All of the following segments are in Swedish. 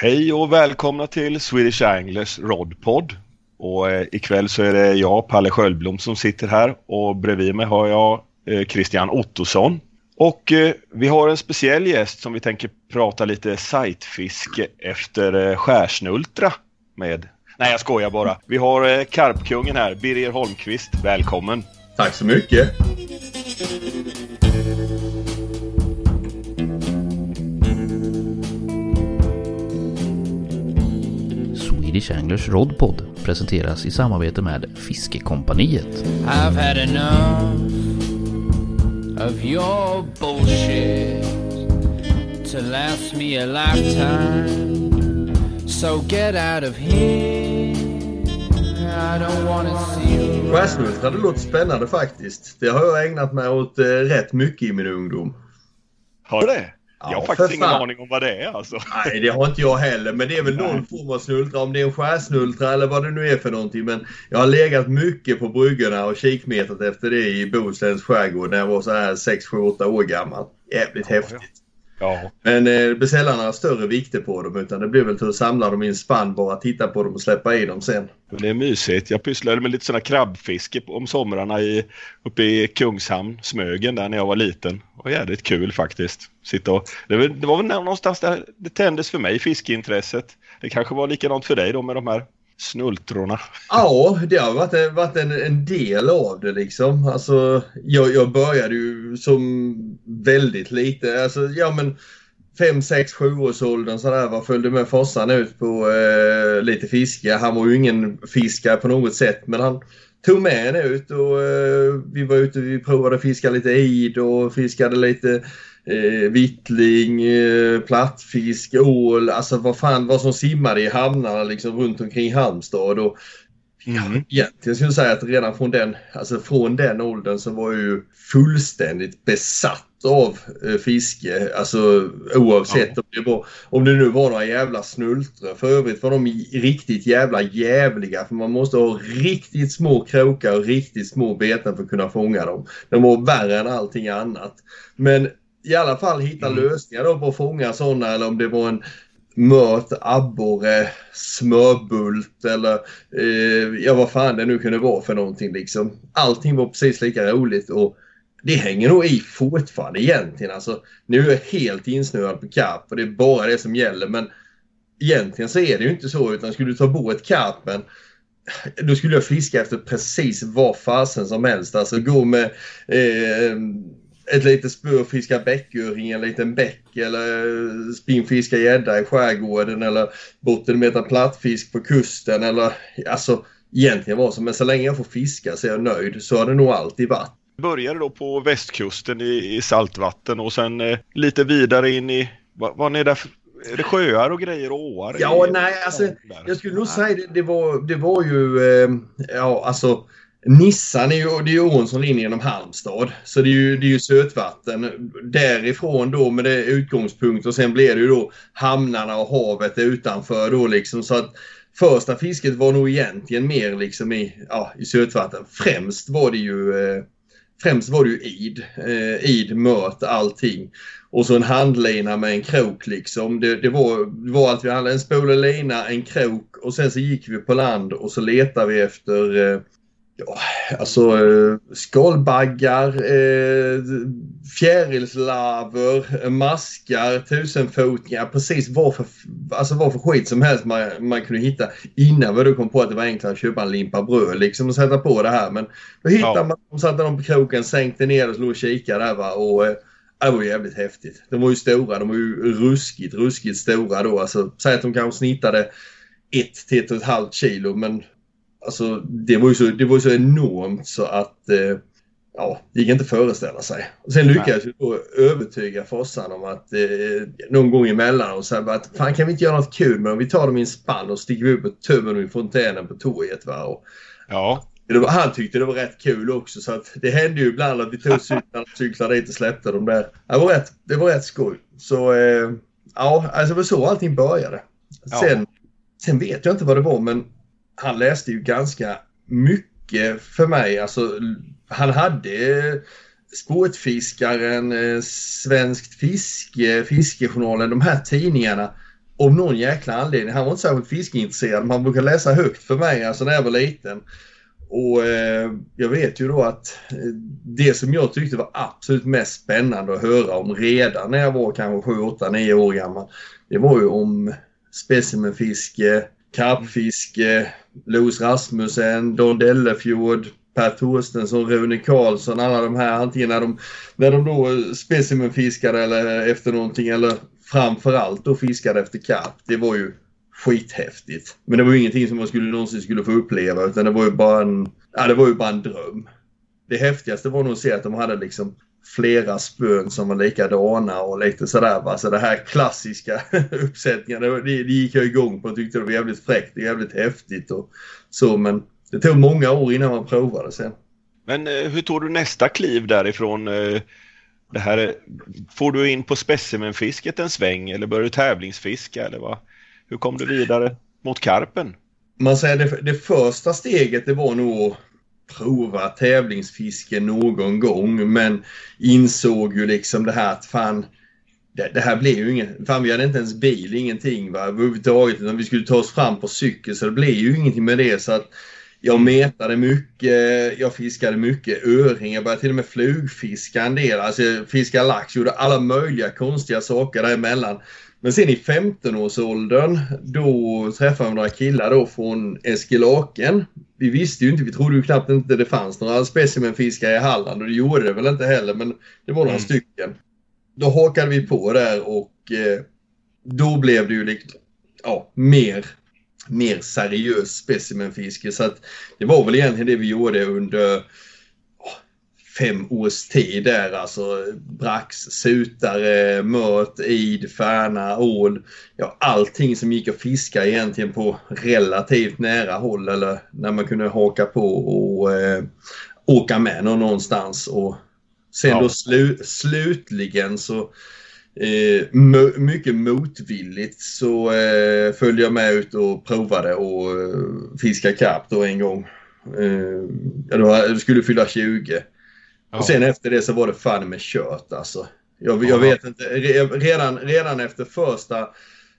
Hej och välkomna till Swedish Anglers Rodpod. Och eh, ikväll så är det jag, Palle Sköldblom, som sitter här och bredvid mig har jag eh, Christian Ottosson. Och eh, vi har en speciell gäst som vi tänker prata lite sightfiske efter eh, skärsnultra med. Nej, jag skojar bara. Vi har eh, karpkungen här, Birger Holmqvist. Välkommen! Tack så mycket! Swedish Anglers Rodpod presenteras i samarbete med Fiskekompaniet. I've had enough of your bullshit to last me a lifetime. So get out of here. I don't wanna see you. Skärsnultra, det låter spännande faktiskt. Det har jag ägnat mig åt eh, rätt mycket i min ungdom. Har du det? Ja, jag har faktiskt ingen fan. aning om vad det är alltså. Nej, det har inte jag heller. Men det är väl någon form av snultra. Om det är en skärsnultra eller vad det nu är för någonting. Men jag har legat mycket på bryggorna och kikmetat efter det i Bohusläns skärgård när jag var så här 6, 7, 8 år gammal. Jävligt Ja, häftigt. Ja, Men eh, några större vikter på dem utan det blir väl till att samla dem i en spann bara titta på dem och släppa i dem sen. det är mysigt. Jag pysslade med lite sådana krabbfiske om somrarna i, uppe i Kungshamn, Smögen där när jag var liten. Det var jävligt kul faktiskt. Sitta och, det, var, det var väl någonstans där det tändes för mig, fiskeintresset. Det kanske var likadant för dig då med de här snultrorna. Ja, det har varit, en, varit en, en del av det liksom. Alltså, jag, jag började ju som väldigt lite. Alltså, ja men 5, 6, 7 års åldern sådär. Var följde med farsan ut på eh, lite fiske. Han var ju ingen fiskare på något sätt men han tog med en ut och eh, vi var ute vi provade att fiska lite id och fiskade lite eh, vittling, eh, plattfisk, ål, alltså vad fan vad som simmade i hamnarna liksom runt omkring Halmstad. Och, Mm. Egentligen skulle jag säga att redan från den, alltså från den åldern så var jag ju fullständigt besatt av eh, fiske. Alltså oavsett om, det var, om det nu var några jävla snultror. För övrigt var de riktigt jävla jävliga för man måste ha riktigt små krokar och riktigt små beten för att kunna fånga dem. De var värre än allting annat. Men i alla fall hitta Mm. lösningar då på att fånga sådana eller om det var en mört, abborre, smörbult eller eh, ja vad fan det nu kunde vara för någonting liksom. Allting var precis lika roligt och det hänger nog i fortfarande egentligen. Alltså, nu är jag helt insnöad på karp och det är bara det som gäller men egentligen så är det ju inte så utan skulle du ta bort karpen då skulle jag fiska efter precis vad fasen som helst. Alltså gå med eh, ett litet spö och fiska bäcköring, en liten bäck eller spinnfiska gädda i skärgården eller bottenmeta plattfisk på kusten eller alltså egentligen vad som Men så länge jag får fiska så är jag nöjd. Så har det nog alltid varit. Började då på västkusten i, i saltvatten och sen eh, lite vidare in i, vad, vad är det för, är det sjöar och grejer och åar? Ja, nej, alltså, där? Jag skulle nog säga det, det, var, det var ju, eh, ja alltså Nissan är ju, det är ju ån som rinner genom Halmstad. Så det är ju, det är ju sötvatten. Därifrån då med det utgångspunkt och sen blir det ju då hamnarna och havet utanför då liksom. Så att första fisket var nog egentligen mer liksom i, ja, i sötvatten. Främst var det ju eh, Främst var det ju id. Eh, id, mört, allting. Och så en handlina med en krok liksom. Det, det, var, det var allt vi hade. En spolelina, en krok och sen så gick vi på land och så letade vi efter eh, ja, alltså eh, skalbaggar, eh, fjärilslarver, eh, maskar, tusenfotingar. Precis vad för, alltså vad för skit som helst man, man kunde hitta innan vi då kom på att det var enklare att köpa en limpa bröd liksom och sätta på det här. Men då hittade Ja. man dem, satte dem på kroken, sänkte ner och slog och kikade där va. Och, det var jävligt häftigt. De var ju stora. De var ju ruskigt, ruskigt stora då. Alltså, säg att de kanske snittade 1 till ett och ett halvt kilo men alltså det var ju så, det var så enormt så att eh, ja, det gick inte att föreställa sig. Och sen lyckades jag då övertyga farsan om att eh, någon gång emellan och säga att fan kan vi inte göra något kul men om vi tar dem i en spann och sticker upp och tömmer dem i fontänen på torget. Va? Och, Ja, det var, han tyckte det var rätt kul också så att det hände ju ibland att vi tog cyklarna, cyklade dit och släppte dem där. Det var rätt, det var rätt skoj. Så eh, ja, alltså det var så allting började. Ja. Sen, sen vet jag inte vad det var men han läste ju ganska mycket för mig. Alltså han hade eh, Sportfiskaren, eh, Svenskt Fiske, Fiskejournalen, de här tidningarna av någon jäkla anledning, han var inte särskilt fiskeintresserad, men han brukade läsa högt för mig alltså när jag var liten. Och eh, jag vet ju då att eh, det som jag tyckte var absolut mest spännande att höra om redan när jag var kanske 7, 8, 9 år gammal. Det var ju om specimenfiske, karpfiske, Louis Rasmussen, Don Dellefjord, Per Torstensson, Rune Karlsson, alla de här antingen när de, när de då eh, specimenfiskade eller efter någonting eller framförallt då fiskade efter karp. Det var ju skithäftigt. Men det var ju ingenting som man skulle någonsin skulle få uppleva utan det var ju bara en, ja, det var ju bara en dröm. Det häftigaste var nog att se att de hade liksom flera spön som var likadana och lite sådär. Va? Så det här klassiska uppsättningen, det, det gick jag igång på och tyckte det var jävligt fräckt och jävligt häftigt och så men det tog många år innan man provade sen. Men eh, hur tog du nästa kliv därifrån? Eh, det här, får du in på specimenfisket en sväng eller börjar du tävlingsfiska eller vad? Hur kom du vidare mot karpen? Man säger det, det första steget det var nog provat prova tävlingsfiske någon gång men insåg ju liksom det här att fan det, det, här blev ju inget, fan vi hade inte ens bil, ingenting va överhuvudtaget utan vi skulle ta oss fram på cykel så det blev ju ingenting med det så att jag metade mycket, jag fiskade mycket öring, jag började till och med flugfiska en del, alltså fiska lax, gjorde alla möjliga konstiga saker däremellan. Men sen i 15-årsåldern då träffade vi några killar då från Eskilaken. Vi visste ju inte, vi trodde ju knappt inte det fanns några specimenfiskare i Halland och det gjorde det väl inte heller men det var några mm. stycken. Då hakade vi på där och eh, då blev det ju liksom, ja, mer, mer seriöst specimenfiske så att det var väl egentligen det vi gjorde under fem års tid där alltså. Brax, sutare, mört, id, färna, ål. Ja, allting som gick att fiska egentligen på relativt nära håll eller när man kunde haka på och eh, åka med någon någonstans. Och sen ja. då slu slutligen så eh, mycket motvilligt så eh, följde jag med ut och provade och eh, fiska karp då en gång. Eh, jag skulle fylla 20. Ja. Och sen efter det så var det fan med kört alltså. Jag, jag vet inte, redan, redan efter första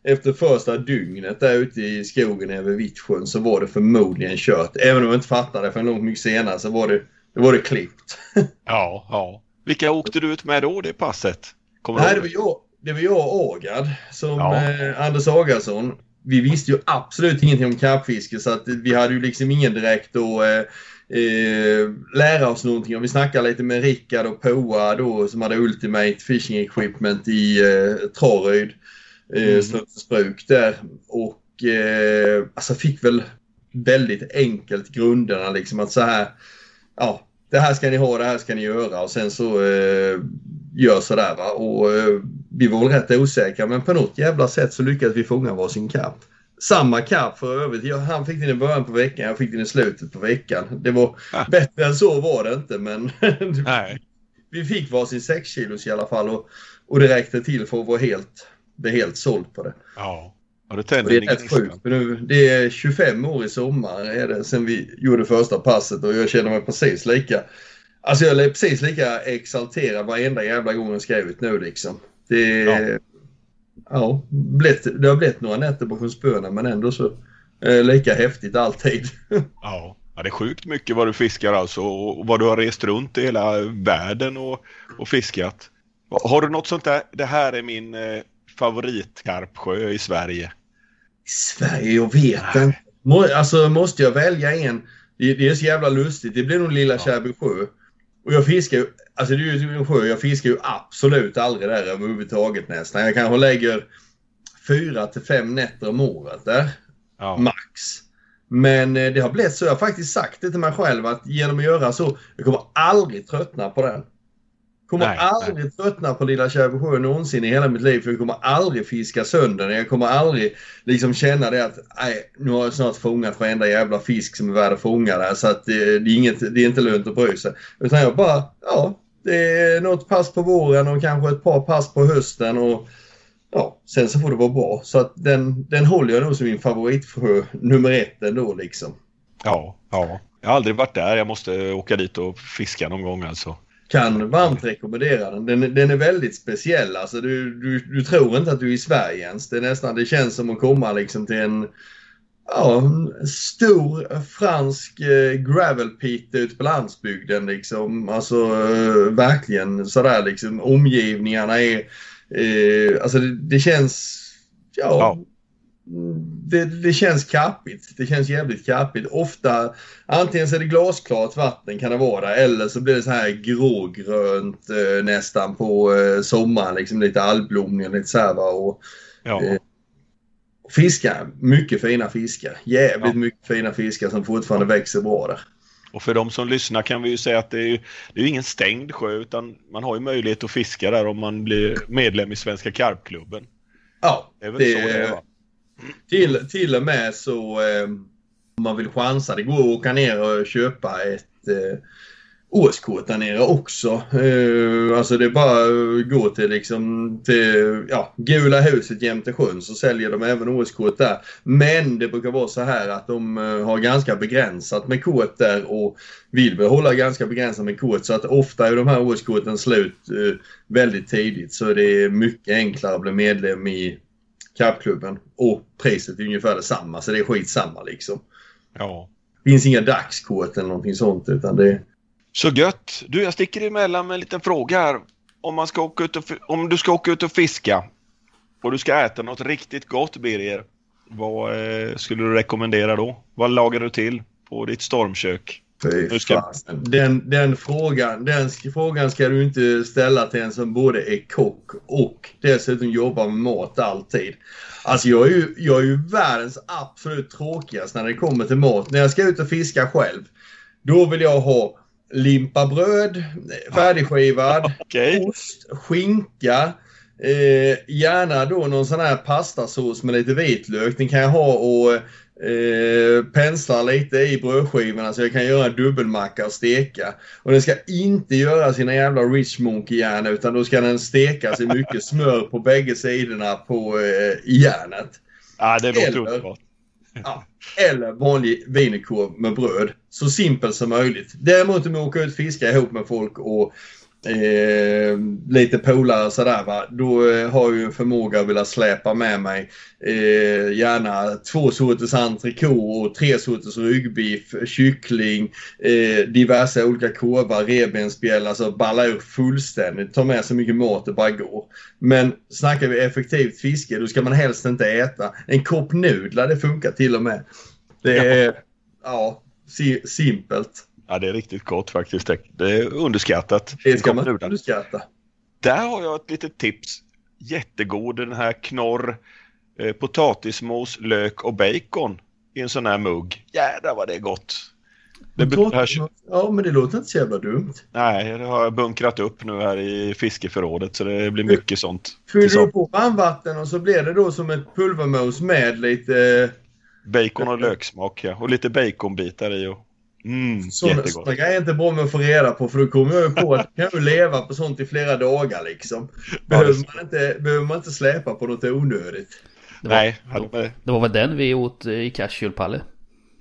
efter första dygnet där ute i skogen över Vittsjön så var det förmodligen kört. Även om jag inte fattade för långt mycket senare så var det, det, var det klippt. ja, ja. Vilka åkte du ut med då det passet? Kommer Nej, det var, jag, det var jag och Agard som ja. eh, Anders Agarsson. Vi visste ju absolut ingenting om karpfiske så att vi hade ju liksom ingen direkt då eh, eh, lära oss någonting. Om vi snackar lite med Rickard och Poa då som hade Ultimate Fishing Equipment i eh, Traryd, eh, mm. bruk där. Och eh, alltså fick väl väldigt enkelt grunderna liksom att så här, ja det här ska ni ha, det här ska ni göra och sen så eh, gör sådär va. Och eh, vi var väl rätt osäkra men på något jävla sätt så lyckades vi fånga varsin kapp. Samma kapp för övrigt. Han fick den i början på veckan, jag fick den i slutet på veckan. Det var ah. bättre än så var det inte men vi fick varsin 6 kilos i alla fall och, och det räckte till för att vara helt, bli helt såld på det. Ja. Ja, det, det är rätt sjukt. nu, det är 25 år i sommar är det, sen vi gjorde första passet och jag känner mig precis lika Alltså jag är precis lika exalterad varenda jävla gång jag ska ut nu liksom. Det, ja ja, blivit, det har blivit några nätter på spöna men ändå så eh, lika häftigt alltid. ja. ja, det är sjukt mycket vad du fiskar alltså och vad du har rest runt i hela världen och, och fiskat. Har du något sånt där, det här är min eh, favoritkarpsjö i Sverige? I Sverige? Jag vet inte. Alltså måste jag välja en? Det, det är så jävla lustigt. Det blir nog Lilla ja. Kärrby sjö. Och jag fiskar ju, alltså det är ju en sjö, jag fiskar ju absolut aldrig där överhuvudtaget nästan. Jag kanske lägger fyra till fem nätter om året där. Ja. Max. Men eh, det har blivit så, jag har faktiskt sagt det till mig själv att genom att göra så, jag kommer aldrig tröttna på den. Kommer nej, aldrig nej. tröttna på Lilla Kävesjö någonsin i hela mitt liv för jag kommer aldrig fiska sönder den. Jag kommer aldrig liksom känna det att nej, nu har jag snart fångat varenda jävla fisk som är värd att fånga där så att det, det, är inget, det är inte lönt att bry sig. Utan jag bara, ja, det är något pass på våren och kanske ett par pass på hösten och ja, sen så får det vara bra. Så att den, den håller jag nog som min favoritsjö nummer ett ändå liksom. Ja, ja. Jag har aldrig varit där. Jag måste åka dit och fiska någon gång alltså. kan varmt rekommendera den. Den, den är väldigt speciell. Alltså du, du, du tror inte att du är i Sverige ens. Det, är nästan, det känns som att komma liksom till en ja, en stor fransk eh, gravel pit ute på landsbygden liksom. Alltså eh, verkligen sådär liksom. Omgivningarna är, eh, alltså det, det känns, ja, Ja. Det, det känns kappigt. Det känns jävligt kappigt. Ofta, antingen så är det glasklart vatten kan det vara eller så blir det så här grågrönt eh, nästan på eh, sommaren. Liksom lite algblomning och lite så här va. Och, Ja. Eh, Fiskar, mycket fina fiskar. Jävligt Ja. mycket fina fiskar som fortfarande växer bra där. Och för de som lyssnar kan vi ju säga att det är ju, det är ingen stängd sjö utan man har ju möjlighet att fiska där om man blir medlem i Svenska Karpklubben. Ja, Det är väl så det är va? till, till och med så eh, om man vill chansa, det går att åka ner och köpa ett eh, årskort där nere också. Eh, alltså det är bara att gå till liksom till ja, Gula huset jämte sjön så säljer de även årskort där. Men det brukar vara så här att de eh, har ganska begränsat med kort där och vill behålla ganska begränsat med kort så att ofta är de här årskorten slut eh, väldigt tidigt så det är mycket enklare att bli medlem i Karpklubben och priset är ungefär detsamma så det är skitsamma liksom. Ja. Det finns inga dagskort eller någonting sånt utan det Så gött! Du, jag sticker emellan med en liten fråga här. Om, man ska åka ut och, om du ska åka ut och fiska och du ska äta något riktigt gott, Birger. Vad eh, skulle du rekommendera då? Vad lagar du till på ditt stormkök? Fy ska- den, den, frågan, den frågan ska du inte ställa till en som både är kock och dessutom jobbar med mat alltid. Alltså jag är ju, jag är ju världens absolut tråkigaste när det kommer till mat. När jag ska ut och fiska själv, då vill jag ha limpa bröd, färdigskivad, Okej. ost, skinka, eh, gärna då någon sån här pastasås med lite vitlök. Den kan jag ha och eh, pensla lite i brödskivorna så jag kan göra en dubbelmacka och steka. Och den ska inte göra sina jävla rich monkey järn utan då ska den stekas i mycket smör på bägge sidorna på eh, järnet. Ja, det låter underbart. Ja, eller vanlig wienerkorv med bröd. Så simpelt som möjligt. Däremot om jag åker ut och fiskar ihop med folk och eh, lite polare sådär va. Då eh, har jag ju en förmåga att vilja släpa med mig eh, gärna två sorters entrecote och tre sorters ryggbiff, kyckling, eh, diverse olika korvar, revbensspjäll, alltså balla ur fullständigt. Ta med så mycket mat det bara går. Men snackar vi effektivt fiske då ska man helst inte äta. En kopp nudlar det funkar till och med. Det är ja, si- simpelt. Ja, det är riktigt gott faktiskt. Det- är underskattat. Det ska man underskatta. Där har jag ett litet tips. Jättegod den här knorr, eh, potatismos, lök och bacon i en sån här mugg. Jädrar vad det är gott. Det behövs, Ja, men det låter inte så jävla dumt. nej, det har jag bunkrat upp nu här i fiskeförrådet så det blir mycket sånt. Fyller du på varmvatten och så blir det då som ett pulvermos med lite Bacon och löksmak ja. Och lite baconbitar i och mm, sådana grejer är inte bra med att få reda på för då kommer jag ju på att du kan ju leva på sånt i flera dagar liksom. Behöver man inte, behöver man inte släpa på något onödigt. Det var, Nej, det var väl den vi åt i Casual, Palle?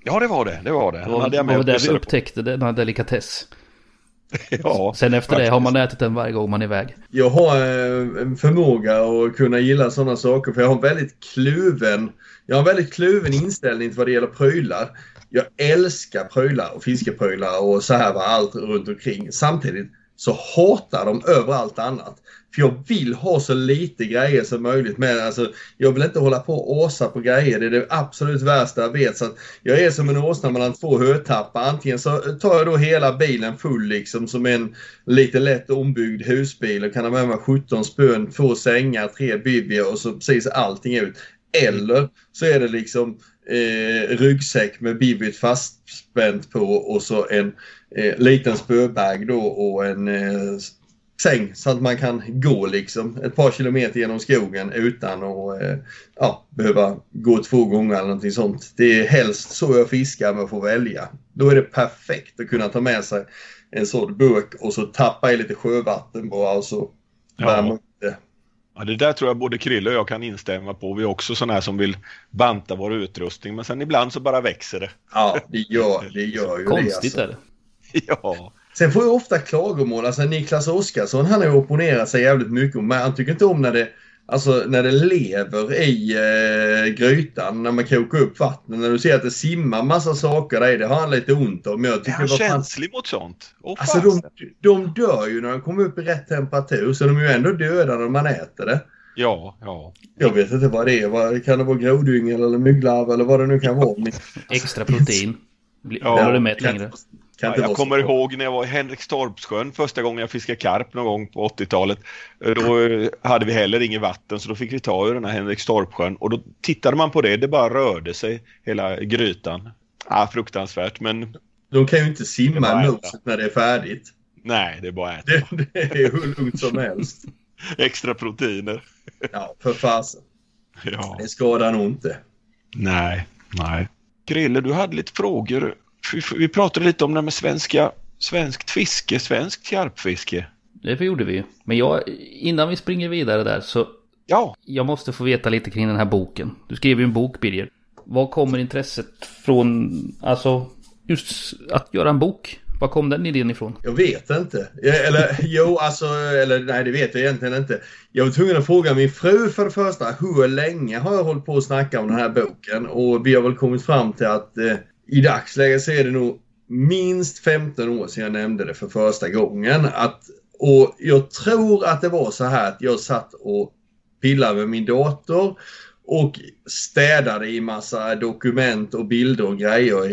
ja det var det. Det var det. Det var, det var där vi kryssade på. upptäckte denna delikatess. Ja, Sen efter det faktiskt. har man ätit den varje gång man är iväg. Jag har eh, en förmåga att kunna gilla sådana saker för jag har en väldigt kluven jag har en väldigt kluven inställning till vad det gäller prylar. Jag älskar prylar och fiskeprylar och så här var allt runt omkring. Samtidigt så hatar de över allt annat. För jag vill ha så lite grejer som möjligt med. Alltså, jag vill inte hålla på och åsa på grejer. Det är det absolut värsta jag vet. Så att jag är som en åsna mellan två hötappar. Antingen så tar jag då hela bilen full liksom som en lite lätt ombyggd husbil och kan ha med mig 17 spön, två sängar, tre bibier och så precis allting ut. Eller så är det liksom eh, ryggsäck med bibit fastspänt på och så en eh, liten spöbag då och en eh, säng så att man kan gå liksom ett par kilometer genom skogen utan att eh, ja, behöva gå två gånger eller någonting sånt. Det är helst så jag fiskar med att få välja. Då är det perfekt att kunna ta med sig en sån burk och så tappa i lite sjövatten bara och så Ja. värma upp det. Ja, det där tror jag både Krille och jag kan instämma på. Vi är också sådana här som vill banta vår utrustning men sen ibland så bara växer det. Ja, det gör, det gör ju Konstigt det. är det. Ja, Sen får jag ofta klagomål. Alltså Niklas Oskarsson han har ju opponerat sig jävligt mycket. Men han tycker inte om när det, alltså, när det lever i eh, grytan. När man kokar upp vattnet. När du ser att det simmar massa saker där. Det har han lite ont om. Men jag Är tycker, han vad fan- känslig mot sånt? Åh, Alltså de, de dör ju när de kommer upp i rätt temperatur. Så de är ju ändå döda när man äter det. Ja, ja. Jag vet inte vad det är. Vad, kan det vara grodyngel eller mygglarv eller vad det nu kan vara. Extra protein. Blir- Ja, du mätt längre? Ja, jag kommer ihåg när jag var i Henrikstorpssjön första gången jag fiskade karp någon gång på 80-talet. Då eh, hade vi heller inget vatten så då fick vi ta ur den här Henrikstorpssjön och då tittade man på det, det bara rörde sig hela grytan. Ja, fruktansvärt men De kan ju inte simma muset när det är färdigt. nej, det är bara att äta. Det, det är hur lugnt som helst. Extra proteiner. Ja, för fasen. Ja, Det skadar nog inte. nej, nej. Grille, du hade lite frågor. Vi, vi pratade lite om det med svenska, svenskt fiske, svenskt karpfiske. Det gjorde vi ju. Men jag, innan vi springer vidare där så Ja, jag måste få veta lite kring den här boken. Du skrev ju en bok Birger. Var kommer intresset från, alltså just att göra en bok? Var kom den idén ifrån? Jag vet inte. Eller jo, alltså, eller nej det vet jag egentligen inte. Jag var tvungen att fråga min fru för det första. Hur länge har jag hållit på att snacka om den här boken? Och vi har väl kommit fram till att eh, i dagsläget så är det nog minst 15 år sedan jag nämnde det för första gången. Att, och jag tror att det var så här att jag satt och pillade med min dator och städade i massa dokument och bilder och grejer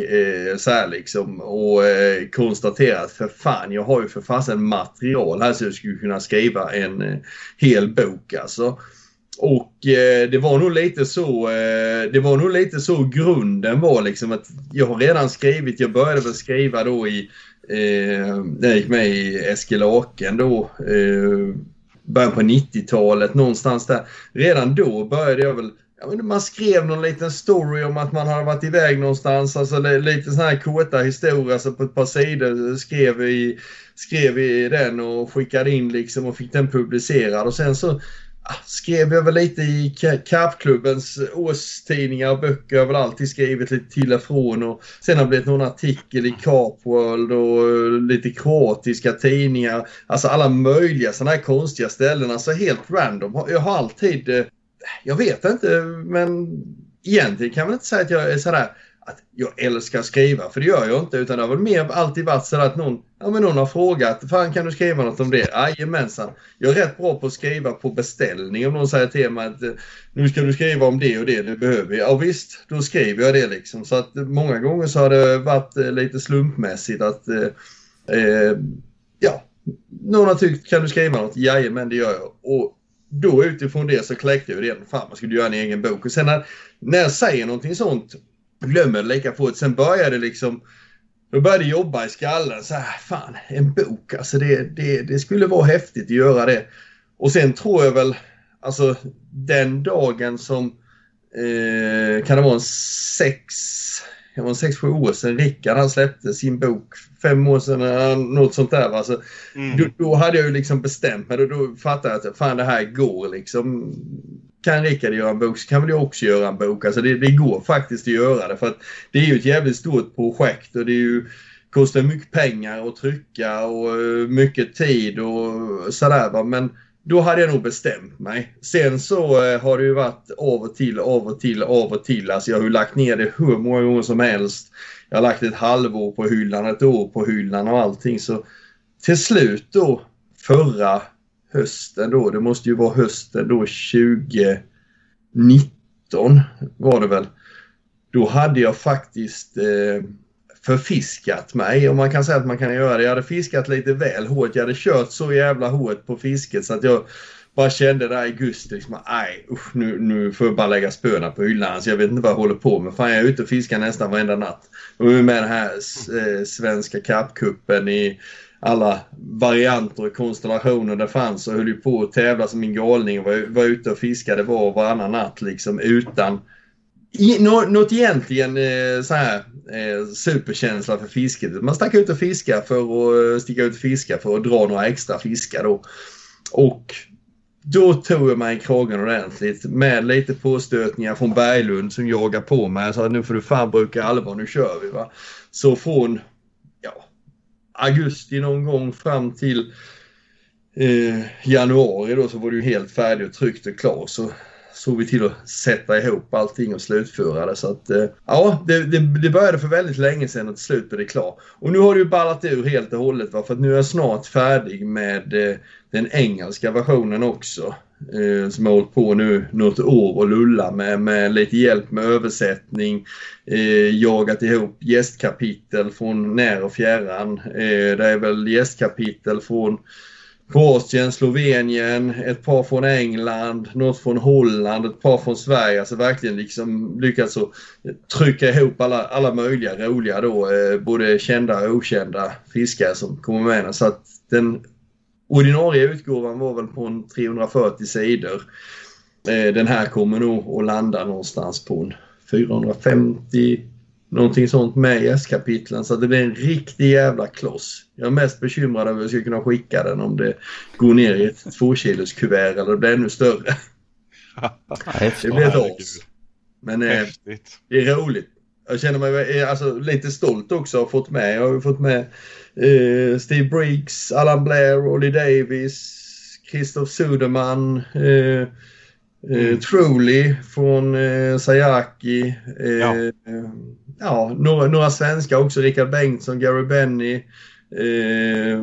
eh, så här liksom och eh, konstaterat för fan jag har ju för fasen material här så jag skulle kunna skriva en eh, hel bok alltså. Och eh, det var nog lite så eh, det var nog lite så grunden var liksom att jag har redan skrivit, jag började väl skriva då i eh, när jag gick med i Eskil Aken då eh, början på 90-talet någonstans där. Redan då började jag väl man skrev någon liten story om att man hade varit iväg någonstans. Alltså lite sån här korta historier Alltså på ett par sidor skrev vi, skrev vi den och skickade in liksom och fick den publicerad. Och sen så skrev jag väl lite i Ka- Karpklubbens årstidningar och böcker. Jag har väl alltid skrivit lite till och från. Och sen har det blivit någon artikel i Carpworld och eh, lite kroatiska tidningar. Alltså alla möjliga sådana här konstiga ställen. Alltså helt random. Jag har alltid eh, jag vet inte, men egentligen kan jag väl inte säga att jag är sådär att jag älskar att skriva, för det gör jag inte. Utan det har väl mer alltid varit så att någon, ja, men någon har frågat, fan kan du skriva något om det? Jajamensan. Jag är rätt bra på att skriva på beställning. Om någon säger till mig att nu ska du skriva om det och det, det behöver jag. Ja visst, då skriver jag det liksom. Så att många gånger så har det varit eh, lite slumpmässigt att eh, eh, ja, någon har tyckt, kan du skriva något? Jajamän, det gör jag. Och då utifrån det så kläckte jag det. Fan, man skulle göra en egen bok. Och sen när, när jag säger någonting sånt, glömmer det lika fort. Sen började det liksom, då började jobba i skallen. Så här, fan, en bok, alltså det, det, det skulle vara häftigt att göra det. Och sen tror jag väl, alltså den dagen som, eh, kan det vara en sex, det var en sex, sju år sedan Rickard han släppte sin bok. Fem år sedan, eh, något sånt där. Alltså, mm. då, då hade jag ju liksom bestämt mig. Då, då fattade jag att fan det här går liksom. Kan Rickard göra en bok så kan väl jag också göra en bok. Alltså det, det går faktiskt att göra det. För att det är ju ett jävligt stort projekt och det är ju, kostar mycket pengar att trycka och eh, mycket tid och sådär. Men då hade jag nog bestämt mig. Sen så eh, har det ju varit av och till, av och till, av och till. Alltså jag har ju lagt ner det hur många gånger som helst. Jag har lagt ett halvår på hyllan, ett år på hyllan och allting. Så till slut då förra hösten då, det måste ju vara hösten då 2019 var det väl. Då hade jag faktiskt eh, förfiskat mig om man kan säga att man kan göra det. Jag hade fiskat lite väl hårt. Jag hade kört så jävla hårt på fisket så att jag bara kände där i augusti liksom, nej usch, nu, nu får jag bara lägga spöna på hyllan. Så jag vet inte vad jag håller på med. Fan jag är ute och fiskar nästan varenda natt. Och var med den här eh, svenska kappkuppen i alla varianter och konstellationer det fanns och höll ju på att tävla som en galning och var, var ute och fiskade var och varannan natt liksom utan i, nå, något egentligen eh, så här eh, superkänsla för fisket. Man stack ut och fiska för att eh, sticka ut och fiska för att dra några extra fiskar då. Och då tog jag mig i kragen ordentligt med lite påstötningar från Berglund som jagar på mig. Jag sa nu får du fan bruka allvar, nu kör vi va. Så från, augusti någon gång fram till eh, januari då så var det ju helt färdigt och tryckt och klart. Så såg vi till att sätta ihop allting och slutföra det. Så att, eh, ja, det, det, det, började för väldigt länge sedan och till slut blev det klart. Och nu har det ju ballat ur helt och hållet va? för att nu är jag snart färdig med eh, den engelska versionen också. Eh, som har hållit på nu något år och lulla med, med lite hjälp med översättning. Eh, jagat ihop gästkapitel från när och fjärran. Eh, det är väl gästkapitel från Kroatien, Slovenien, ett par från England, något från Holland, ett par från Sverige. Alltså verkligen liksom lyckats trycka ihop alla, alla möjliga roliga då, eh, både kända och okända fiskare som kommer med. Så att den ordinarie utgåvan var väl på en 340 sidor. Eh, den här kommer nog att landa någonstans på en 450 någonting sånt med i S-kapitlen så det blir en riktig jävla kloss. Jag är mest bekymrad över hur jag ska kunna skicka den om det går ner i ett tvåkilos kuvert eller det blir ännu större. det blir ett as. Men eh, det är roligt. Jag känner mig eh, alltså, lite stolt också att ha fått med. Jag har fått med eh, Steve Briggs, Alan Blair, Ollie Davis, Christoph Suderman, eh, Mm. Eh, Truly från eh, Sayaki. Eh, ja. ja några, några svenskar också. Rickard Bengtsson, Gary Benny. Eh,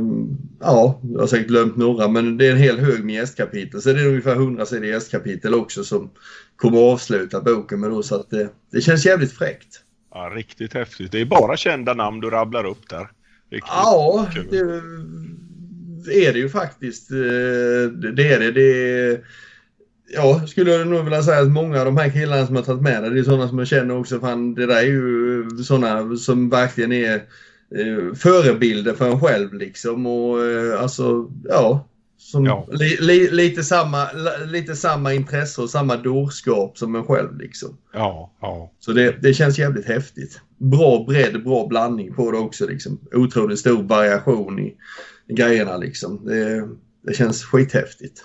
ja, jag har säkert glömt några men det är en hel hög med gästkapitel. Så det är ungefär 100 sidor gästkapitel också som kommer att avsluta boken med då. Så att det, det känns jävligt fräckt. Ja, riktigt häftigt. Det är bara kända namn du rabblar upp där. Riktigt ja, kul. det är det ju faktiskt. Eh, det är det. det är, Ja, skulle jag nog vilja säga att många av de här killarna som har tagit med det, det är sådana som jag känner också. Fan, det där är ju sådana som verkligen är eh, förebilder för en själv liksom. Och eh, alltså, ja. Som, ja. Li, li, lite, samma, lite samma intresse och samma dårskap som en själv liksom. Ja, ja. Så det, det känns jävligt häftigt. Bra bredd, bra blandning på det också liksom. Otroligt stor variation i, grejerna liksom. Det, det känns skithäftigt.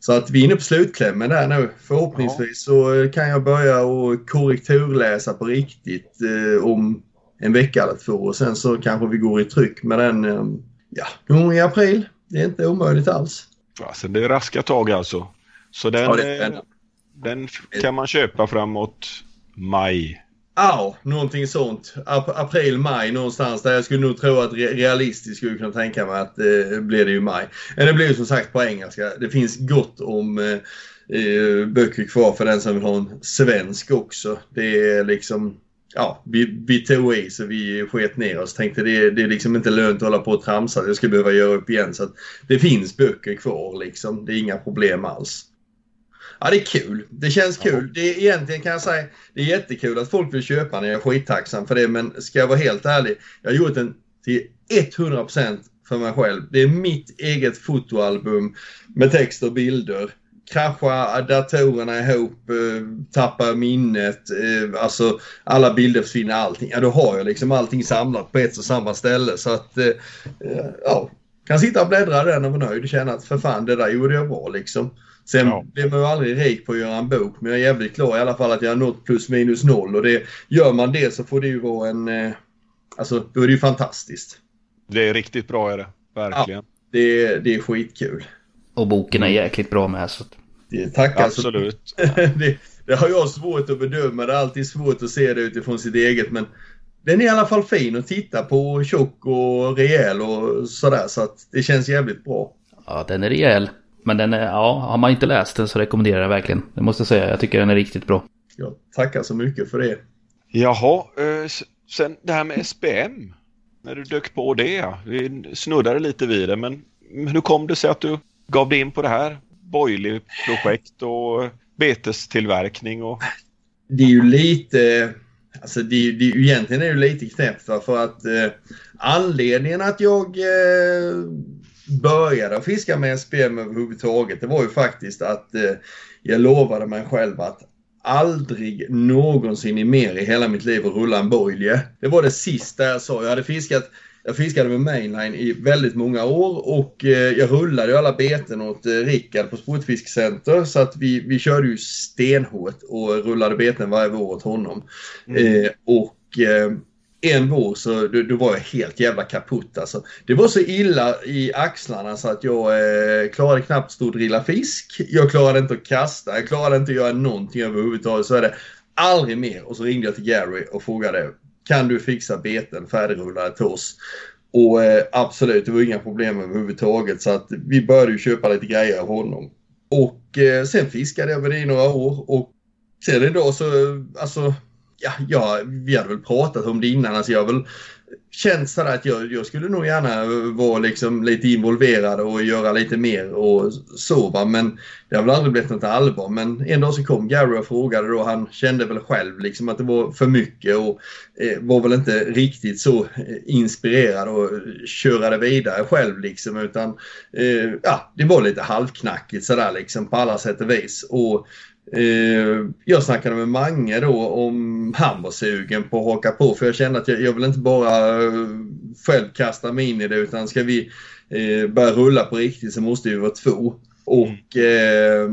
Så att vi är inne på slutklämmen där nu. Förhoppningsvis så kan jag börja och korrekturläsa på riktigt eh, om en vecka eller två och sen så kanske vi går i tryck med den eh, ja, någon i april. Det är inte omöjligt alls. Alltså det är raska tag alltså. Så den, ja, eh, den kan man köpa framåt maj Ja, någonting sånt. April, maj någonstans där jag skulle nog tro att realistiskt skulle kunna tänka mig att det eh, blir det ju maj. Men det blir ju som sagt på engelska. Det finns gott om eh, eh, böcker kvar för den som vill ha en svensk också. Det är liksom ja, vi, vi tog i så vi sket ner oss. Tänkte det, det är liksom inte lönt att hålla på och tramsa. Jag ska behöva göra upp igen. Så det finns böcker kvar liksom. Det är inga problem alls. Ja, det är kul. Det känns kul. Det är, egentligen kan jag säga, det är jättekul att folk vill köpa den. Jag är skittacksam för det. Men ska jag vara helt ärlig, jag har gjort den till 100% för mig själv. Det är mitt eget fotoalbum med text och bilder. Krascha datorerna ihop, eh, tappa minnet, eh, alltså alla bilder försvinner, allting. Ja, då har jag liksom allting samlat på ett och samma ställe. Så att, eh, ja, kan sitta och bläddra där och vara nöjd och känna att för fan, det där gjorde jag bra liksom. Sen ja. blir man ju aldrig rik på att göra en bok men jag är jävligt klar i alla fall att jag har nått plus minus noll och det, gör man det så får det ju vara en... Eh, alltså då är det ju fantastiskt. Det är riktigt bra är det, verkligen. Ja, det, det är skitkul. Och boken är jäkligt bra med så. Det, tack alltså. Absolut. det, det har jag svårt att bedöma, det är alltid svårt att se det utifrån sitt eget men den är i alla fall fin att titta på, tjock och rejäl och sådär så att det känns jävligt bra. Ja, den är rejäl. Men den är, ja, har man inte läst den så rekommenderar jag verkligen. Det måste jag säga. Jag tycker den är riktigt bra. Jag tackar så mycket för det. Jaha, eh, sen det här med SPM. När du dök på det, vi snuddade lite vid det, men hur kom det sig att du gav dig in på det här? Boilie-projekt och betestillverkning och... Det är ju lite, alltså det, det, egentligen är det lite knäppt för att eh, anledningen att jag eh, började fiska med SPM överhuvudtaget, det var ju faktiskt att eh, jag lovade mig själv att aldrig någonsin i mer i hela mitt liv att rulla en boilie. Det var det sista jag sa. Jag hade fiskat jag fiskade med mainline i väldigt många år och eh, jag rullade ju alla beten åt eh, Rickard på Sportfiskcenter så att vi, vi körde ju stenhårt och rullade beten varje år åt honom. Mm. Eh, och eh, en vår så då, då var jag helt jävla kaputt alltså. Det var så illa i axlarna så att jag eh, klarade knappt stå och drilla fisk. Jag klarade inte att kasta, jag klarade inte att göra någonting överhuvudtaget. Så är det aldrig mer. Och så ringde jag till Gary och frågade kan du fixa beten färdigrullade till oss? Och eh, absolut, det var inga problem överhuvudtaget så att vi började ju köpa lite grejer av honom. Och eh, sen fiskade jag med det i några år och sen idag så, alltså, ja, ja, vi hade väl pratat om det innan. Alltså jag har väl känt sådär att jag, jag skulle nog gärna vara liksom lite involverad och göra lite mer och så va. Men det har väl aldrig blivit något allvar. Men en dag så kom Gary och frågade då. Han kände väl själv liksom att det var för mycket och eh, var väl inte riktigt så eh, inspirerad och köra det vidare själv liksom. Utan eh, ja, det var lite halvknackigt sådär liksom på alla sätt och vis. Och Eh, jag snackade med Mange då om han var sugen på att haka på för jag kände att jag, jag vill inte bara eh, själv kasta mig in i det utan ska vi eh, börja rulla på riktigt så måste vi vara två. Och eh,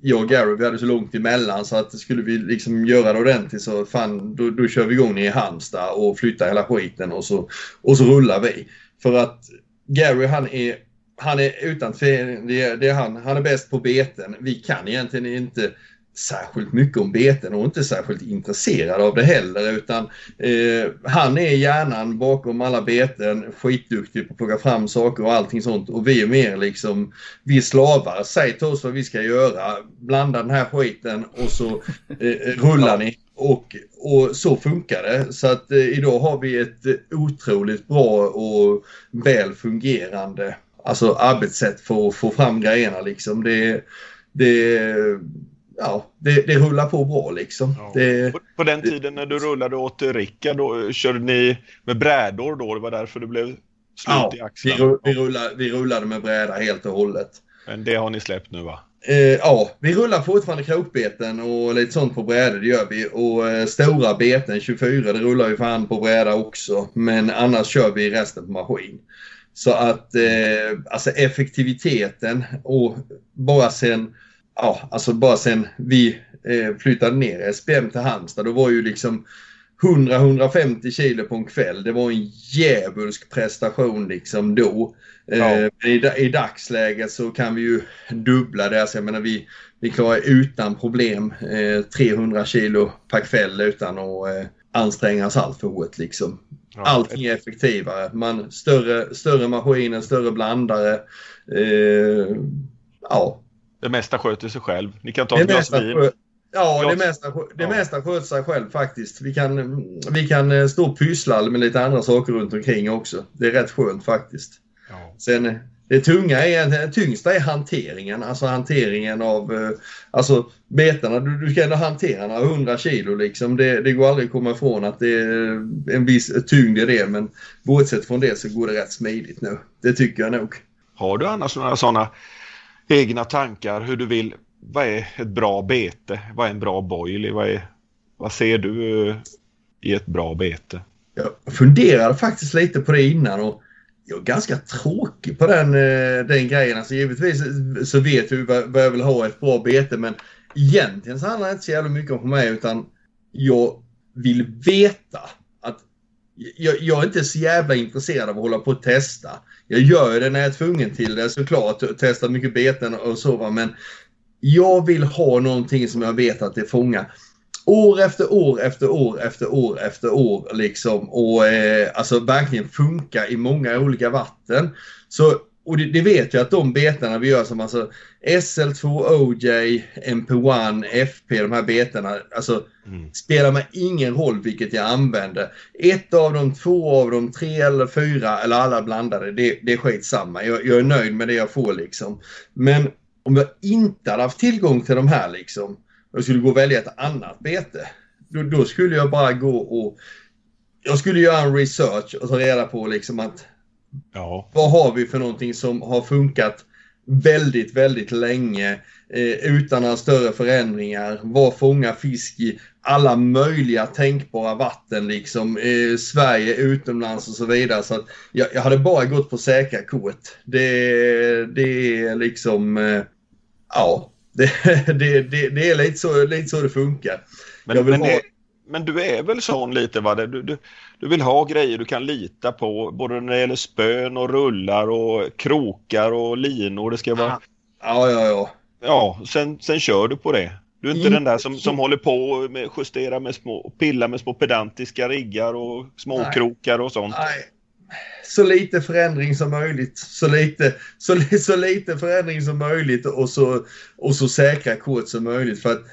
jag och Gary vi hade så långt emellan så att skulle vi liksom göra det ordentligt så fan då, då kör vi igång ner i Halmstad och flyttar hela skiten och så, och så rullar vi. För att Gary han är han är utan tvekan, det, det är han, han är bäst på beten. Vi kan egentligen inte särskilt mycket om beten och inte särskilt intresserad av det heller utan eh, han är hjärnan bakom alla beten, skitduktig på att plocka fram saker och allting sånt och vi är mer liksom, vi slavar, säg till oss vad vi ska göra, blanda den här skiten och så eh, eh, rullar ni. Och, och så funkar det. Så att eh, idag har vi ett otroligt bra och väl fungerande alltså arbetssätt för att få fram grejerna liksom. Det, det, ja, det, det rullar på bra liksom. Ja. Det, på, på, den tiden när du rullade åt Rickard, då körde ni med brädor då? Det var därför det blev slut ja, i axlarna? Vi, vi, rullade, vi rullade med bräda helt och hållet. Men det har ni släppt nu va? Eh, ja, vi rullar fortfarande krokbeten och lite sånt på brädor, det gör vi. Och eh, stora beten, 24, det rullar vi fan på bräda också. Men annars kör vi resten på maskin. Så att eh, alltså effektiviteten och bara sen, ja, alltså bara sen vi eh, flyttade ner SPM till Halmstad, då var ju liksom 100-150 kilo på en kväll. Det var en djävulsk prestation liksom då. Eh, ja. i, I dagsläget så kan vi ju dubbla det. Alltså jag menar vi, vi klarar utan problem eh, 300 kilo per kväll utan att eh, anstränga oss allt för hårt liksom. Ja. Allting är effektivare. Man, större, större maskiner, större blandare. Eh, ja. Det mesta sköter sig själv. Ni kan ta ett glas vin. Ja, det mesta, det ja. mesta sköter sig själv faktiskt. Vi kan, vi kan eh, stå och pyssla med lite andra saker runt omkring också. Det är rätt skönt faktiskt. Ja. Sen det tunga är, det tyngsta är hanteringen, alltså hanteringen av eh, alltså betarna. Du, du ska ändå hantera några hundra kilo liksom. Det, det, går aldrig att komma ifrån att det är en viss tyngd i det men bortsett från det så går det rätt smidigt nu. Det tycker jag nog. Har du annars några sådana egna tankar hur du vill? Vad är ett bra bete? Vad är en bra boil? Vad, är, vad ser du eh, i ett bra bete? Jag funderade faktiskt lite på det innan och jag är ganska tråkig på den, eh, den grejen. Alltså givetvis så vet vi vad jag vill ha ett bra bete men egentligen så handlar det inte så jävla mycket om mig utan jag vill veta att jag, jag, är inte så jävla intresserad av att hålla på och testa. Jag gör det när jag är tvungen till det såklart, testa mycket beten och så men jag vill ha någonting som jag vet att det fångar år efter år efter år efter år efter år liksom och eh, alltså verkligen funka i många olika vatten. Så, och det, det, vet jag att de betarna vi gör som alltså SL2, OJ, MP1, FP, de här betarna, alltså mm. spelar mig ingen roll vilket jag använder. Ett av dem, två av dem, tre eller fyra eller alla blandade, det, det är skitsamma. Jag, jag är nöjd med det jag får liksom. Men om jag inte hade haft tillgång till de här liksom jag skulle gå och välja ett annat bete. Då, då, skulle jag bara gå och... Jag skulle göra en research och ta reda på liksom att... Ja. Vad har vi för någonting som har funkat väldigt, väldigt länge eh, utan några större förändringar. Vad fångar fisk i alla möjliga tänkbara vatten liksom. Eh, Sverige, utomlands och så vidare. Så att jag, jag hade bara gått på säkra kort. Det, det är liksom... Eh, ja, det, det, det, det, är lite så, lite så det funkar. Men, men, ha... men du är väl sån lite va? Du, du, du vill ha grejer du kan lita på både när det gäller spön och rullar och krokar och linor. Det ska vara... Ja, ja, ja. Ja, sen, sen kör du på det. Du är inte Mm. den där som, som håller på med justera med små, pilla med små pedantiska riggar och småkrokar och sånt. Nej. Så lite förändring som möjligt. Så lite, så, så lite förändring som möjligt och så, och så säkra kort som möjligt. För att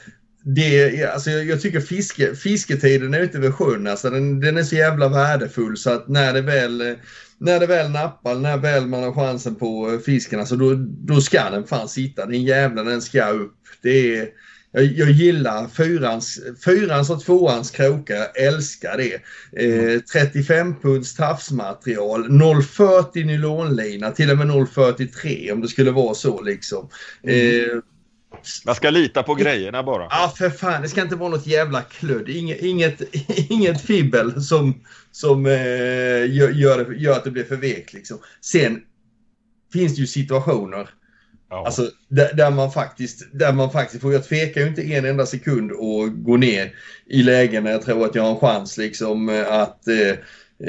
det, alltså jag, jag tycker fiske, fisketiden är ute vid sjön. Alltså den, den är så jävla värdefull så att när det väl, när det väl nappar, när väl man har chansen på fisken, alltså då, då ska den fan sitta. Den jävla den ska upp. Det är, jag, jag gillar fyrans, fyrans och tvåans krokar, jag älskar det. Eh, 35 punds tafsmaterial, 0,40 nylonlina, till och med 0,43 om det skulle vara så liksom. Eh, Man ska lita på grejerna bara. Ja, för fan. Det ska inte vara något jävla kludd. Inget, inget, inget fibbel som, som eh, gör, gör att det blir för vekt. Liksom. Sen finns det ju situationer Ja. alltså, där, där, man faktiskt, där man faktiskt får... Jag tvekar ju inte en enda sekund att gå ner i lägen när jag tror att jag har en chans liksom, att eh,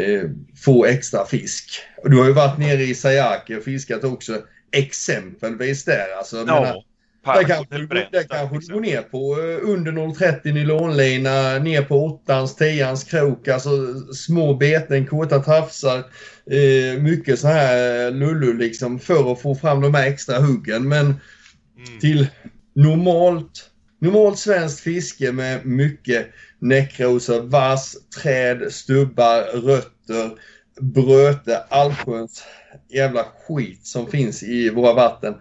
eh, få extra fisk. Och du har ju varit nere i Sayake och fiskat också exempelvis där. Alltså, jag menar, ja. Där kanske, du, där kanske du liksom. går ner på eh, under 0,30 nylonlina, ner på 8ans, 10ans krok, alltså små beten, korta tafsar. Eh, mycket så här lullu liksom för att få fram de här extra huggen. Men Mm. till normalt, normalt svenskt fiske med mycket näckrosor, vass, träd, stubbar, rötter, bröte, allsköns jävla skit som finns i våra vatten.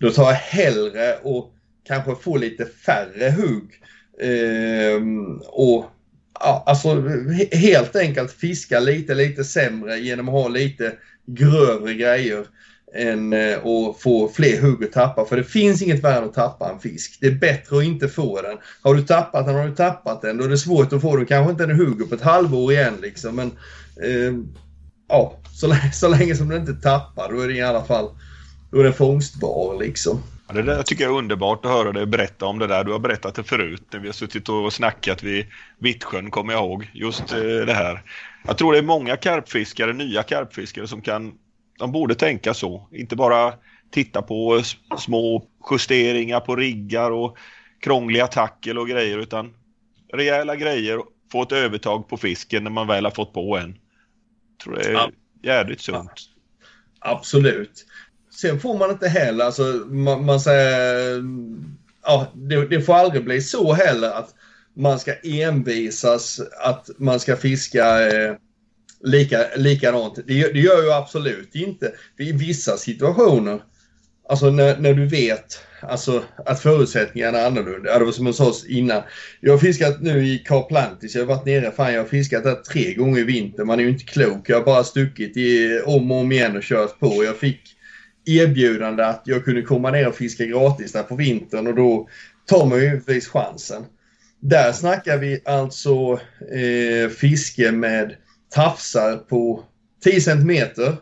Då tar jag hellre och kanske få lite färre hugg. Eh, och ja, alltså helt enkelt fiska lite, lite sämre genom att ha lite grövre grejer än eh, att få fler hugg att tappa. För det finns inget värre än att tappa en fisk. Det är bättre att inte få den. Har du tappat den har du tappat den. Då är det svårt att få den. Kanske inte en hugger på ett halvår igen liksom. Men eh, ja, så så länge som den inte tappar då är det i alla fall då är den fångstbar liksom. Ja, det där tycker jag är underbart att höra dig berätta om det där. Du har berättat det förut när vi har suttit och snackat vid Vittsjön, kommer jag ihåg. Just eh, det här. Jag tror det är många karpfiskare, nya karpfiskare som kan, de borde tänka så. Inte bara titta på små justeringar på riggar och krångliga tackel och grejer utan rejäla grejer få ett övertag på fisken när man väl har fått på en. Jag tror det är Ja. jävligt sunt. Absolut. Sen får man inte heller, alltså man, man säger, ja det, det får aldrig bli så heller att man ska envisas att man ska fiska eh, lika, likadant. Det, gör- det gör ju absolut inte. I vissa situationer, alltså när, när du vet alltså, att förutsättningarna är annorlunda. Det var som jag sa innan. Jag har fiskat nu i Karplantis. Jag har varit nere, fan jag har fiskat där tre gånger i vinter. Man är ju inte klok. Jag har bara stuckit i, om och om igen och kört på. Jag fick erbjudande att jag kunde komma ner och fiska gratis där på vintern och då tar man ju givetvis chansen. Där snackar vi alltså eh, fiske med tafsar på 10 centimeter.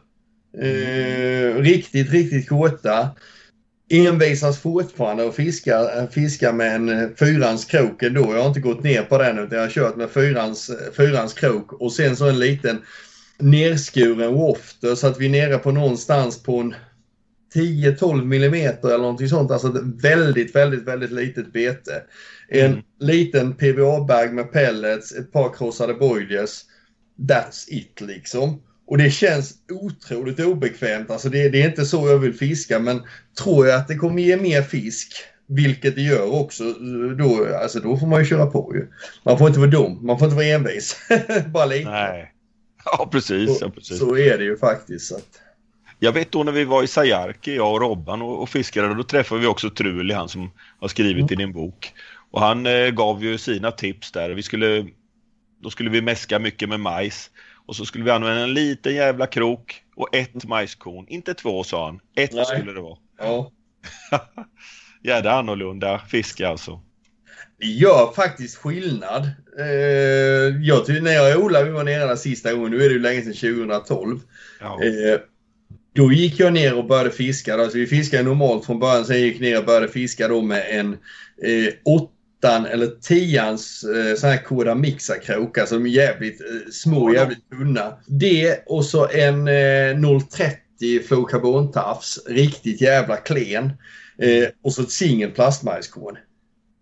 Eh, riktigt, riktigt korta. Envisas fortfarande och fiskar, fiskar med en eh, fyrans krok ändå. Jag har inte gått ner på den utan jag har kört med fyrans, fyrans krok och sen så en liten nerskuren wafter så att vi är nere på någonstans på en 10-12 millimeter eller någonting sånt. Alltså ett väldigt, väldigt, väldigt litet bete. En Mm. liten PVA-bag med pellets, ett par krossade boiliers. That's it liksom. Och det känns otroligt obekvämt. Alltså det, det är inte så jag vill fiska men tror jag att det kommer ge mer fisk, vilket det gör också, då, alltså då får man ju köra på ju. Man får inte vara dum, man får inte vara envis. Bara lite. Nej. Ja, precis. Ja, precis. Så är det ju faktiskt. Att, Jag vet då när vi var i Sajarki, jag och Robban och, och fiskade, då träffade vi också Truli, han som har skrivit i din bok. Och han eh, gav ju sina tips där. Vi skulle, då skulle vi mäska mycket med majs. Och så skulle vi använda en liten jävla krok och ett majskorn. Inte två sa han, ett Nej. skulle det vara. ja. Jädra annorlunda fiske alltså. Det gör faktiskt skillnad. Eh, jag tycker när jag Ola vi var nere där sista gången, nu är det ju länge sedan 2012. Ja. Eh, då gick jag ner och började fiska. Alltså vi fiskade normalt från början, sen gick jag ner och började fiska då med en eh, åttan eller tians eh, sån här Koda Mixa-krokar som är jävligt eh, små, jävligt tunna. Det och så en eh, 030 Flowcarbon-tafs. Riktigt jävla klen. Eh, och så ett singel plastmajskorn.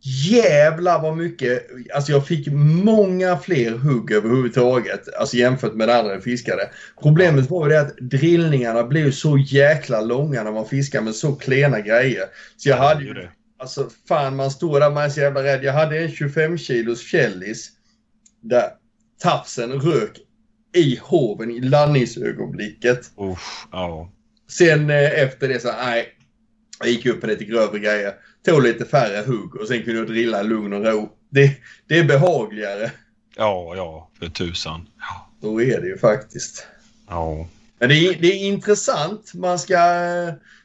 Jävlar vad mycket, alltså jag fick många fler hugg överhuvudtaget. Alltså jämfört med andra jag fiskade. Problemet var ju det att drillningarna blev så jäkla långa när man fiskar med så klena grejer. Så jag hade ju, alltså fan man står där man är så jävla rädd. Jag hade en 25 kilos fjällis där tafsen rök i hoven i landningsögonblicket. Usch, ja. Sen eh, efter det så, nej. Jag gick upp på lite grövre grejer. Tog lite färre hugg och sen kunde jag drilla lugn och ro. Det, det är behagligare. Ja, ja, för tusan. Ja. Så är det ju faktiskt. ja. Men det är, det är intressant. Man ska...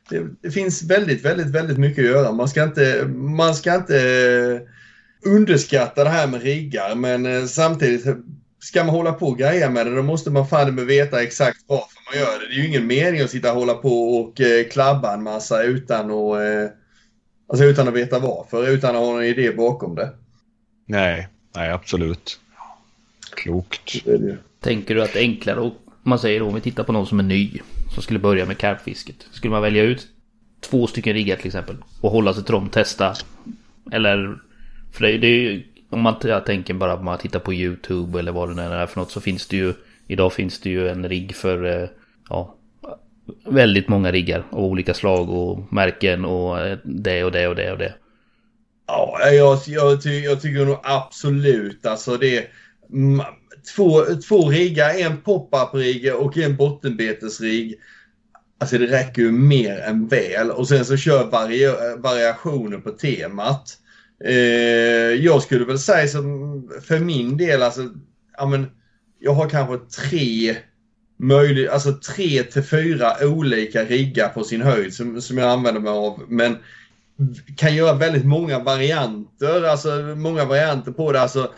Det, det finns väldigt, väldigt, väldigt mycket att göra. Man ska inte, man ska inte underskatta det här med riggar men eh, samtidigt ska man hålla på och greja med det då måste man fan med veta exakt varför man gör det. Det är ju ingen mening att sitta och hålla på och eh, klabba en massa utan att, eh, alltså utan att veta varför, utan att ha någon idé bakom det. Nej, nej absolut. Klokt. det, är det. Tänker du att det är enklare och om man säger då, om vi tittar på någon som är ny som skulle börja med karpfisket. Skulle man välja ut två stycken riggar till exempel och hålla sig till dem, testa. Eller för det, det är ju, om man jag tänker bara om man tittar på YouTube eller vad det nu är för något så finns det ju idag finns det ju en rigg för eh, ja väldigt många riggar av olika slag och märken och eh, det och det och det och det. Ja, jag, jag, ty, jag tycker nog absolut alltså det. Mm, två, två riggar, en pop-up-rigg och en bottenbetesrigg. Alltså det räcker ju mer än väl och sen så kör varia, variationer på temat. Eh, jag skulle väl säga som för min del alltså, ja men jag har kanske tre möjligt, alltså tre till fyra olika riggar på sin höjd som, som jag använder mig av. Men kan göra väldigt många varianter, alltså många varianter på det. Alltså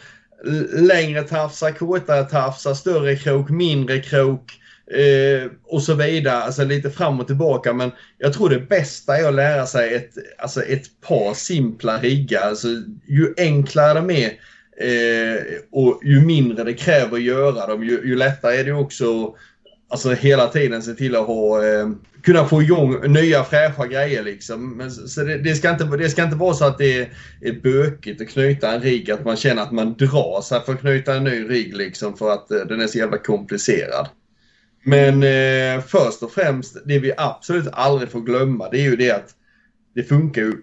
längre tafsar, kortare tafsar, större krok, mindre krok eh, och så vidare. Alltså lite fram och tillbaka. Men jag tror det bästa är att lära sig ett, alltså ett par simpla riggar. Alltså, ju enklare de är eh, och ju mindre det kräver att göra dem, ju, ju lättare är det också Alltså hela tiden se till att ha, eh, kunna få igång nya fräscha grejer liksom. Men, så det, det, ska inte, det ska inte vara så att det är, är bökigt att knyta en rigg, att man känner att man drar sig för att knyta en ny rigg liksom för att eh, den är så jävla komplicerad. Men eh, först och främst, det vi absolut aldrig får glömma det är ju det att det funkar ju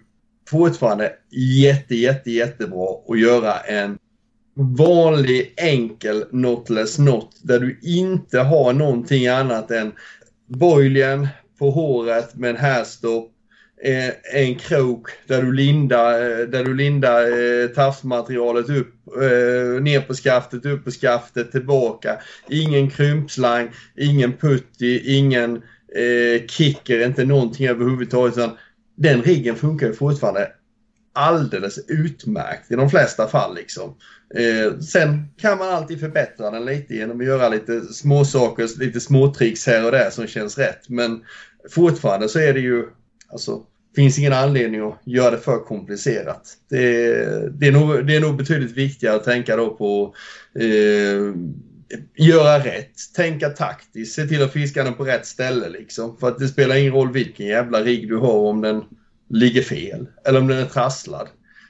fortfarande jätte, jätte, jättebra att göra en vanlig enkel knotless knot där du inte har någonting annat än boilien på håret med en hairstop, eh, en krok där du lindar, eh, där du lindar eh, tafsmaterialet upp, ner på skaftet, upp på skaftet, tillbaka. Ingen krympslang, ingen putty, ingen kicker, inte någonting överhuvudtaget. Utan den riggen funkar ju fortfarande alldeles utmärkt i de flesta fall. Liksom. Eh, sen kan man alltid förbättra den lite genom att göra lite småsaker, lite småtricks här och där som känns rätt. Men fortfarande så är det ju, alltså, finns ingen anledning att göra det för komplicerat. Det, det, är, nog, det är nog betydligt viktigare att tänka då på eh, göra rätt, tänka taktiskt, se till att fiska den på rätt ställe liksom. För att det spelar ingen roll vilken jävla rigg du har om den ligger fel eller om den är trasslad.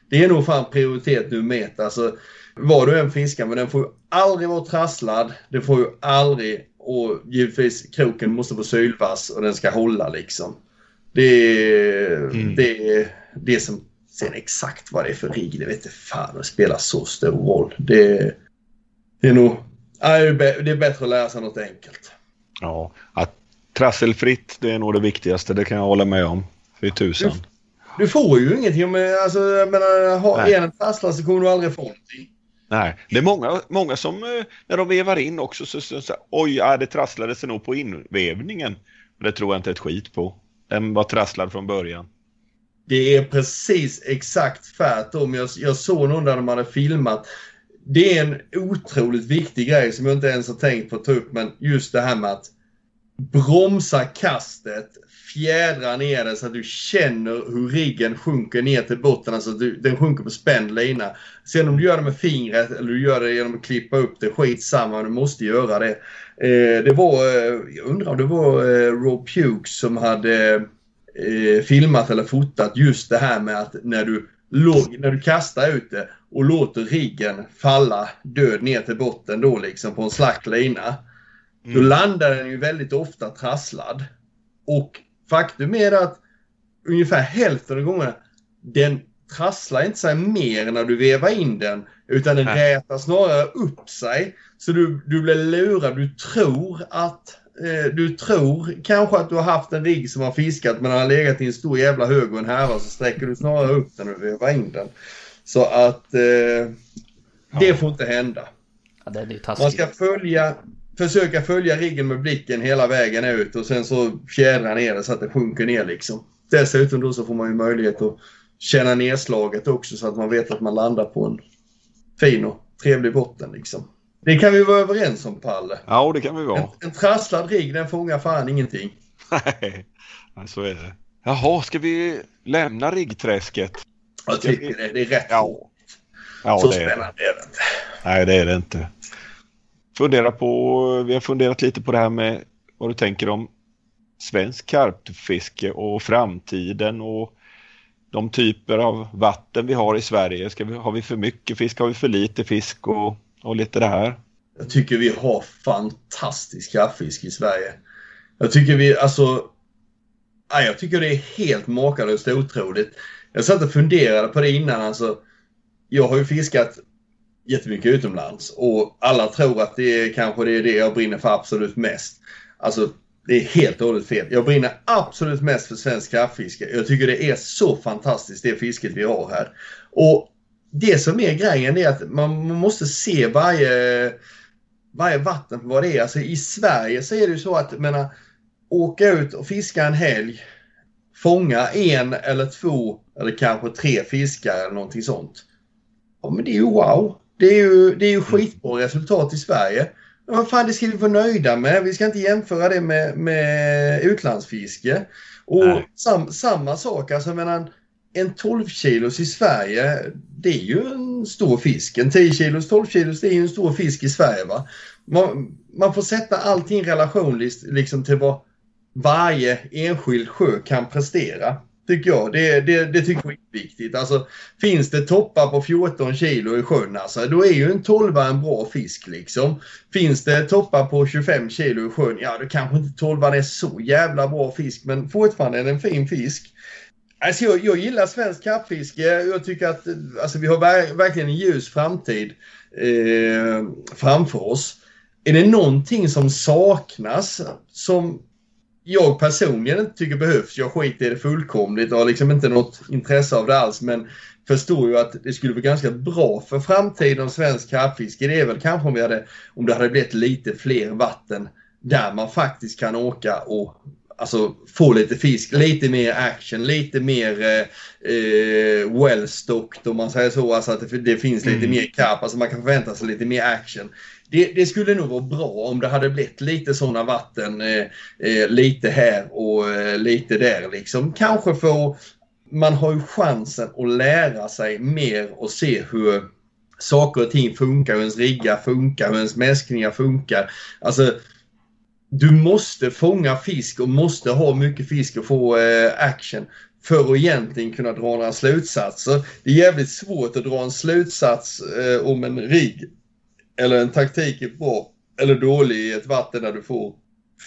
Det är nog fan prioritet nummer ett. Alltså, vad du än fiskar, men den får ju aldrig vara trasslad. Det får ju aldrig, och givetvis kroken måste vara sylvass och den ska hålla liksom. Det är Mm. det, är det som, sen exakt vad det är för rigg, det vet inte fan, det spelar så stor roll. Det, det är nog, det är bättre att lära sig något enkelt. Ja, att trasselfritt det är nog det viktigaste, det kan jag hålla med om. Fy tusan. Du får ju ingenting, men alltså, jag menar, har Nej. en trasslar så kommer du aldrig få någonting. Nej, det är många, många som eh, när de vevar in också så, så, så oj, ja, det trasslade sig nog på invävningen. Det tror jag inte ett skit på. Den var trasslad från början. Det är precis exakt tvärtom. Jag, jag såg någon där de hade filmat. Det är en otroligt viktig grej som jag inte ens har tänkt på att ta upp, men just det här med att bromsa kastet, fjädra ner den så att du känner hur riggen sjunker ner till botten. Alltså du, den sjunker på spänd lina. Sen om du gör det med fingret eller du gör det genom att klippa upp det, skitsamma. Du måste göra det. Eh, det var, eh, jag undrar om det var eh, Rob Pukes som hade eh, filmat eller fotat just det här med att när du, låg, när du kastar ut det och låter riggen falla död ner till botten då liksom på en slack lina. Mm. Då landar den ju väldigt ofta trasslad. Och faktum är att ungefär hälften av gångerna den trasslar inte sig mer när du vevar in den utan den rätar snarare upp sig. Så du, du blir lurad. Du tror att eh, du tror kanske att du har haft en rigg som har fiskat men har legat i en stor jävla hög och en härva så sträcker du snarare upp den och vevar in den. Så att eh, det får inte hända. Ja, Man ska följa försöka följa riggen med blicken hela vägen ut och sen så fjädra ner det så att det sjunker ner liksom. Dessutom då så får man ju möjlighet att känna nedslaget också så att man vet att man landar på en fin och trevlig botten liksom. Det kan vi vara överens om Palle. Ja, det kan vi vara. En, en trasslad rigg den fångar fan ingenting. Nej, så är det. Jaha, ska vi lämna riggträsket? Jag tycker vi... det. Det är rätt ja. ja så det spännande är det inte. Nej, det är det inte fundera på, vi har funderat lite på det här med vad du tänker om svensk karpfiske och framtiden och de typer av vatten vi har i Sverige. Ska vi, har vi för mycket fisk? Har vi för lite fisk? Och, och lite det här. Jag tycker vi har fantastisk karpfisk i Sverige. Jag tycker vi, alltså... jag tycker det är helt makalöst otroligt. Jag satt och funderade på det innan. Alltså, jag har ju fiskat jättemycket utomlands och alla tror att det är kanske det är det jag brinner för absolut mest. Alltså det är helt och hållet fel. Jag brinner absolut mest för svensk kraftfiske. Jag tycker det är så fantastiskt det fisket vi har här. Och det som är grejen är att man måste se varje, varje vatten för vad det är. Alltså i Sverige så är det ju så att menar, åka ut och fiska en helg, fånga en eller två eller kanske tre fiskar eller någonting sånt. Ja men det är ju wow. Det är ju, det är ju skitbra resultat i Sverige. Vad fan, det ska vi vara nöjda med. Vi ska inte jämföra det med, med utlandsfiske. Och sam, samma sak, alltså medan en 12 kilos i Sverige, det är ju en stor fisk. En 10 kilos, 12 kilos, det är ju en stor fisk i Sverige. va. Man, man får sätta allting i relation liksom till vad varje enskild sjö kan prestera. Tycker jag. Det, det, det tycker jag är viktigt. Alltså, finns det toppar på 14 kilo i sjön, alltså, då är ju en 12 en bra fisk. liksom. Finns det toppar på 25 kilo i sjön, ja då kanske inte 12 är så jävla bra fisk, men fortfarande är det en fin fisk. Alltså jag, jag gillar svensk kappfiske. Jag tycker att alltså, vi har ver verkligen en ljus framtid eh, framför oss. Är det någonting som saknas som jag personligen inte tycker behövs. Jag skiter i det fullkomligt och har liksom inte något intresse av det alls. Men förstår ju att det skulle vara ganska bra för framtiden svensk karpfiske. Det är väl kanske om, vi hade, om det hade blivit lite fler vatten där man faktiskt kan åka och alltså, få lite fisk, lite mer action, lite mer eh, eh well-stocked om man säger så. Alltså att det, det finns lite mm. mer karp, alltså man kan förvänta sig lite mer action det, det, skulle nog vara bra om det hade blivit lite sådana vatten eh, eh lite här och eh, lite där liksom. Kanske för man har ju chansen att lära sig mer och se hur saker och ting funkar, hur ens riggar funkar, hur ens mäskningar funkar. Alltså, du måste fånga fisk och måste ha mycket fisk och få eh, action för att egentligen kunna dra några slutsatser. Det är jävligt svårt att dra en slutsats eh, om en rigg eller en taktik är bra eller dålig i ett vatten där du får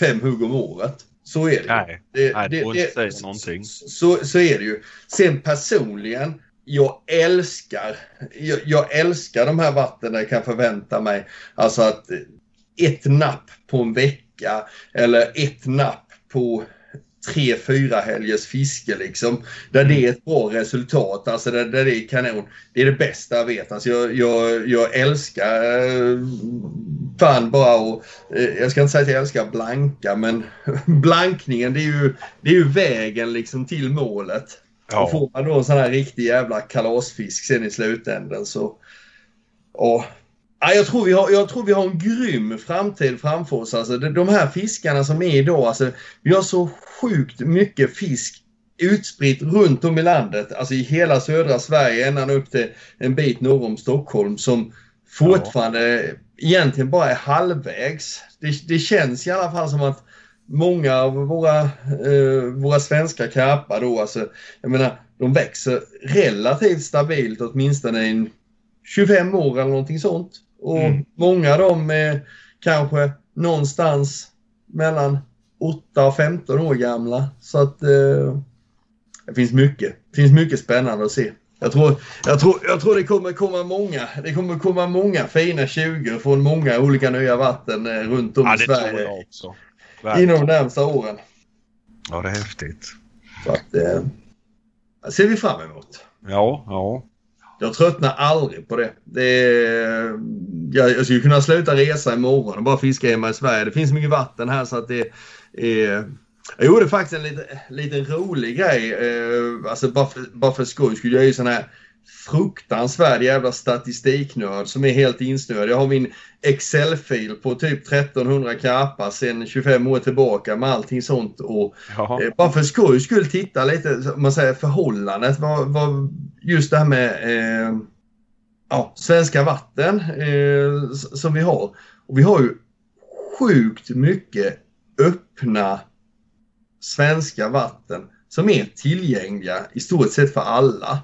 fem hugg om året. Så är det. Nej, det, nej, det, det, säga någonting. Så, så är det ju. Sen personligen, jag älskar, jag, jag älskar de här vattnen där jag kan förvänta mig alltså att ett napp på en vecka eller ett napp på tre, fyra helgers fiske liksom. Där det är ett bra resultat, alltså där, där det är kanon. Det är det bästa jag vet. Alltså jag, jag, jag älskar eh, fan bara och eh, jag ska inte säga att jag älskar blanka men blankningen det är ju, det är ju vägen liksom till målet. Ja. Och får man då en sån här riktig jävla kalasfisk sen i slutändan så... Ja, Ja, jag, tror vi har, jag tror vi har en grym framtid framför oss. Alltså, de, här fiskarna som är idag, alltså, vi har så sjukt mycket fisk utspritt runt om i landet, alltså i hela södra Sverige ända upp till en bit norr om Stockholm som fortfarande ja. egentligen bara är halvvägs. Det, det, känns i alla fall som att många av våra, eh, våra svenska karpar då, alltså, jag menar, de växer relativt stabilt åtminstone i 25 år eller någonting sånt. Och mm. många av dem är kanske någonstans mellan 8 och 15 år gamla. Så att eh, det finns mycket. Det finns mycket spännande att se. Jag tror, jag tror, jag tror det kommer komma många. Det kommer komma många fina 20 från många olika nya vatten eh, runt om ja, i Sverige. Inom de närmsta åren. Ja, det är häftigt. Så att, eh, ser vi fram emot. Ja, ja. Jag tröttnar aldrig på det. det är, jag, jag skulle kunna sluta resa imorgon och bara fiska hemma i Sverige. Det finns mycket vatten här så att det är... Jag gjorde faktiskt en liten, liten rolig grej. Eh, alltså bara för, bara för skoj skulle jag ju sån här fruktansvärd jävla statistiknörd som är helt insnöad. Jag har min Excel-fil på typ 1300 karpar sedan 25 år tillbaka med allting sånt. Och, eh, bara för skojs skull titta lite, man säger förhållandet. Vad, vad, just det här med eh, ja, svenska vatten eh, som vi har. Och vi har ju sjukt mycket öppna svenska vatten som är tillgängliga i stort sett för alla.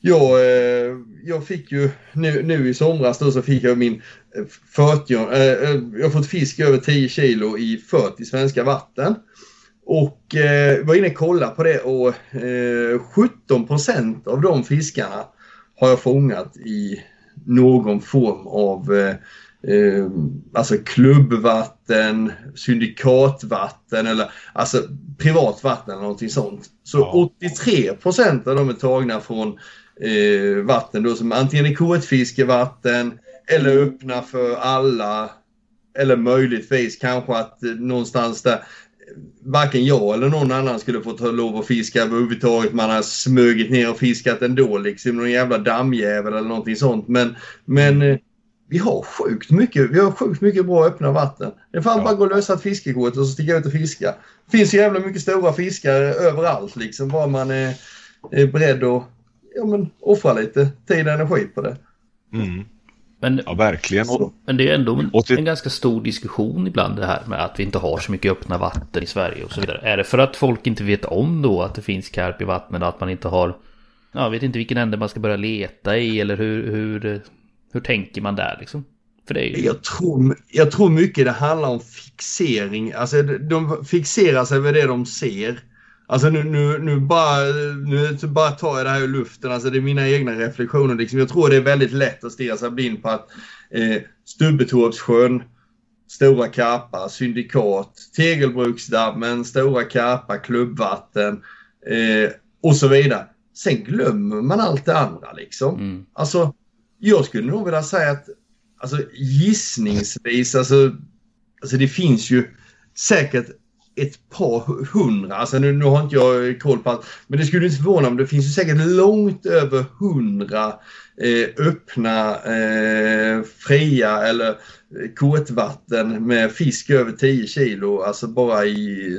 Jag, eh, jag fick ju nu, nu i somras då så fick jag min 40, eh, eh, jag har fått fisk över 10 kilo i 40 svenska vatten. Och eh, var inne och kollade på det och eh, 17% av de fiskarna har jag fångat i någon form av eh, alltså klubbvatten, syndikatvatten eller alltså privat vatten eller någonting sånt. Så ja. 83% av dem är tagna från eh, vatten då som antingen är kortfiskevatten eller öppna för alla. Eller möjligtvis kanske att eh, någonstans där varken jag eller någon annan skulle få ta lov att fiska överhuvudtaget. Man har smugit ner och fiskat ändå liksom. Någon jävla dammjävel eller någonting sånt. Men, men eh, vi har sjukt mycket, vi har sjukt mycket bra öppna vatten. Det är fan ja. bara att gå och lösa ett fiskekort och så sticka ut och fiska. Det finns så jävla mycket stora fiskar överallt liksom. Bara man är, är beredd att ja, men, offra lite tid och energi på det. Mm. Men, ja, verkligen. Men det är ändå en, en, ganska stor diskussion ibland det här med att vi inte har så mycket öppna vatten i Sverige och så vidare. Är det för att folk inte vet om då att det finns karp i vattnet och att man inte har... Jag vet inte vilken ände man ska börja leta i eller hur, hur, hur tänker man där liksom? För det ju... jag, tror, jag tror mycket det handlar om fixering. Alltså de fixerar sig vid det de ser. Alltså nu, nu, nu, bara, nu bara tar jag det här ur luften. Alltså det är mina egna reflektioner. Liksom. Jag tror det är väldigt lätt att stirra sig blind på att eh, Stubbetorpssjön, Stora Karpa, Syndikat, Tegelbruksdammen, Stora Karpa, Klubbvatten eh, och så vidare. Sen glömmer man allt det andra liksom. Mm. Alltså, jag skulle nog vilja säga att alltså, gissningsvis, alltså, alltså det finns ju säkert ett par hundra, alltså nu, nu har inte jag eh, koll på allt, men det skulle inte förvåna om det finns ju säkert långt över hundra eh, öppna, eh, fria eller eh, kortvatten med fisk över 10 kilo, alltså bara i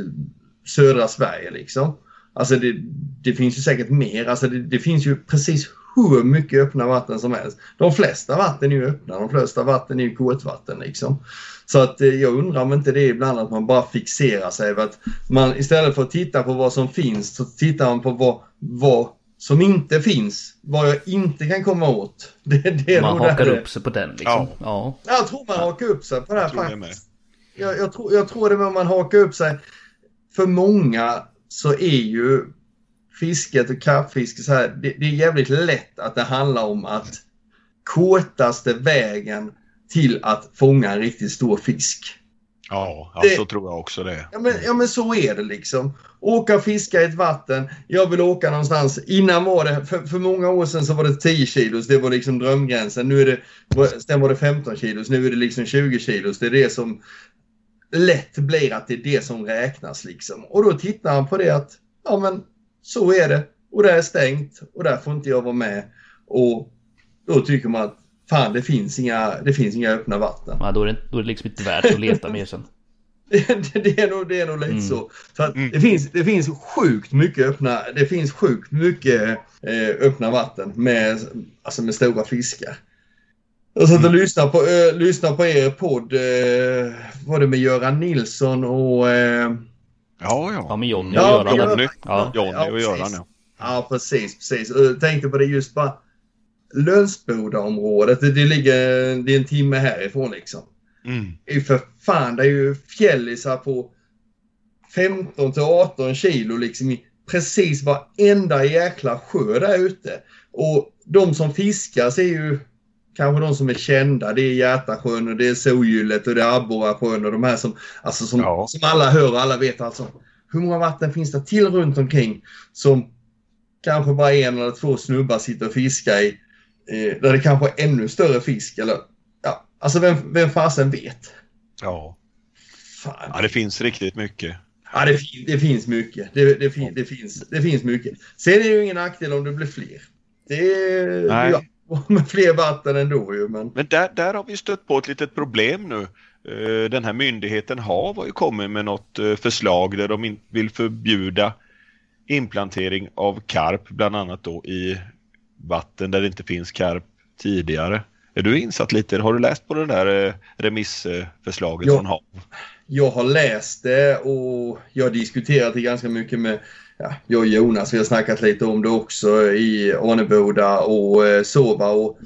södra Sverige liksom. Alltså det, det finns ju säkert mer, alltså det, det finns ju precis hur mycket öppna vatten som helst. De flesta vatten är ju öppna, de flesta vatten är ju kortvatten liksom. Så att eh, jag undrar om inte det är ibland att man bara fixerar sig vid att man istället för att titta på vad som finns så tittar man på vad, vad som inte finns. Vad jag inte kan komma åt. Det, det man hakar upp sig på den liksom. Ja. ja. Jag tror man hakar upp sig på det här faktiskt. Jag, jag, tror, jag tror det med man hakar upp sig. För många så är ju fisket och karpfiske så här. Det, det är jävligt lätt att det handlar om att kortaste vägen till att fånga en riktigt stor fisk. Ja, ja det, så tror jag också det. Ja men, ja men så är det liksom. Åka och fiska i ett vatten. Jag vill åka någonstans. Innan var det, för, för många år sedan så var det 10 kilos. Det var liksom drömgränsen. Nu är det, sen var det 15 kilos. Nu är det liksom 20 kilos. Det är det som lätt blir att det är det som räknas liksom. Och då tittar han på det att, ja men så är det. Och det är stängt och där får inte jag vara med. Och då tycker man att fan det finns inga, det finns inga öppna vatten. Ja, då, är det, då är det liksom inte värt att leta mer sen. det, det, är nog, det är nog lite Mm. så. så att det, finns, det finns sjukt mycket öppna, det finns sjukt mycket eh, öppna vatten med, alltså med stora fiskar. Jag satt och lyssnade på, eh, lyssnade på er podd, eh, var det med Göran Nilsson och... Eh, Ja, Ja, ja. men Johnny Ja, och Göran. Johnny. Ja. Johnny och precis. Göran, ja. Ja, precis, precis. Och Jag tänkte på det just bara. Lönsbodaområdet, det, det ligger det är en timme härifrån liksom. Mm. Det är ju för fan, det är ju fjällisar på 15 till 18 kilo liksom i precis varenda jäkla sjö där ute. Och de som fiskas är ju kanske de som är kända. Det är Hjärtasjön och det är Solgyllet och det är Abborrasjön och de här som, alltså som, Ja. som alla hör och alla vet alltså. Hur många vatten finns det till runt omkring som kanske bara en eller två snubbar sitter och fiskar i. Eh, där det kanske är ännu större fisk eller ja, alltså vem, vem fasen vet? Ja. Fan. ja, det finns riktigt mycket. Ja, det, det finns mycket. Det, det, fin- det, finns, det finns mycket. Sen är det ju ingen nackdel om det blir fler. Det är ja, med fler vatten ändå ju. Men Men där, där har vi stött på ett litet problem nu. Eh, Den här myndigheten HaV har ju kommit med något eh, förslag där de vill förbjuda inplantering av karp, bland annat då i vatten där det inte finns karp tidigare. Är du insatt lite? Har du läst på det där eh, remissförslaget Ja. från HaV? jag har läst det och jag har diskuterat det ganska mycket med ja, jag och Jonas. Vi har snackat lite om det också i Arneboda och eh, Sova. Och,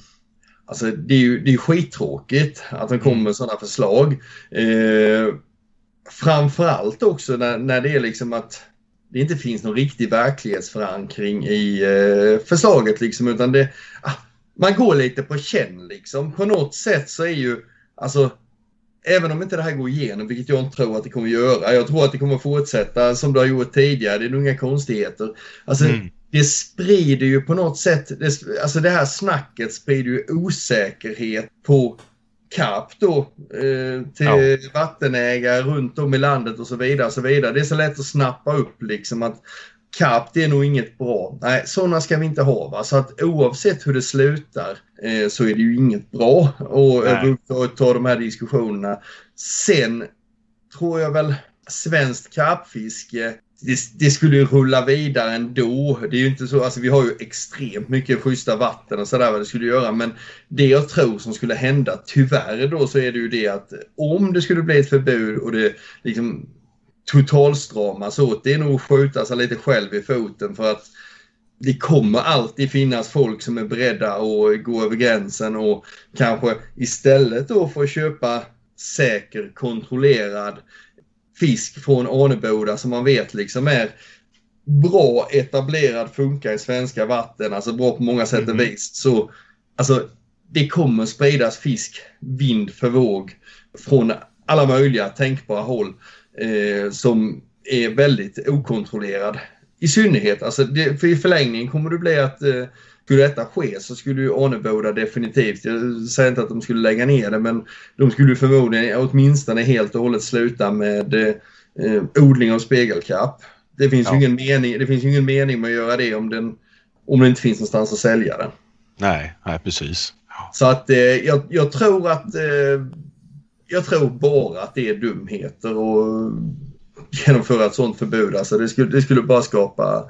alltså, det är ju det är skittråkigt att de kommer med sådana förslag. Eh, framförallt också när, när det är liksom att det inte finns någon riktig verklighetsförankring i eh, förslaget liksom utan det, ah, man går lite på känn liksom. På något sätt så är ju, alltså Även om inte det här går igenom, vilket jag inte tror att det kommer göra. Jag tror att det kommer fortsätta som det har gjort tidigare. Det är nog inga konstigheter. Alltså, Mm. det sprider ju på något sätt, det, alltså det här snacket sprider ju osäkerhet på karp då eh, till vattenägare runt om i landet och så vidare. Och så vidare. Det är så lätt att snappa upp liksom att karp det är nog inget bra. Nej, sådana ska vi inte ha. Va? Så att oavsett hur det slutar eh, så är det ju inget bra att ta de här diskussionerna. Sen tror jag väl svenskt karpfiske det, det skulle ju rulla vidare ändå. Det är ju inte så, alltså vi har ju extremt mycket schyssta vatten och sådär vad det skulle göra. Men det jag tror som skulle hända, tyvärr då, så är det ju det att om det skulle bli ett förbud och det liksom totalstramas åt, det är nog att skjuta sig lite själv i foten för att det kommer alltid finnas folk som är beredda att gå över gränsen och kanske istället då få köpa säker, kontrollerad fisk från Arneboda som man vet liksom är bra etablerad, funkar i svenska vatten, alltså bra på många sätt och Mhm. vis. Så alltså, det kommer spridas fisk vind för våg från alla möjliga tänkbara håll eh, som är väldigt okontrollerad. I synnerhet, alltså det, för i förlängningen kommer det bli att eh, skulle detta ske så skulle ju Arneboda definitivt, jag säger inte att de skulle lägga ner det, men de skulle förmodligen åtminstone helt och hållet sluta med eh, odling av spegelkarp. Det finns, Ja. ingen mening, det finns ju ingen mening med att göra det om, den, om det inte finns någonstans att sälja den. Nej, nej precis. Ja. Så att eh, jag, jag tror att eh, jag tror bara att det är dumheter att genomföra ett sånt förbud. Alltså det skulle, det skulle bara skapa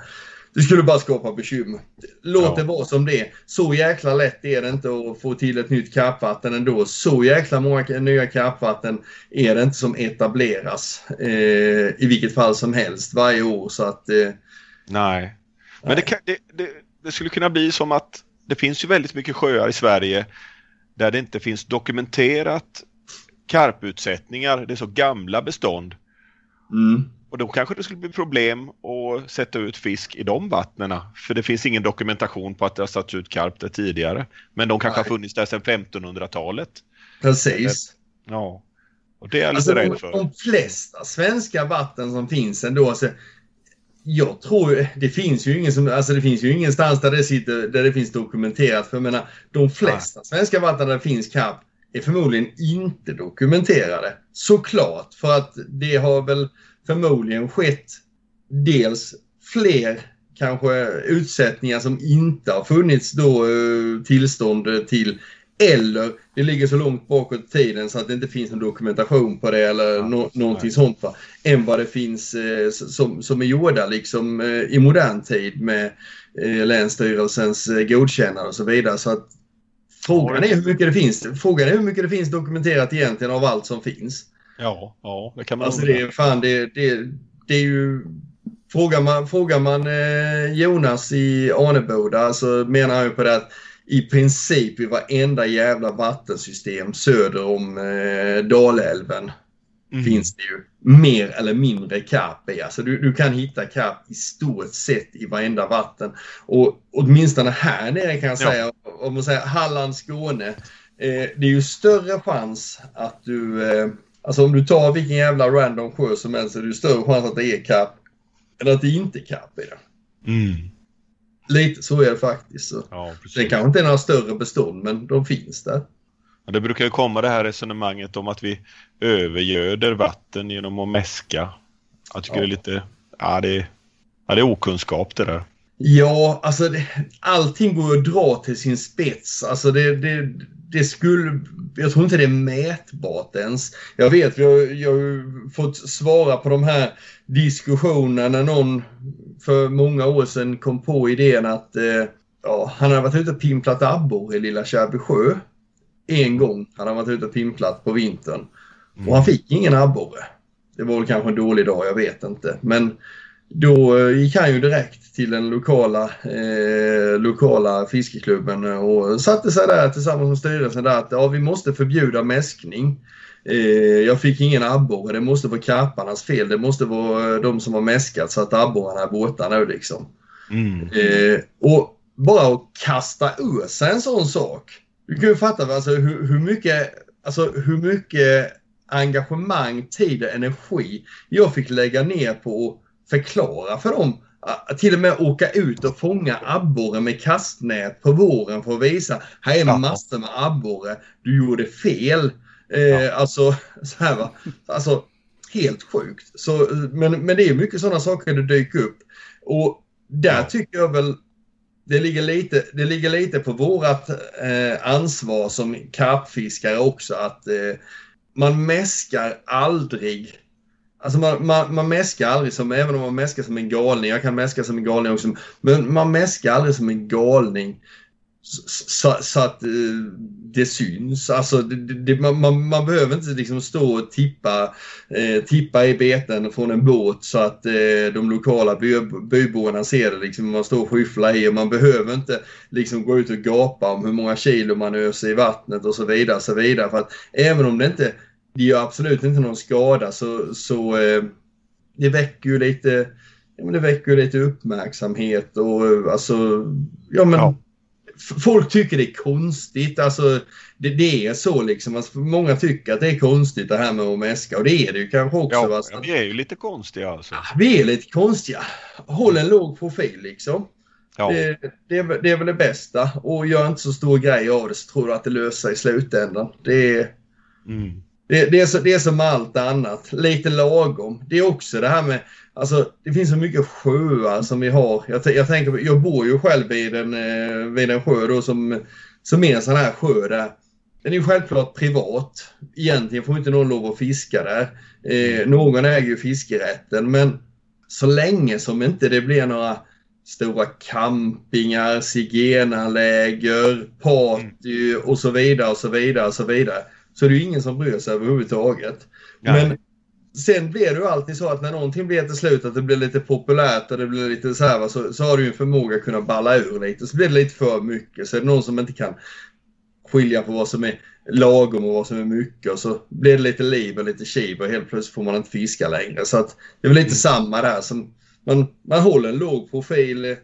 det skulle bara skapa bekymmer. Låt Ja. det vara som det är. Så jäkla lätt är det inte att få till ett nytt karpvatten ändå. Så jäkla många nya karpvatten är det inte som etableras eh, i vilket fall som helst varje år. Så att, eh, Nej. Men det, kan, det, det, det skulle kunna bli som att det finns ju väldigt mycket sjöar i Sverige där det inte finns dokumenterat karputsättningar. Det är så gamla bestånd. mm, Och då kanske det skulle bli problem att sätta ut fisk i de vattnena. För det finns ingen dokumentation på att det har satts ut karp där tidigare. Men de kanske Nej. har funnits där sedan 1500-talet. precis. Ja. Och det är jag lite Alltså de, rädd för. de flesta svenska vatten som finns ändå. Alltså, jag tror det finns ju ingen som, alltså det finns ju ingenstans där det sitter, där det finns dokumenterat. För jag menar, de flesta svenska vatten där det finns karp är förmodligen inte dokumenterade. Såklart, för att det har väl förmodligen skett dels fler kanske utsättningar som inte har funnits då eh, tillstånd till Eller det ligger så långt bakåt i tiden så att det inte finns någon dokumentation på det eller Ja, no någonting nej. sånt. Va? Än vad det finns eh, som, som är gjorda liksom, eh, i modern tid med eh, Länsstyrelsens eh, godkännande och så vidare. Så att frågan, är hur mycket det finns, frågan är hur mycket det finns dokumenterat egentligen av allt som finns. Ja, ja, det kan man Alltså det är fan det, det, det är ju Frågar man, frågar man eh, Jonas i Arneboda så menar han ju på det att i princip i varenda jävla vattensystem söder om eh, Dalälven Mm. finns det ju mer eller mindre karp i. Alltså du, du kan hitta karp i stort sett i varenda vatten. Och åtminstone här nere kan jag Ja. säga, om man säger Halland, Skåne. Eh, det är ju större chans att du, eh, alltså om du tar vilken jävla random sjö som helst så är det ju större chans att det är karp än att det inte är karp i det. Mm. Lite så är det faktiskt. Så. Ja, Det kanske inte är några större bestånd men de finns där. Ja, Det brukar ju komma det här resonemanget om att vi övergöder vatten genom att mäska. Jag tycker Ja. det är lite... Ja, det är, ja, det är okunskap det där. Ja, alltså det, allting går att dra till sin spets. Alltså det, det, det skulle... Jag tror inte det är mätbart ens. Jag vet, jag, jag har fått svara på de här diskussionerna när någon för många år sedan kom på idén att eh, ja, han hade varit ute och pimplat abborre i Lilla Kärbysjö. En gång hade han varit ute och pimplat på vintern. Och han fick ingen abborre. Det var väl kanske en dålig dag, jag vet inte. Men då eh, gick han ju direkt till den lokala, eh, lokala fiskeklubben och satte sig där tillsammans med styrelsen där att ja, vi måste förbjuda mäskning. Eh, jag fick ingen abborre, det måste vara karparnas fel. Det måste vara eh, de som har mäskat så att abborrarna är borta nu liksom. Mm. Eh, och bara att kasta ur sig en sån sak. Du kan ju fatta alltså, hur, hur, mycket, alltså, hur mycket engagemang, tid och energi jag fick lägga ner på förklara för dem. Att till och med åka ut och fånga abborre med kastnät på våren för att visa här är Ja. massor med abborre. Du gjorde fel. Eh, Alltså, så här va. Alltså, helt sjukt. Så, men, men det är mycket sådana saker det dyker upp. Och där Ja. tycker jag väl det ligger lite, det ligger lite på vårat eh, ansvar som karpfiskare också att eh, man mäskar aldrig. Alltså man, man, man mäskar aldrig som, även om man mäskar som en galning, jag kan mäska som en galning också, men man mäskar aldrig som en galning så, så, så att eh, det syns. Alltså det, det, man, man, man behöver inte liksom stå och tippa, eh, tippa i beten från en båt så att eh, de lokala by, byborna ser det. Liksom, man står och skyfflar i och man behöver inte liksom gå ut och gapa om hur många kilo man öser i vattnet och så vidare. Så vidare. För att även om det inte det gör absolut inte någon skada så, så eh, det väcker ju lite ja, men det väcker ju lite uppmärksamhet och eh, alltså ja men Ja. folk tycker det är konstigt. Alltså, det, det är så liksom. Alltså, många tycker att det är konstigt det här med att mäska och det är det ju kanske också. Ja, va? Så ja, att- vi är ju lite konstiga alltså. vi är lite konstiga. Håll en låg profil liksom. Ja, Det, det, är, det är väl det bästa. Och gör inte så stor grej av det så tror du att det löser sig i slutändan. Det är, mm det, det, är så, det är som allt annat. Lite lagom. Det är också det här med, alltså det finns så mycket sjöar som vi har. Jag, jag tänker, jag bor ju själv vid en, eh, vid en sjö då som, som är en sån här sjö där. Den är ju självklart privat. Egentligen får inte någon lov att fiska där. Eh, någon äger ju fiskerätten men så länge som inte det blir några stora campingar, zigenarläger, party och så vidare och så vidare och så vidare. Så är det ju ingen som bryr sig överhuvudtaget. Nej. Men sen blir det ju alltid så att när någonting blir till slut att det blir lite populärt och det blir lite så här så, så har du ju en förmåga att kunna balla ur lite. Så blir det lite för mycket. Så är det någon som inte kan skilja på vad som är lagom och vad som är mycket och så blir det lite liv och lite kiv och helt plötsligt får man inte fiska längre. Så att det är väl lite samma där. Som man, man håller en låg profil, är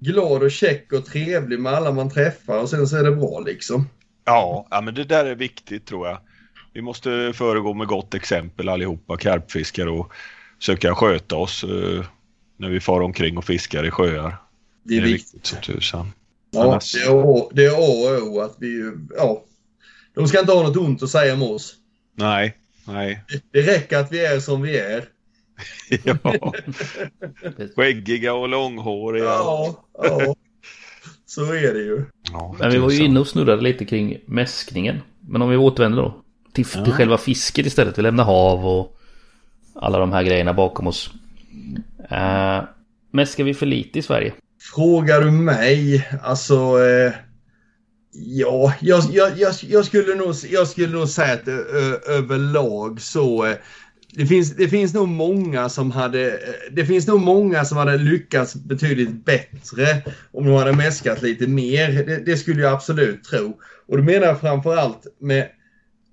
glad och check och trevlig med alla man träffar och sen så är det bra liksom. Ja, ja, men det där är viktigt tror jag. Vi måste föregå med gott exempel allihopa, karpfiskare och försöka sköta oss eh, när vi far omkring och fiskar i sjöar. Det är viktigt. som tusan. Ja, Annars- det är A- det är A och O att vi, ja, de ska inte ha något ont att säga om oss. Nej, nej. Det räcker att vi är som vi är. ja. Skäggiga och långhåriga. Ja, ja. Så är det ju. Ja, Men vi var ju inne och snurrade lite kring mäskningen. Men om vi återvänder då. Till, till själva fisket istället. Vi lämnar hav och alla de här grejerna bakom oss. Uh, mäskar vi för lite i Sverige? Frågar du mig, alltså... Eh, ja, jag, jag, jag, jag, skulle nog, jag skulle nog säga att ö, överlag så... Det finns, det finns nog många som hade... Det finns nog många som hade lyckats betydligt bättre om de hade mäskat lite mer. Det, det skulle jag absolut tro. Och då menar jag framförallt med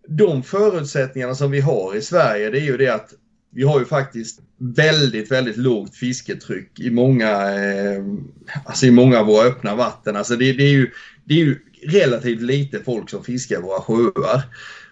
de förutsättningarna som vi har i Sverige. Det är ju det att vi har ju faktiskt väldigt, väldigt lågt fisketryck i många, eh, alltså i många av våra öppna vatten. Alltså det, det, är ju, det är ju relativt lite folk som fiskar i våra sjöar.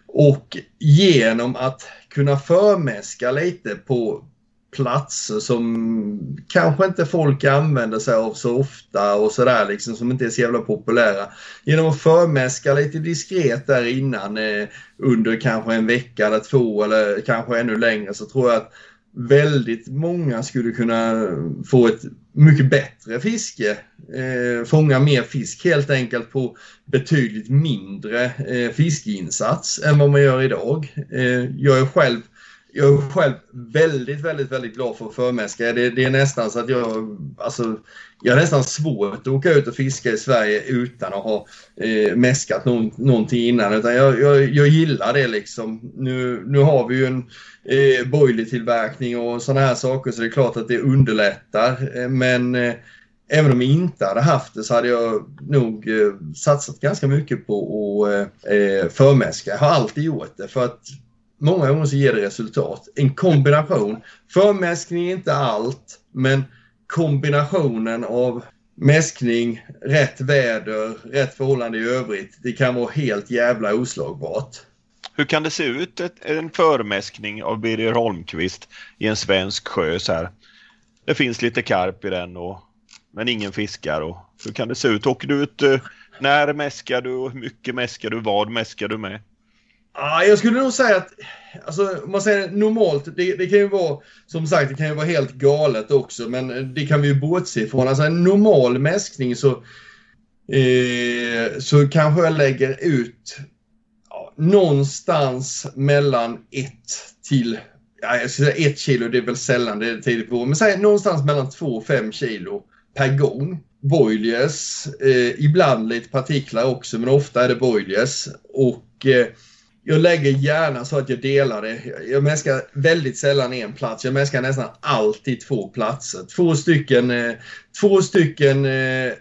Och genom att kunna förmäska lite på platser som kanske inte folk använder sig av så ofta och sådär liksom som inte är så jävla populära. Genom att förmäska lite diskret där innan eh, under kanske en vecka eller två eller kanske ännu längre så tror jag att väldigt många skulle kunna få ett mycket bättre fiske. Eh, fånga mer fisk helt enkelt på betydligt mindre eh, fiskeinsats än vad man gör idag. Eh, jag är själv jag är själv väldigt, väldigt, väldigt glad för att förmäska. Det, det är nästan så att jag, alltså, jag har nästan svårt att åka ut och fiska i Sverige utan att ha eh, mäskat någon, någonting innan. Utan jag, jag, jag gillar det liksom. Nu, nu har vi ju en eh, boilertillverkning och sådana här saker så det är klart att det underlättar. Eh, men eh, även om jag inte hade haft det så hade jag nog eh, satsat ganska mycket på att eh, eh förmäska. Jag har alltid gjort det för att många gånger så ger det resultat. En kombination. Förmäskning är inte allt, men kombinationen av mäskning, rätt väder, rätt förhållande i övrigt. Det kan vara helt jävla oslagbart. Hur kan det se ut ett, en förmäskning av Birger Holmqvist i en svensk sjö så här? Det finns lite karp i den och, men ingen fiskar. Och, hur kan det se ut? Åker du ut? Eh, när mäskar du? Hur mycket mäskar du? Vad mäskar du med? Ah, jag skulle nog säga att, alltså om man säger normalt, det, det kan ju vara, som sagt, det kan ju vara helt galet också, men det kan vi ju bortse ifrån. Alltså en normal mäskning så, eh, så kanske jag lägger ut ja, någonstans mellan ett till, ja, jag skulle säga ett kilo, det är väl sällan det är tidigt på men säg någonstans mellan två och fem kilo per gång. Boiliers, eh, ibland lite partiklar också, men ofta är det boiliers. Och eh, jag lägger gärna så att jag delar det. Jag mäskar väldigt sällan en plats. Jag mäskar nästan alltid två platser. Två stycken, eh, två stycken eh,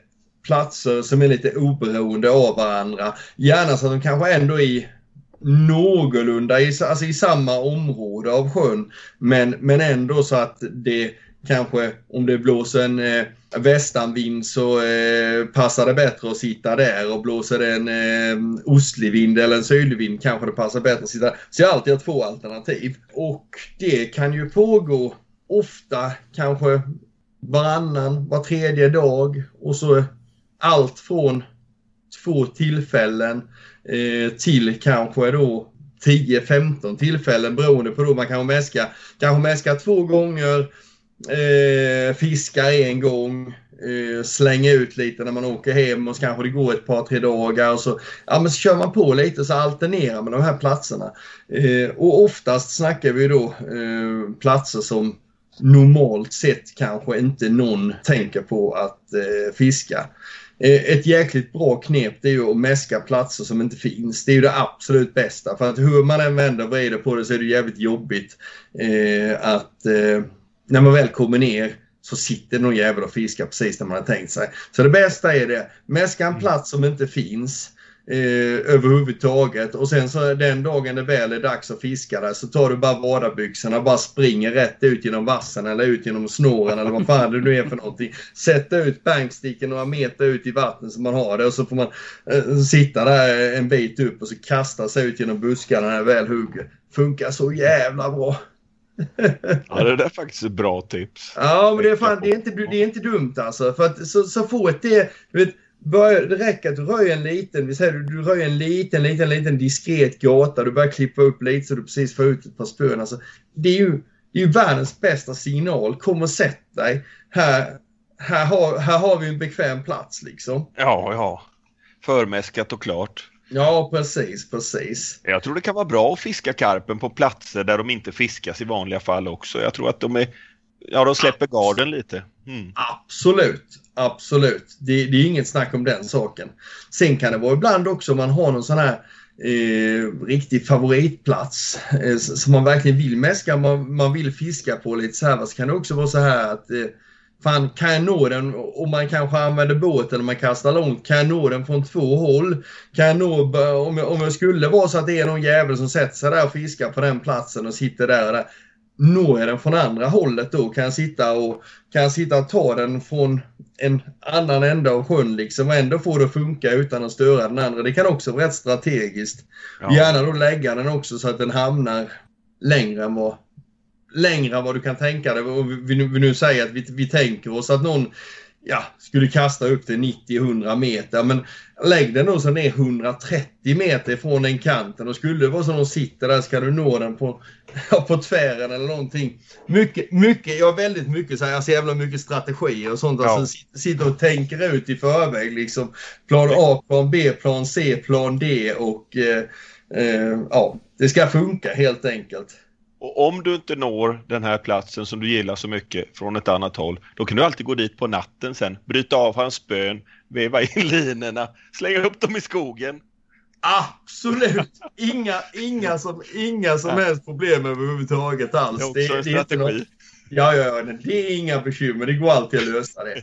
platser som är lite oberoende av varandra. Gärna så att de kanske ändå är någorlunda i, alltså i samma område av sjön. Men, men ändå så att det kanske om det blåser en eh, västanvind så eh, passar det bättre att sitta där och blåser det en eh, ostlig vind eller en sydlig vind kanske det passar bättre att sitta där. Så jag har alltid har två alternativ. Och det kan ju pågå ofta kanske varannan, var tredje dag och så allt från två tillfällen eh, till kanske då 10-15 tillfällen beroende på då man kanske mäska. Kanske mäska två gånger eh, fiskar en gång, eh, slänga ut lite när man åker hem och så kanske det går ett par tre dagar och så, ja, men så kör man på lite och så alternerar man de här platserna. Eh, och oftast snackar vi då eh, platser som normalt sett kanske inte någon tänker på att eh, fiska. Eh, ett jäkligt bra knep det är ju att mäska platser som inte finns. Det är ju det absolut bästa. För att hur man än vänder och vrider på det så är det jävligt jobbigt eh, att eh, när man väl kommer ner så sitter någon jävel och fiskar precis där man har tänkt sig. Så det bästa är det. Mäska en plats som inte finns eh, överhuvudtaget och sen så den dagen det väl är dags att fiska där så tar du bara vadarbyxorna och bara springer rätt ut genom vassen eller ut genom snåren eller vad fan det nu är för någonting. Sätta ut banksticken några meter ut i vattnet så man har det och så får man eh, sitta där en bit upp och så kasta sig ut genom buskarna när det väl hugger. Funkar så jävla bra. Ja, det där är faktiskt ett bra tips. Ja, men det är, fan, det är, inte, det är inte dumt alltså. För att så, så fort det, du vet, börjar, det räcker att du röjer en liten, vi säger du, du röjer en liten, liten, liten diskret gata. Du börjar klippa upp lite så du precis får ut ett par spön. Alltså, det är ju, det är ju världens bästa signal. Kom och sätt dig. Här, här har, här har vi en bekväm plats liksom. Ja, ja. Förmäskat och klart. Ja, precis, precis. Jag tror det kan vara bra att fiska karpen på platser där de inte fiskas i vanliga fall också. Jag tror att de är... Ja, de släpper garden lite. Mm. Absolut, absolut. Det, det är inget snack om den saken. Sen kan det vara ibland också om man har någon sån här eh, riktig favoritplats eh, som man verkligen vill mäska, man, man vill fiska på lite så här. Så kan det också vara så här att eh, Fan, kan jag nå den om man kanske använder båten och man kastar långt? Kan jag nå den från två håll? Kan jag nå, om jag, om jag skulle vara så att det är någon jävel som sätter sig där och fiskar på den platsen och sitter där och där. Når jag den från andra hållet då? Kan jag sitta och, kan jag sitta och ta den från en annan ända av sjön liksom och ändå få det att funka utan att störa den andra? Det kan också vara rätt strategiskt. Ja. Gärna då lägga den också så att den hamnar längre än vad längre än vad du kan tänka dig. Och vi, vi nu säger att vi, vi tänker oss att någon ja, skulle kasta upp till 90-100 meter. Men lägg den då så den är 130 meter från den kanten och skulle det vara så att de sitter där ska du nå den på, på tvären eller någonting. Mycket, mycket, ja väldigt mycket så här, så jävla mycket strategier och sånt. Ja. Alltså, sitter och tänker ut i förväg liksom. Plan A, plan B, plan C, plan D och eh, eh, ja, det ska funka helt enkelt. Och om du inte når den här platsen som du gillar så mycket från ett annat håll, då kan du alltid gå dit på natten sen, bryta av hans spön, veva in linorna, slänga upp dem i skogen. Absolut! Inga, inga som, inga som helst problem överhuvudtaget alls. Det är också en strategi. Det ja, ja, ja, det är inga bekymmer. Det går alltid att lösa det. Äh,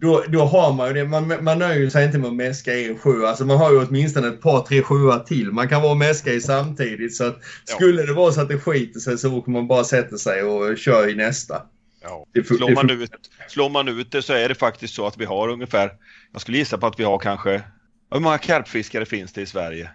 då, då har man ju det. Man, man nöjer sig inte med att mäska i en sjö. Alltså man har ju åtminstone ett par, tre sjöar till. Man kan vara och mäska i samtidigt. Så att ja. skulle det vara så att det skiter sig så åker man bara sätta sig och kör i nästa. Ja. slår, man ut, slår man ut det så är det faktiskt så att vi har ungefär, jag skulle gissa på att vi har kanske, hur många karpfiskare finns det i Sverige?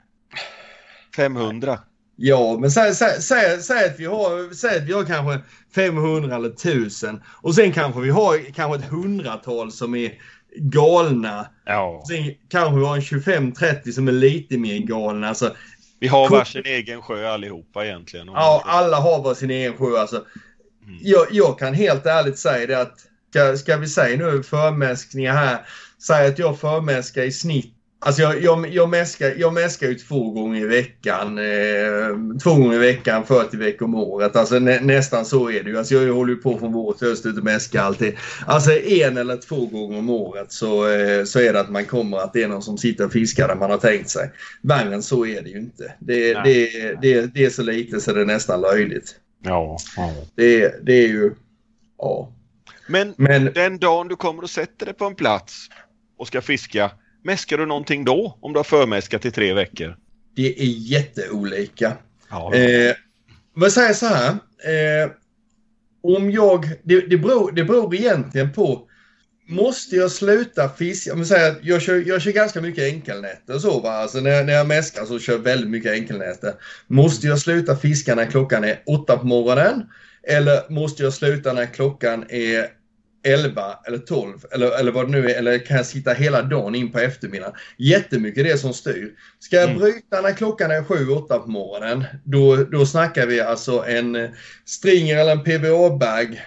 500? Ja, men säg, säg, säg, säg, att vi har, säg att vi har kanske 500 eller 1000 och sen kanske vi har kanske ett hundratal som är galna. Ja. Sen kanske vi har en 25-30 som är lite mer galna. Alltså, vi har varsin egen sjö allihopa egentligen. Ja, alla har varsin egen sjö. Alltså, mm. jag, jag, kan helt ärligt säga det att ska, ska vi säga nu förmäskningar här. Säg att jag förmäskar i snitt Alltså jag, jag, jag, mäskar, jag mäskar ju två gånger i veckan. Eh, två gånger i veckan, 40 veckor om året. Alltså nä, nästan så är det ju. Alltså jag håller ju på från vår till höst ut och mäskar alltid. Alltså en eller två gånger om året så, eh, så är det att man kommer att det är någon som sitter och fiskar där man har tänkt sig. Värre än så är det ju inte. Det, det, det, det är så lite så det är nästan löjligt. Ja. ja. Det, det är ju... Ja. Men, Men den dagen du kommer och sätter dig på en plats och ska fiska Mäskar du någonting då om du har förmäskat i tre veckor? Det är jätteolika. Ja. Eh, vad säger så här. Eh, om jag, det, det, beror, det beror egentligen på Måste jag sluta fiska? Jag, säga, jag, kör, jag kör ganska mycket enkelnätter så va. Alltså när, när jag mäskar så kör jag väldigt mycket enkelnätter. Måste jag sluta fiska när klockan är åtta på morgonen? Eller måste jag sluta när klockan är 11 eller 12 eller, eller vad det nu är, eller kan jag sitta hela dagen in på eftermiddagen? Jättemycket det som styr. Ska jag mm. bryta när klockan är 7-8 på morgonen, då, då snackar vi alltså en stringer eller en PVA-bag.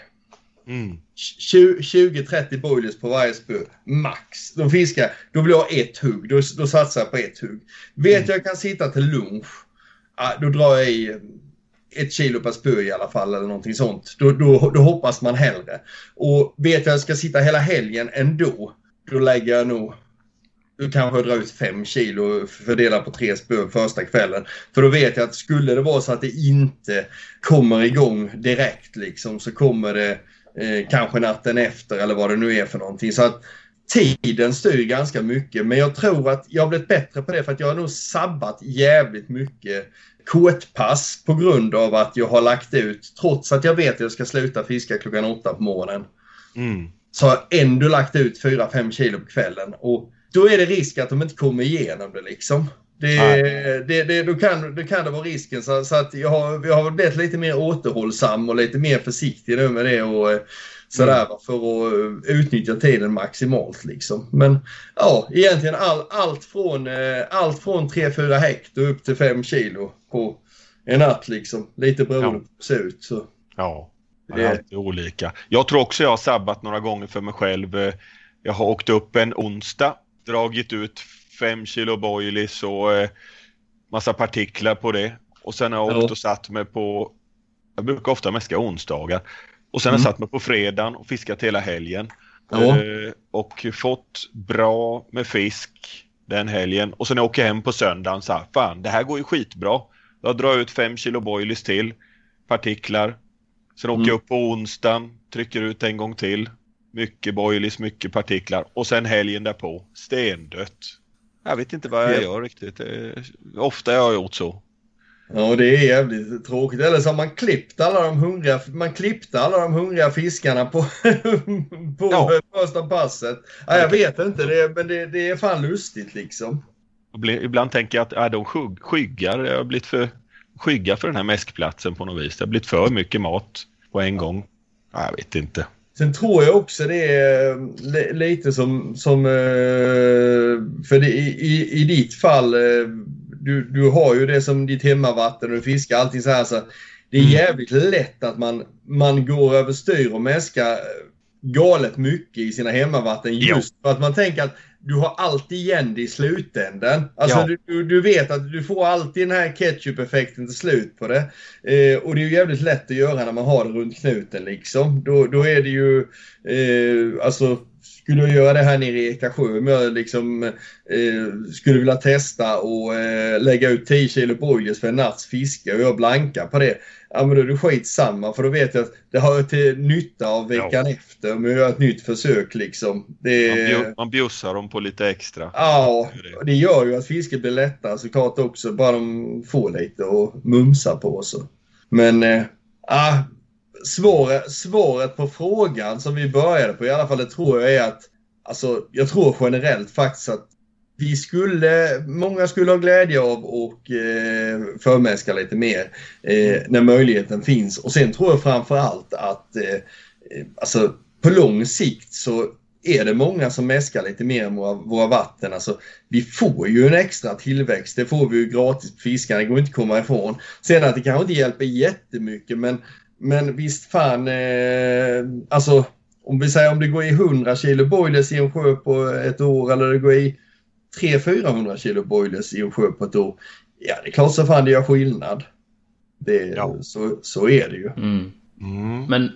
Mm. 20-30 boilers på varje spö, max. De fiskar, då vill jag ha ett hugg, då, då satsar jag på ett hugg. Vet mm. jag kan sitta till lunch, då drar jag i ett kilo per spö i alla fall eller någonting sånt. Då, då, då hoppas man hellre. Och vet jag att jag ska sitta hela helgen ändå, då lägger jag nog då kanske jag drar ut fem kilo fördelat på tre spö första kvällen. För då vet jag att skulle det vara så att det inte kommer igång direkt liksom så kommer det eh, kanske natten efter eller vad det nu är för någonting. Så att tiden styr ganska mycket men jag tror att jag har blivit bättre på det för att jag har nog sabbat jävligt mycket kortpass på grund av att jag har lagt ut, trots att jag vet att jag ska sluta fiska klockan åtta på morgonen. Mm. Så har jag ändå lagt ut 4-5 kilo på kvällen och då är det risk att de inte kommer igenom det liksom. Det, det, det, då, kan, då kan det vara risken så, så att jag har, jag har blivit lite mer återhållsam och lite mer försiktig nu med det och sådär mm. för att eh, utnyttja tiden maximalt liksom. Men ja, egentligen all, allt från, eh, allt från 3-4 hektar upp till 5 kilo på en natt liksom. Lite beroende på hur det ser ut. Så. Ja. Det är alltid olika. Jag tror också jag har sabbat några gånger för mig själv. Jag har åkt upp en onsdag, dragit ut fem kilo boilies och eh, massa partiklar på det. Och sen har jag åkt och satt mig på, jag brukar ofta mäska onsdagar. Och sen har jag satt mig på fredagen och fiskat hela helgen. Ja. Eh, och fått bra med fisk den helgen. Och sen när jag åker hem på söndagen så här, fan det här går ju skitbra. Jag drar ut fem kilo boilies till, partiklar. Sen åker Mm. jag upp på onsdagen, trycker ut en gång till. Mycket boilies, mycket partiklar. Och sen helgen därpå, stendött. Jag vet inte vad jag Ja. gör riktigt. Eh, Ofta har jag gjort så. Ja, det är jävligt tråkigt. Eller så har man klippt alla de hungriga, man klippte alla de hungriga fiskarna på, på Ja. första passet. Ja, jag vet inte, det, men det, det är fan lustigt liksom. Ibland tänker jag att äh, de skygg- skyggar. Jag har blivit för skygga för den här mäskplatsen på något vis. Det har blivit för mycket mat på en gång. Ja, Jag vet inte. Sen tror jag också det är eh, li- lite som, som eh, för det, i, i, i ditt fall, eh, du, du har ju det som ditt hemmavatten och du fiskar allting så här så det är Mm. jävligt lätt att man, man går överstyr och mäskar eh, galet mycket i sina hemmavatten just för att man tänker att du har alltid igen det i slutändan. Alltså Ja. du, du, du vet att du får alltid den här ketchup-effekten till slut på det. Eh, och det är ju jävligt lätt att göra när man har det runt knuten liksom. Då, då är det ju, eh, alltså skulle jag göra det här nere i Ekasjö om jag liksom eh, skulle vilja testa och eh, lägga ut 10 kilo broilers för en natts fiske och jag blankar på det. Ja men då är det skitsamma för då vet jag att det har jag till nytta av veckan efter om jag gör ett nytt försök liksom. Det, Man, bju- man bjussar dem på lite extra. Ja, det gör ju att fisket blir lättare såklart också. Bara de får lite och mumsa på så. Men, eh, ah, svaret, svaret på frågan som vi började på i alla fall, det tror jag är att, alltså jag tror generellt faktiskt att vi skulle, många skulle ha glädje av och eh, förmäska lite mer eh, när möjligheten finns. Och sen tror jag framför allt att eh, eh, alltså på lång sikt så är det många som mäskar lite mer än våra, våra vatten. Alltså, vi får ju en extra tillväxt. Det får vi ju gratis på fiskarna. Det går inte att komma ifrån. Sen att det kanske inte hjälper jättemycket men, men visst fan. Eh, alltså om vi säger om det går i 100 kilo boilers i en sjö på ett år eller det går i 300-400 kilo boilers i en sjö på ett år. Ja, det är klart så fan det gör skillnad. Det, Ja. så, så är det ju. Mm. Mm. Men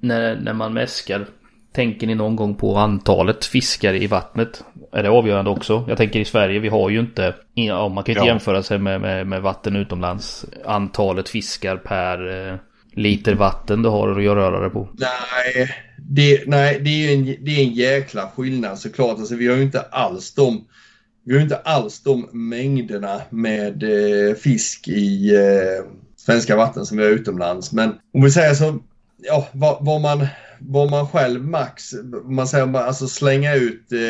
när, när man mäskar, tänker ni någon gång på antalet fiskar i vattnet? Är det avgörande också? Jag tänker i Sverige, vi har ju inte, ja, man kan ju inte Ja. jämföra sig med, med, med vatten utomlands. Antalet fiskar per eh, liter vatten du har att röra dig på. Nej, det, nej, det är en, det är en jäkla skillnad såklart. Alltså, vi har ju inte alls de, vi har inte alls de mängderna med eh, fisk i eh, svenska vatten som vi har utomlands. Men om vi säger så, ja, vad, vad man vad man själv max, man säger bara, alltså slänga ut, eh,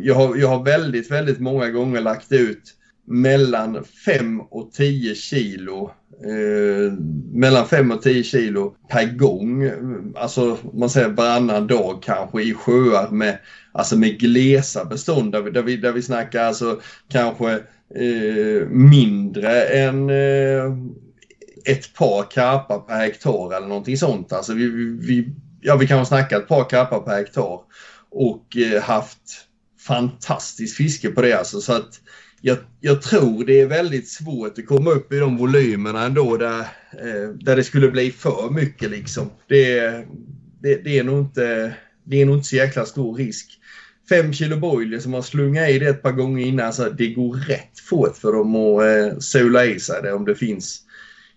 jag, har, jag har väldigt, väldigt många gånger lagt ut mellan 5 och 10 kilo eh, mellan 5 och 10 kilo per gång. Alltså man säger varannan dag kanske i sjöar med, alltså med glesa bestånd där vi, där vi, där vi snackar alltså kanske eh, mindre än eh, ett par karpar per hektar eller någonting sånt. Alltså vi, vi, ja, vi kan snacka ett par karpar per hektar och eh, haft fantastiskt fiske på det alltså. Så att jag, jag tror det är väldigt svårt att komma upp i de volymerna ändå där, eh, där det skulle bli för mycket liksom. Det, det, det, är nog inte, det är nog inte så jäkla stor risk. Fem kilo boiler som man slungar i det ett par gånger innan så det går rätt fort för dem att eh, sola i sig det om det finns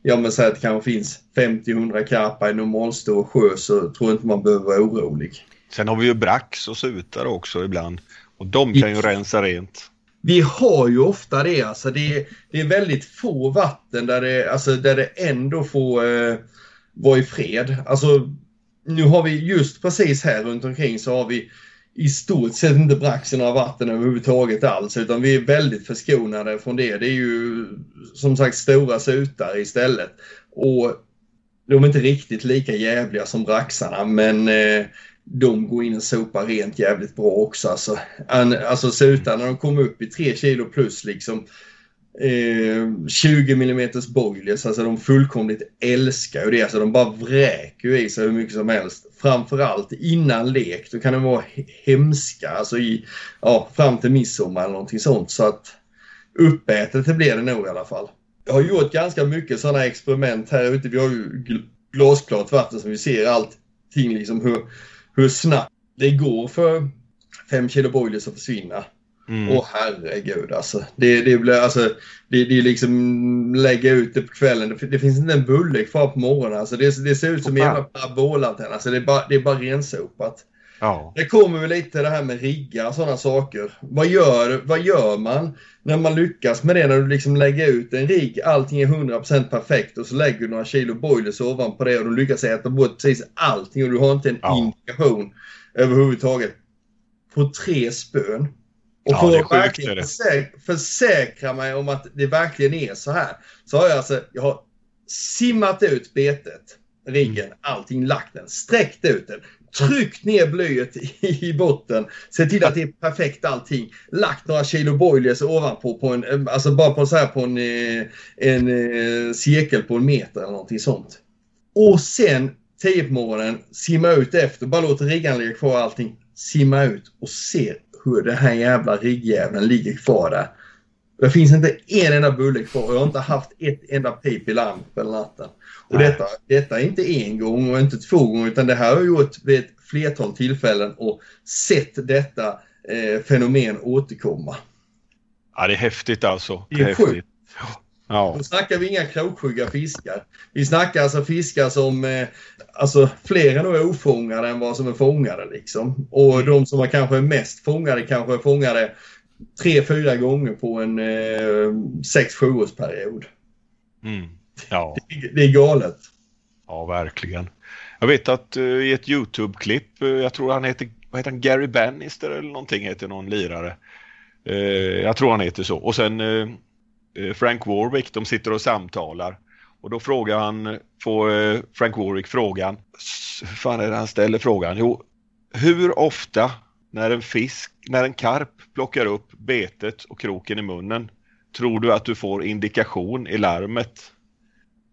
Ja men säg att det kanske finns 50-100 karpar i normalstor sjö så tror jag inte man behöver vara orolig. Sen har vi ju brax och sutare också ibland. Och de kan ju rensa rent. Vi har ju ofta det alltså. Det är, det är väldigt få vatten där det, alltså, där det ändå får eh, vara i fred. Alltså nu har vi just precis här runt omkring så har vi i stort sett inte brax i några vatten överhuvudtaget alls utan vi är väldigt förskonade från det. Det är ju som sagt stora sutar istället. Och de är inte riktigt lika jävliga som braxarna men eh, de går in och sopar rent jävligt bra också. Alltså, An, alltså sutar när de kommer upp i 3 kilo plus liksom. eh, 20 mm boilers. Alltså de fullkomligt älskar ju det. Alltså de bara vräker ju i sig hur mycket som helst. Framförallt innan lek. Då kan de vara hemska. Alltså i, ja, fram till midsommar eller någonting sånt. Så att uppätet det blir det nog i alla fall. Jag har gjort ganska mycket sådana experiment här ute. Vi har ju glasklart vatten som vi ser allting liksom hur, hur snabbt det går för 5 kilo boilers att försvinna. Mm. Åh herregud alltså. Det, det blir alltså, det, det är liksom lägga ut det på kvällen. Det, det finns inte en bulle kvar på morgonen. Alltså det, det ser ut som en jävla parabolantenn. Alltså det är bara, det är bara rensopat. Ja. Det kommer väl lite det här med riggar och sådana saker. Vad gör, vad gör man när man lyckas med det? När du liksom lägger ut en rigg, allting är 100% perfekt och så lägger du några kilo boilers ovanpå det och du lyckas äta bort precis allting och du har inte en Ja. indikation överhuvudtaget. På tre spön. Och Ja, för är att sjukt, verkligen är det. försäk- försäkra mig om att det verkligen är så här. Så har jag alltså, jag har simmat ut betet, riggen, Mm. allting, lagt den, sträckt ut den, tryckt ner blyet i, botten, sett till att det är perfekt allting, lagt några kilo boilers ovanpå på en, alltså bara på så här på en, eh, en eh, cirkel på en meter eller någonting sånt. Och sen 10 på morgonen, simma ut efter, bara låta riggarna ligga kvar allting, simma ut och se hur den här jävla riggjäveln ligger kvar där. Det finns inte en enda bulle kvar och jag har inte haft ett enda pip i larm på natten. Och Nej. detta, detta är inte en gång och inte två gånger utan det här har jag gjort vid ett flertal tillfällen och sett detta eh, fenomen återkomma. ja, det är häftigt alltså. Det är häftigt. sjukt. Ja. Då snackar vi inga krokskygga fiskar. Vi snackar alltså fiskar som, eh, alltså fler nog är ofångade än vad som är fångade liksom. Och de som är kanske mest fångade kanske är fångade tre, fyra gånger på en eh, sex, sjuårsperiod. Mm. Ja. Det är galet. ja, verkligen. Jag vet att eh, i ett YouTube-klipp, eh, jag tror han heter, vad heter han, Gary Bannister eller någonting heter någon lirare. Eh, jag tror han heter så. Och sen eh, eh, Frank Warwick, de sitter och samtalar. Och då frågar han, får Frank Warwick frågan, hur fan är det han ställer frågan? Jo, hur ofta när en fisk, när en karp plockar upp betet och kroken i munnen, tror du att du får indikation i larmet?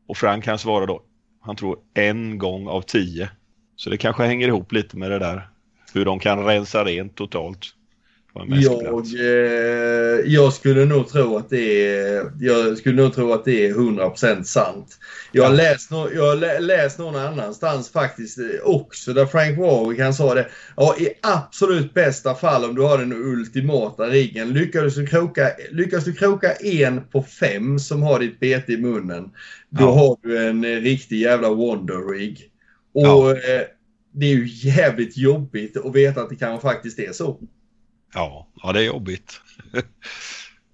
Och Frank kan svara då, han tror en gång av tio. Så det kanske hänger ihop lite med det där, hur de kan rensa rent totalt på en Jag, eh, jag skulle nog tro att det är, jag skulle nog tro att det är 100% sant. Jag har, läst, nå- jag har lä- läst någon annanstans faktiskt eh, också där Frank Warwick han sa det. Ja, i absolut bästa fall om du har den ultimata riggen. Lyckas du kroka, lyckas du kroka en på fem som har ditt bete i munnen. Då Ja. har du en eh, riktig jävla wonder rig. Och Ja. eh, det är ju jävligt jobbigt att veta att det kan faktiskt är så. Ja, ja, det är jobbigt.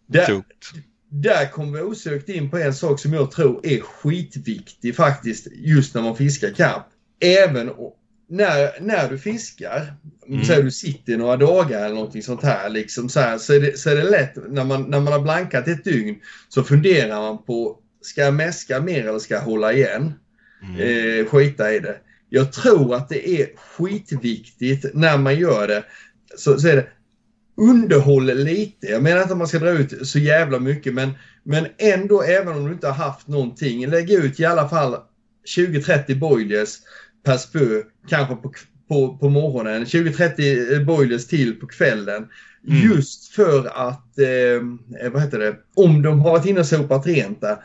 Där, Tungt. där kommer vi osökt in på en sak som jag tror är skitviktig faktiskt just när man fiskar karp. Även när, när du fiskar, Mm. säg du sitter några dagar eller någonting sånt här, liksom så, här så, är det, så är det lätt när man, när man har blankat ett dygn så funderar man på ska jag mäska mer eller ska jag hålla igen? Mm. eh, skita i det. Jag tror att det är skitviktigt när man gör det. Så, så är det underhåll lite. Jag menar inte att man ska dra ut så jävla mycket men, men ändå även om du inte har haft någonting. Lägg ut i alla fall 20-30 boilers per spö kanske på, på, på morgonen. 20-30 boilers till på kvällen. Mm. Just för att, eh, vad heter det, om de har varit inne och sopat rent där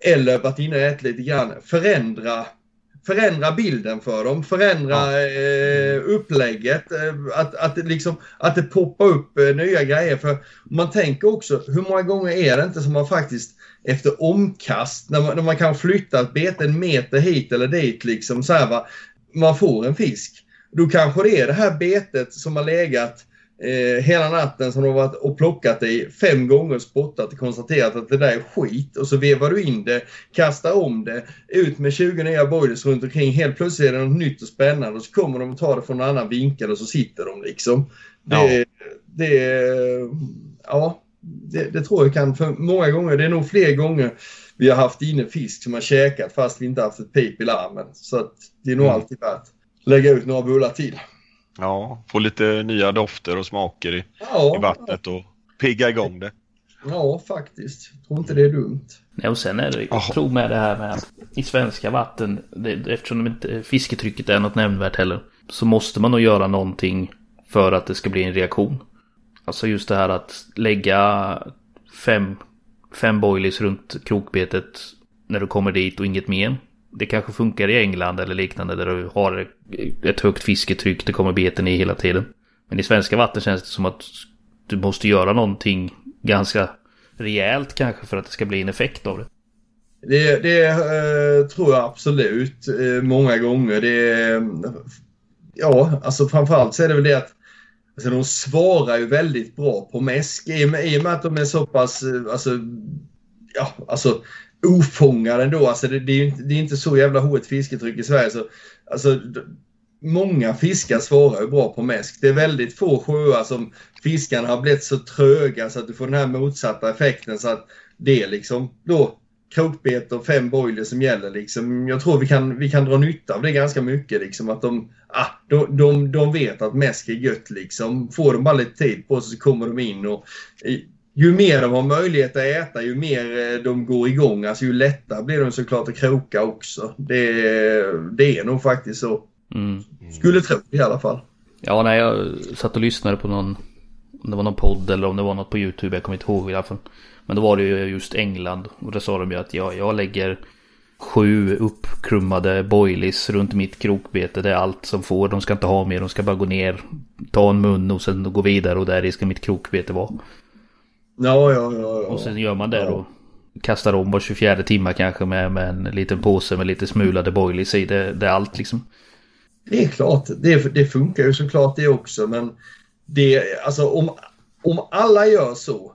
eller varit inne och ätit lite grann, förändra, förändra bilden för dem, förändra eh, upplägget, eh, att, att, det liksom, att det poppar upp eh, nya grejer. För man tänker också, hur många gånger är det inte som man faktiskt efter omkast, när man, när man kan flytta ett bete en meter hit eller dit, liksom så här, va, man får en fisk. Då kanske det är det här betet som har legat eh, hela natten som de har varit och plockat i fem gånger, spottat och konstaterat att det där är skit och så vevar du in det, kastar om det, ut med 20 nya boilers runt omkring. Helt plötsligt är det något nytt och spännande och så kommer de och tar det från en annan vinkel och så sitter de liksom. Det, Ja. det, ja, det, det tror jag kan, för många gånger, det är nog fler gånger vi har haft inne fisk som har käkat fast vi inte haft ett pip i larmen. Så att det är nog Mm. alltid värt att lägga ut några bullar till. Ja, få lite nya dofter och smaker i, Ja, i vattnet och pigga igång det. Ja, faktiskt. Jag tror inte det är dumt. Nej, och sen är det, jag tror med det här med att i svenska vatten, det, eftersom de inte, fisketrycket är något nämnvärt heller, så måste man nog göra någonting för att det ska bli en reaktion. Alltså just det här att lägga fem, fem boilies runt krokbetet när du kommer dit och inget mer. Det kanske funkar i England eller liknande där du har ett högt fisketryck, det kommer beten i hela tiden. Men i svenska vatten känns det som att du måste göra någonting ganska rejält kanske för att det ska bli en effekt av det. Det, det eh, tror jag absolut eh, många gånger. Det, ja, alltså framförallt så är det väl det att alltså, de svarar ju väldigt bra på mäsk i och med, i och med att de är så pass eh, alltså, ja, alltså, ofångad ändå. Alltså, det, det, är ju inte, det är inte så jävla hårt fisketryck i Sverige. Så, alltså, Många fiskar svarar ju bra på mäsk. Det är väldigt få sjöar som fiskarna har blivit så tröga så att du får den här motsatta effekten så att det är liksom då krokbete och fem boiler som gäller. Liksom. Jag tror vi kan, vi kan dra nytta av det ganska mycket. Liksom, att de, ah, de, de, de vet att mäsk är gött. Liksom. Får de bara lite tid på sig så kommer de in. Och, ju mer de har möjlighet att äta, ju mer eh, de går igång, alltså ju lättare blir de såklart att kroka också. Det, det är nog faktiskt så. Mm. Skulle tro i alla fall. Ja, nej, jag satt och lyssnade på någon, om det var någon podd eller om det var något på YouTube, jag kommer inte ihåg i alla fall. Men då var det ju just England och då sa de ju att ja, jag lägger sju uppkrummade boilies runt mitt krokbete. Det är allt som får. De ska inte ha mer. De ska bara gå ner, ta en mun och sen gå vidare och där ska mitt krokbete vara. Ja, ja, ja. ja. Och sen gör man det Ja. då. Kastar om var 24 timmar kanske med, med en liten påse med lite smulade boilies i. Det, det är allt liksom. Det är klart, det, det funkar ju såklart det också men det, alltså om, om alla gör så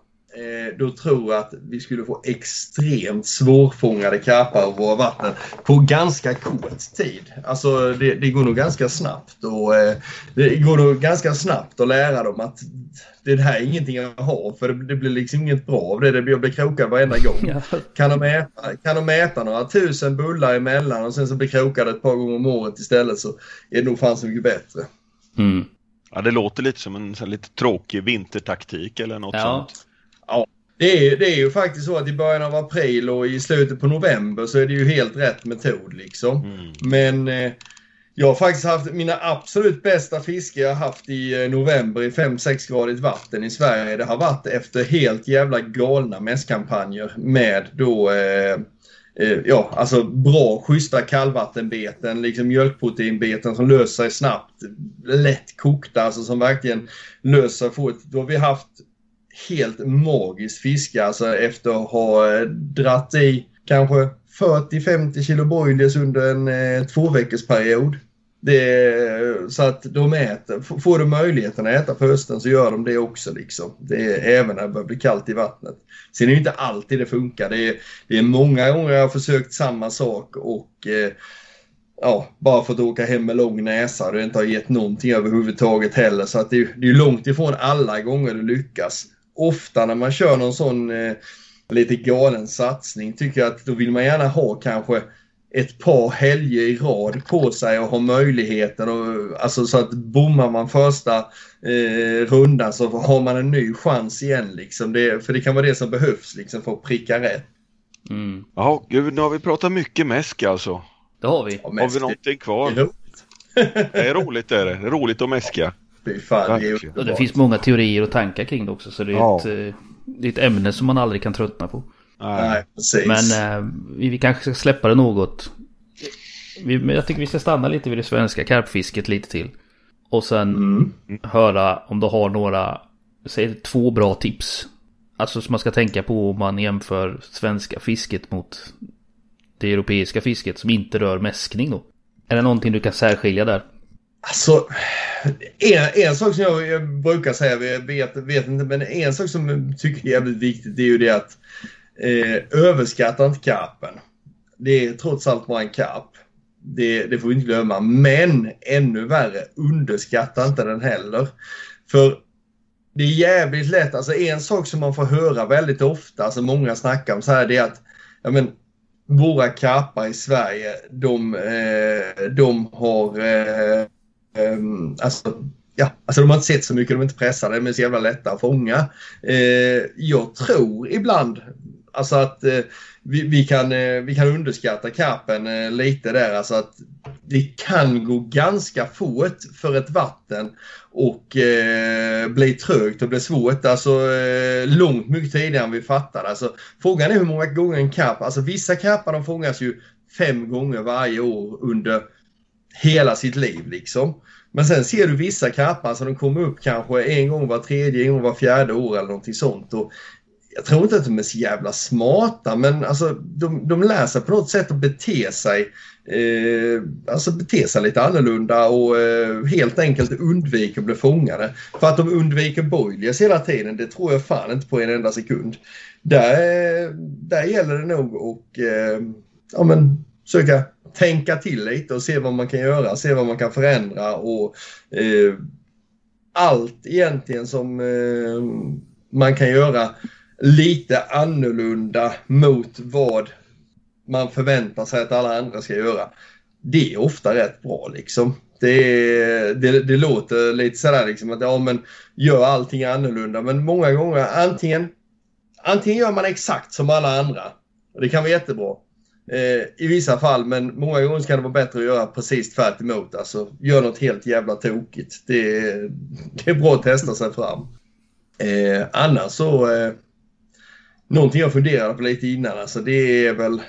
då tror jag att vi skulle få extremt svårfångade karpar av våra vatten på ganska kort tid. Alltså det, det går nog ganska snabbt och eh, det går nog ganska snabbt att lära dem att det här är ingenting jag har för det, det blir liksom inget bra av det. det blir, jag blir krokad varenda gång. Kan de, äta, kan de äta några tusen bullar emellan och sen så blir krokade ett par gånger om året istället så är det nog fan så mycket bättre. Mm. Ja, det låter lite som en lite tråkig vintertaktik eller något Ja. sånt. Det är, det är ju faktiskt så att i början av april och i slutet på november så är det ju helt rätt metod liksom. Mm. Men eh, jag har faktiskt haft mina absolut bästa fiske jag har haft i eh, november i 5-6 gradigt vatten i Sverige. Det har varit efter helt jävla galna mässkampanjer med då eh, eh, ja, alltså bra schyssta kallvattenbeten, liksom mjölkproteinbeten som löser sig snabbt. Lätt kokta, alltså som verkligen löser sig fort. Då har vi haft helt magiskt fiske alltså efter att ha eh, dratt i kanske 40-50 kilo broilers under en eh, två veckors period. Det, så att de äter, får du möjligheten att äta på hösten så gör de det också. Liksom. Det är, även när det börjar bli kallt i vattnet. Sen är det inte alltid det funkar. Det är, det är många gånger jag har försökt samma sak och eh, ja, bara fått åka hem med lång näsa. Det inte har gett någonting överhuvudtaget heller. Så att det, är- det är långt ifrån alla gånger det lyckas. Ofta när man kör någon sån eh, lite galen satsning tycker jag att då vill man gärna ha kanske ett par helger i rad på sig och ha möjligheten. Och, alltså så att bommar man första eh, rundan så har man en ny chans igen. Liksom. Det, för det kan vara det som behövs liksom, för att pricka rätt. Mm. Jaha, gud, nu har vi pratat mycket mäsk alltså. Det har vi. Ja, Har vi någonting det är kvar? roligt. Det är roligt är det. Det är roligt att mäska. Fy fan, det är. Och det finns många teorier och tankar kring det också. Så det är, Ja. ett, eh, det är ett ämne som man aldrig kan tröttna på. Nej. Nej, precis. Men eh, vi, vi kanske ska släppa det något. Vi, men jag tycker vi ska stanna lite vid det svenska karpfisket lite till. Och sen Mm. höra om du har några, säg två bra tips. Alltså som man ska tänka på om man jämför svenska fisket mot det europeiska fisket som inte rör mäskning då. Är det någonting du kan särskilja där? Alltså, en, en sak som jag, jag brukar säga, jag vet, vet inte, men en sak som jag tycker är jävligt viktigt det är ju det att eh, överskatta inte karpen. Det är trots allt bara en karp. Det, det får vi inte glömma. Men ännu värre, underskatta inte den heller. För det är jävligt lätt, alltså en sak som man får höra väldigt ofta, alltså många snackar om så här, det är att ja, men, våra karpar i Sverige, de, eh, de har eh, Um, alltså ja, alltså de har inte sett så mycket, de är inte pressade, de är så jävla lätta att fånga. Eh, jag tror ibland alltså att eh, vi, vi, kan, eh, vi kan underskatta kapen eh, lite där. Alltså att det kan gå ganska fort för ett vatten och eh, bli trögt och bli svårt. Alltså eh, långt mycket tidigare än vi fattar. Alltså, frågan är hur många gånger en kapp, alltså vissa kappar de fångas ju fem gånger varje år under hela sitt liv liksom. Men sen ser du vissa kappar som de kommer upp kanske en gång var tredje, en gång var fjärde år eller någonting sånt. Och jag tror inte att de är så jävla smarta men alltså de, de lär sig på något sätt att bete sig eh, alltså bete sig lite annorlunda och eh, helt enkelt undvika att bli fångade. För att de undviker boilies hela tiden det tror jag fan inte på en enda sekund. Där, eh, där gäller det nog att eh, ja, men, söka tänka till lite och se vad man kan göra, se vad man kan förändra och eh, allt egentligen som eh, man kan göra lite annorlunda mot vad man förväntar sig att alla andra ska göra. Det är ofta rätt bra liksom. Det, det, det låter lite sådär liksom att ja men gör allting annorlunda men många gånger antingen antingen gör man exakt som alla andra och det kan vara jättebra eh, i vissa fall men många gånger kan det vara bättre att göra precis tvärt emot. Alltså gör något helt jävla tokigt. Det, det är bra att testa sig fram. Eh, annars så eh, någonting jag funderade på lite innan, alltså det är väl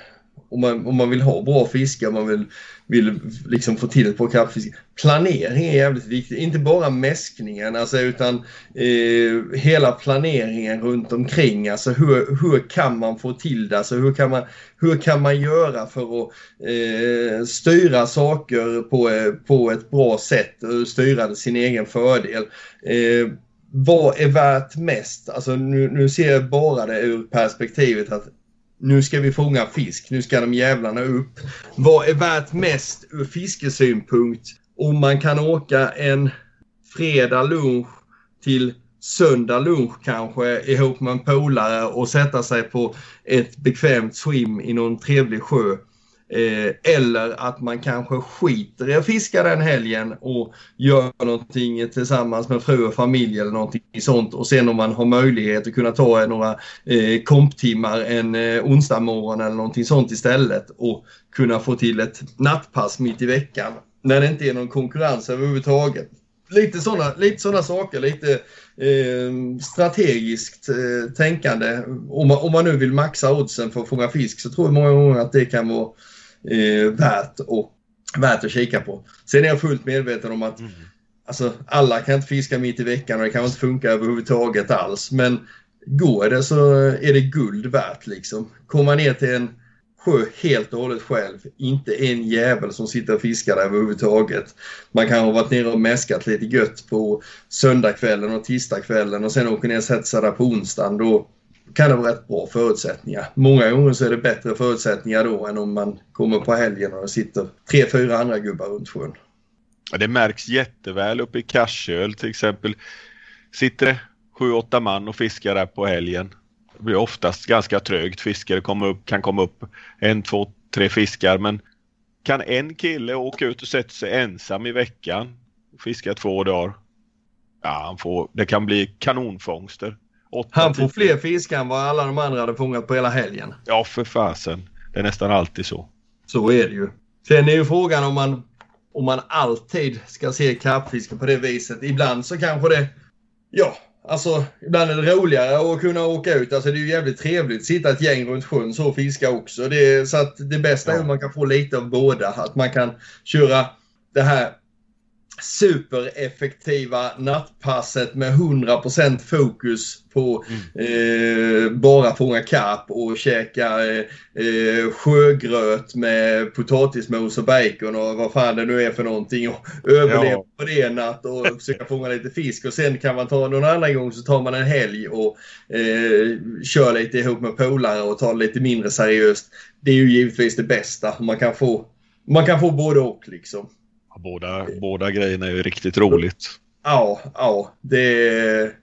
om man, om man vill ha bra fiske, om man vill, vill liksom få till ett bra krabbfiske. Planering är jävligt viktigt, inte bara mäskningen alltså, utan eh, hela planeringen runt omkring. Alltså hur, hur kan man få till det? Alltså, hur, kan man, hur kan man göra för att eh, styra saker på, eh, på ett bra sätt och styra sin egen fördel? Eh, vad är värt mest? Alltså nu, nu ser jag bara det ur perspektivet att nu ska vi fånga fisk, nu ska de jävlarna upp. Vad är värt mest ur fiskesynpunkt om man kan åka en fredag lunch till söndag lunch kanske ihop med en polare och sätta sig på ett bekvämt swim i någon trevlig sjö Eh, eller att man kanske skiter i att fiska den helgen och gör någonting tillsammans med fru och familj eller någonting sånt och sen om man har möjlighet att kunna ta några eh, komptimmar en eh, onsdag morgon eller någonting sånt istället och kunna få till ett nattpass mitt i veckan när det inte är någon konkurrens överhuvudtaget. Lite sådana lite såna saker, lite eh, strategiskt eh, tänkande. Om man, om man nu vill maxa oddsen för att fånga fisk så tror jag många gånger att det kan vara eh, värt, och, värt att kika på. Sen är jag fullt medveten om att mm. alltså, alla kan inte fiska mitt i veckan och det kan inte funka överhuvudtaget alls. Men går det så är det guld värt liksom. Man ner till en sjö helt och hållet själv. Inte en jävel som sitter och fiskar där överhuvudtaget. Man kan ha varit nere och mäskat lite gött på söndagskvällen och tisdagskvällen och sen åker ner och sätter sig där på onsdagen. Då, kan det vara rätt bra förutsättningar. Många gånger så är det bättre förutsättningar då än om man kommer på helgen och det sitter tre, fyra andra gubbar runt sjön. Ja, det märks jätteväl uppe i Karsöl till exempel. Sitter det sju, åtta man och fiskar där på helgen. Det blir oftast ganska trögt. Fiskare kommer upp, kan komma upp en, två, tre fiskar men kan en kille åka ut och sätta sig ensam i veckan och fiska två dagar. Ja, han får, det kan bli kanonfångster. Åtta, Han får fler fiskar än vad alla de andra hade fångat på hela helgen. Ja, för fasen. Det är nästan alltid så. Så är det ju. Sen är ju frågan om man, om man alltid ska se karpfiske på det viset. Ibland så kanske det... Ja, alltså ibland är det roligare att kunna åka ut. Alltså det är ju jävligt trevligt sitta ett gäng runt sjön så och fiska också. Det, så att det bästa ja. är att man kan få lite av båda. Att man kan köra det här supereffektiva nattpasset med 100% fokus på mm. eh, bara fånga karp och käka eh, sjögröt med potatismos och bacon och vad fan det nu är för någonting och överleva ja. på det en natt och försöka fånga lite fisk och sen kan man ta någon annan gång så tar man en helg och eh, kör lite ihop med polare och tar det lite mindre seriöst. Det är ju givetvis det bästa. Man kan få, man kan få både och liksom. Båda, båda grejerna är ju riktigt roligt. Ja, ja. Det är...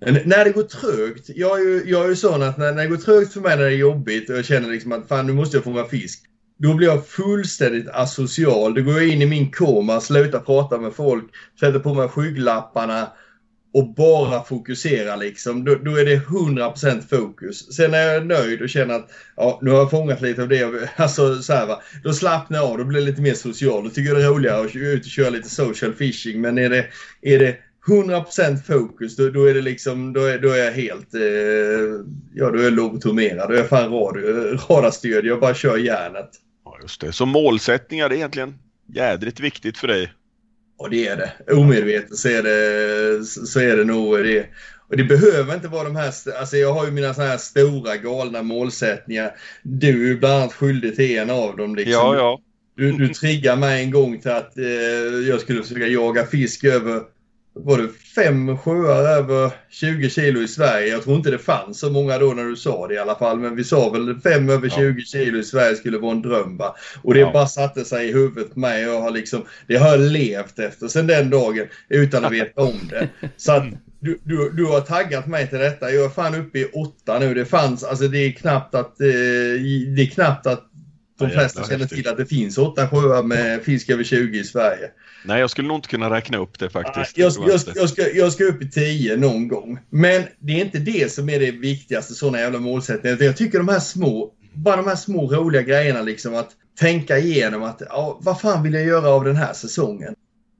när det går trögt. Jag är ju, jag är ju sån att när, när det går trögt för mig när det är jobbigt och jag känner liksom att fan nu måste jag fånga fisk. då blir jag fullständigt asocial. Då går jag in i min koma, slutar prata med folk, sätter på mig skygglapparna och bara fokusera, liksom. Då, då är det 100% fokus. Sen är jag nöjd och känner att ja, nu har jag fångat lite av det. Alltså, så här, va. Då slappnar jag av, då blir jag lite mer social. Då tycker jag det är roligare att ut och köra lite social fishing. Men är det, är det 100% fokus, då, då, är det liksom, då är, då är jag helt, eh, ja då är jag lobotomerad. Då är jag fan eh, radarstyrd. Jag bara kör järnet. Ja, just det. Så målsättningar är egentligen jädrigt viktigt för dig? Och det är det. Omedvetet så är det, så är det nog det. Och det behöver inte vara de här, alltså jag har ju mina sådana här stora galna målsättningar. Du är bland annat skyldig till en av dem. Liksom. Ja, ja. Du, du triggar mig en gång till att eh, jag skulle försöka jaga fisk över var det fem sjöar över 20 kilo i Sverige. Jag tror inte det fanns så många då när du sa det i alla fall. Men vi sa väl fem över 20 kilo i Sverige skulle vara en dröm. Va? Och det ja. bara satte sig i huvudet på mig. Jag har liksom, det har jag levt efter sedan den dagen utan att veta om det. Så att du, du, du har taggat mig till detta. Jag är fan uppe i åtta nu. Det fanns, alltså det är knappt att, eh, det är knappt att de flesta känner till att det finns åtta sjöar med fisk över 20 i Sverige. Nej, jag skulle nog inte kunna räkna upp det faktiskt. Jag, jag, jag, jag, ska, jag ska upp i 10 någon gång. Men det är inte det som är det viktigaste, sådana jävla målsättningar. Jag tycker de här små, bara de här små roliga grejerna liksom att tänka igenom att ja, vad fan vill jag göra av den här säsongen?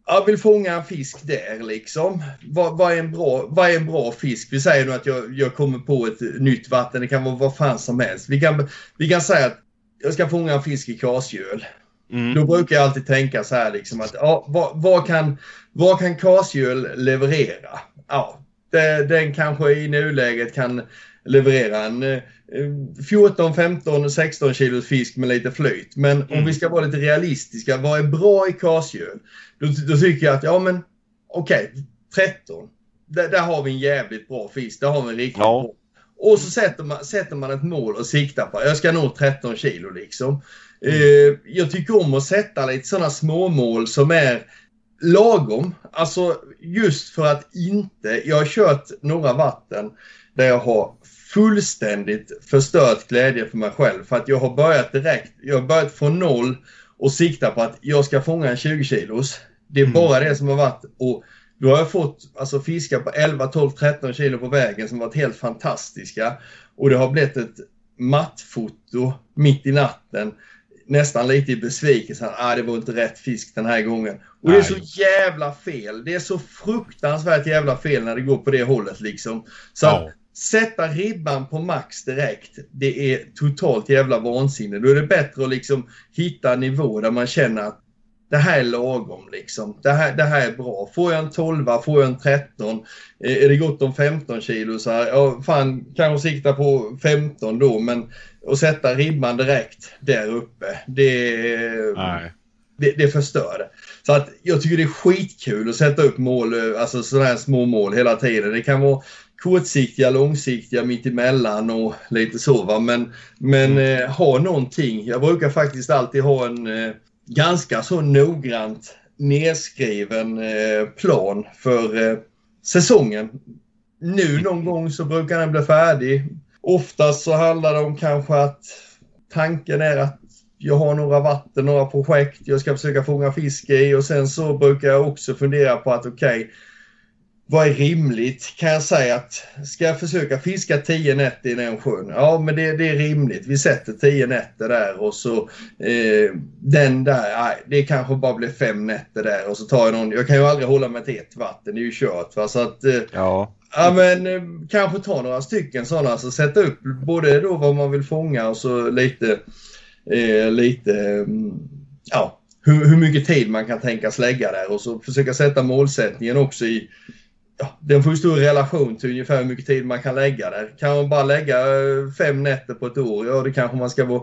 Jag vill fånga en fisk där liksom. Vad, vad, är, en bra, vad är en bra fisk? Vi säger nu att jag, jag kommer på ett nytt vatten. Det kan vara vad fan som helst. Vi kan, vi kan säga att jag ska fånga en fisk i kasgöl. Mm. Då brukar jag alltid tänka så här liksom att ja, vad, vad kan, vad kan kasgöl leverera? Ja, det, den kanske i nuläget kan leverera en 14, 15, 16 kilos fisk med lite flyt. Men mm. om vi ska vara lite realistiska, vad är bra i kasgöl? Då, då tycker jag att ja men okej, okay, 13. Där, där, har vi en jävligt bra fisk. Där har vi en riktigt ja. bra. Och så sätter man, sätter man ett mål och siktar på. Jag ska nå 13 kilo liksom. Mm. jag tycker om att sätta lite sådana småmål som är lagom. Alltså just för att inte... Jag har kört några vatten där jag har fullständigt förstört glädje för mig själv. För att jag har börjat direkt. Jag har börjat från noll och sikta på att jag ska fånga en 20 kilos. Det är mm. bara det som har varit. Och då har jag fått alltså, fiskar på 11, 12, 13 kilo på vägen som varit helt fantastiska. Och det har blivit ett mattfoto mitt i natten nästan lite i besvikelse. Ah, det var inte rätt fisk den här gången. Och Nej. det är så jävla fel. Det är så fruktansvärt jävla fel när det går på det hållet liksom. Så ja. att sätta ribban på max direkt, det är totalt jävla vansinne. Då är det bättre att liksom hitta en nivå där man känner att det här är lagom liksom. Det här, det här är bra. Får jag en 12, får jag en 13, är det gott om 15 kilo så här, ja fan kanske sikta på 15 då men att sätta ribban direkt där uppe, det, det, det förstör det. Så att jag tycker det är skitkul att sätta upp mål, alltså sådana här små mål hela tiden. Det kan vara kortsiktiga, långsiktiga, mittemellan och lite så va. Men, men mm. eh, ha någonting. Jag brukar faktiskt alltid ha en eh, ganska så noggrant nedskriven eh, plan för eh, säsongen. Nu någon gång så brukar den bli färdig. Oftast så handlar det om kanske att tanken är att jag har några vatten, några projekt jag ska försöka fånga fisk i och sen så brukar jag också fundera på att okej, okay, vad är rimligt? Kan jag säga att ska jag försöka fiska 10 nätter i den sjön? Ja, men det, det är rimligt. Vi sätter 10 nätter där och så eh, den där, nej, det kanske bara blir fem nätter där och så tar jag någon. Jag kan ju aldrig hålla mig till ett vatten, det är ju kört. Va? Så att, eh, ja. Ja men eh, kanske ta några stycken sådana, så sätta upp både då vad man vill fånga och så lite, eh, lite, mm, ja, hur, hur mycket tid man kan tänkas lägga där och så försöka sätta målsättningen också i ja, den får ju stå i relation till ungefär hur mycket tid man kan lägga där. Kan man bara lägga eh, fem nätter på ett år, ja det kanske man ska vara,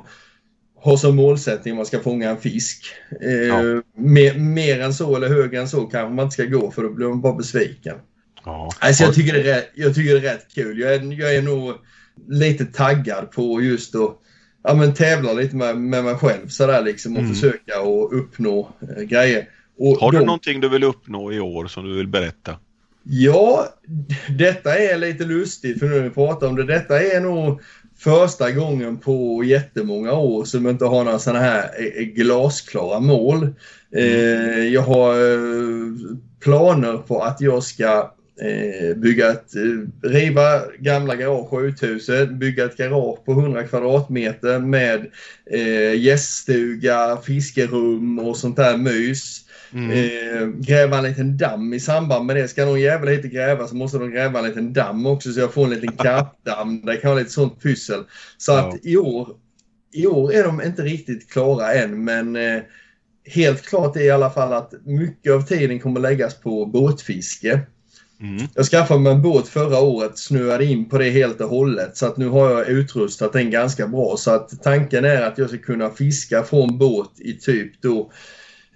ha som målsättning man ska fånga en fisk. Eh, ja. mer, mer än så eller högre än så kanske man inte ska gå för då blir man bara besviken. Ja. Alltså jag, tycker det är, jag tycker det är rätt kul. Jag är, jag är nog lite taggad på just att ja, men tävla lite med, med mig själv sådär liksom och mm. försöka att uppnå äh, grejer. Och Har du de... någonting du vill uppnå i år som du vill berätta? Ja, detta är lite lustigt för nu när vi pratar om det. Detta är nog första gången på jättemånga år som jag inte har några sådana här eh, glasklara mål. Eh, jag har eh, planer på att jag ska eh, bygga ett, eh, riva gamla garage och uthuset, bygga ett garage på 100 kvadratmeter med eh, gäststuga, fiskerum och sånt där mys. Mm. Eh, gräva en liten damm i samband med det. Ska någon jävel hit gräva så måste de gräva en liten damm också så jag får en liten karpdamm. Det kan vara lite sånt pyssel. Så Ja. att i år, i år är de inte riktigt klara än men eh, helt klart är i alla fall att mycket av tiden kommer läggas på båtfiske. Mm. Jag skaffade mig en båt förra året, snöade in på det helt och hållet så att nu har jag utrustat den ganska bra så att tanken är att jag ska kunna fiska från båt i typ då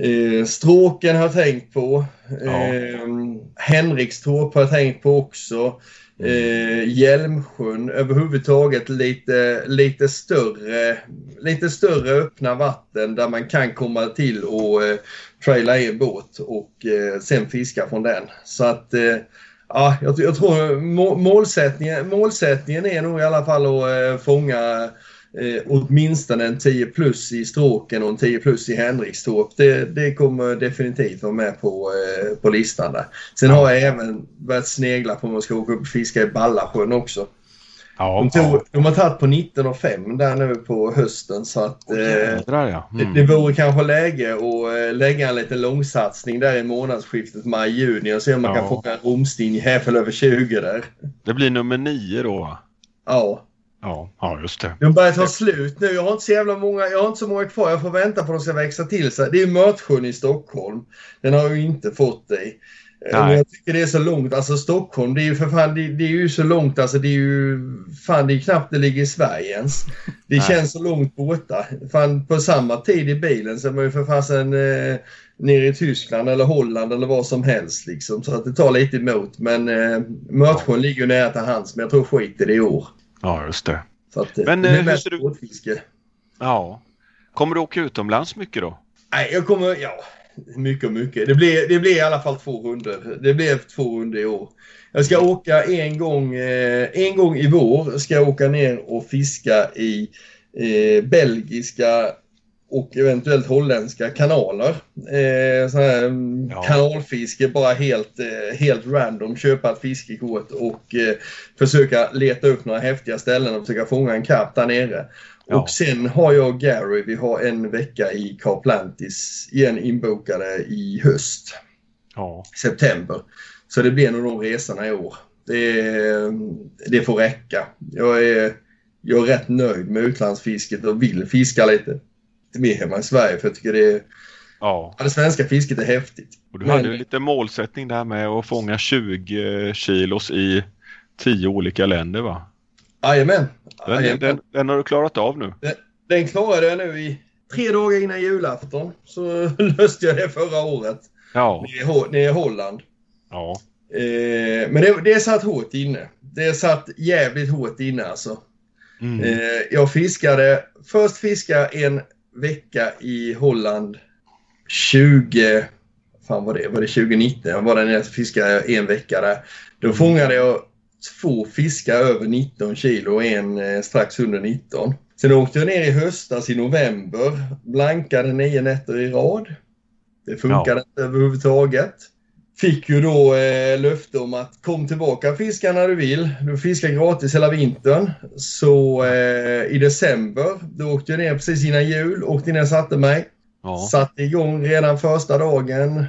eh, Stråken har jag tänkt på. Ja. Eh, Henrikstorp har jag tänkt på också. Eh, Hjälmsjön överhuvudtaget lite, lite större lite större öppna vatten där man kan komma till och eh, traila i en båt och eh, sen fiska från den. Så att eh, ja, jag, jag tror må, målsättningen, målsättningen är nog i alla fall att eh, fånga eh, åtminstone en 10 plus i stråken och en 10 plus i Henrikstorp. Det, det kommer definitivt vara med på, eh, på listan där. Sen har jag även börjat snegla på om jag ska åka upp och fiska i Ballasjön också. Ja, De, tog, ja. de har tagit på 19 och 5 där nu på hösten så att eh, jädrar, ja. det, Mm. det vore kanske läge att eh, lägga en liten långsatsning där i månadsskiftet maj-juni och se om man kan fånga en romsting i häfel över 20 där. Det blir nummer nio då va? Ja. Ja, ja just det. De börjar ta slut nu. Jag har inte så jävla många, jag har inte så många kvar. Jag får vänta på att de ska växa till sig. Det är Mörtsjön i Stockholm. Den har jag ju inte fått dig. Eh, Nej. Jag tycker det är så långt. Alltså Stockholm, det är ju för fan, det, det är ju så långt. Alltså det är ju, fan det är knappt det ligger i Sverige ens. Det Nej. känns så långt borta. Fan på samma tid i bilen så är man ju för fasen eh, nere i Tyskland eller Holland eller vad som helst liksom. Så att det tar lite emot. Men eh, Mörtsjön ligger ju nära till hands. Men jag tror skit i det i år. Ja, just det. Så att, Men, det eh, hur ser du- båtfiske. Ja. Kommer du åka utomlands mycket då? Nej, jag kommer, ja, mycket och mycket. Det blir, det blir i alla fall två runder. Det blev två runder i år. Jag ska åka en gång, eh, en gång i vår ska jag åka ner och fiska i eh, belgiska och eventuellt holländska kanaler. Eh, här, mm, Ja. Kanalfiske, bara helt, eh, helt random. Köpa ett fiskekort och eh, försöka leta upp några häftiga ställen och försöka fånga en karp där nere. Ja. Och sen har jag och Gary, vi har en vecka i Carplantis igen inbokade i höst, Ja. september. Så det blir nog de resorna i år. Det, det får räcka. Jag är, jag är rätt nöjd med utlandsfisket och vill fiska lite mer hemma i Sverige för jag tycker det, är- ja. ja, det svenska fisket är häftigt. Och du Men- hade ju lite målsättning där med att fånga 20 kilos i 10 olika länder va? Jajamän. Den, den, den har du klarat av nu. Den klarade jag nu i tre dagar innan julafton. Så löste jag det förra året. Ja. Nere i Holland. Ja. Eh, men det, det satt hårt inne. Det satt jävligt hårt inne alltså. Mm. Eh, jag fiskade, först fiskade en vecka i Holland 20, fan var det, var det 2019? Jag var där nere och fiskade en vecka där. Då fångade jag två fiskar över 19 kilo och en eh, strax under 19. Sen åkte jag ner i höstas i november, blankade nio nätter i rad. Det funkade inte överhuvudtaget. Fick ju då eh, löfte om att kom tillbaka och fiska när du vill. Du fiskar gratis hela vintern. Så eh, i december, då åkte jag ner precis innan jul, åkte ner och satte mig. Ja. Satte igång redan första dagen.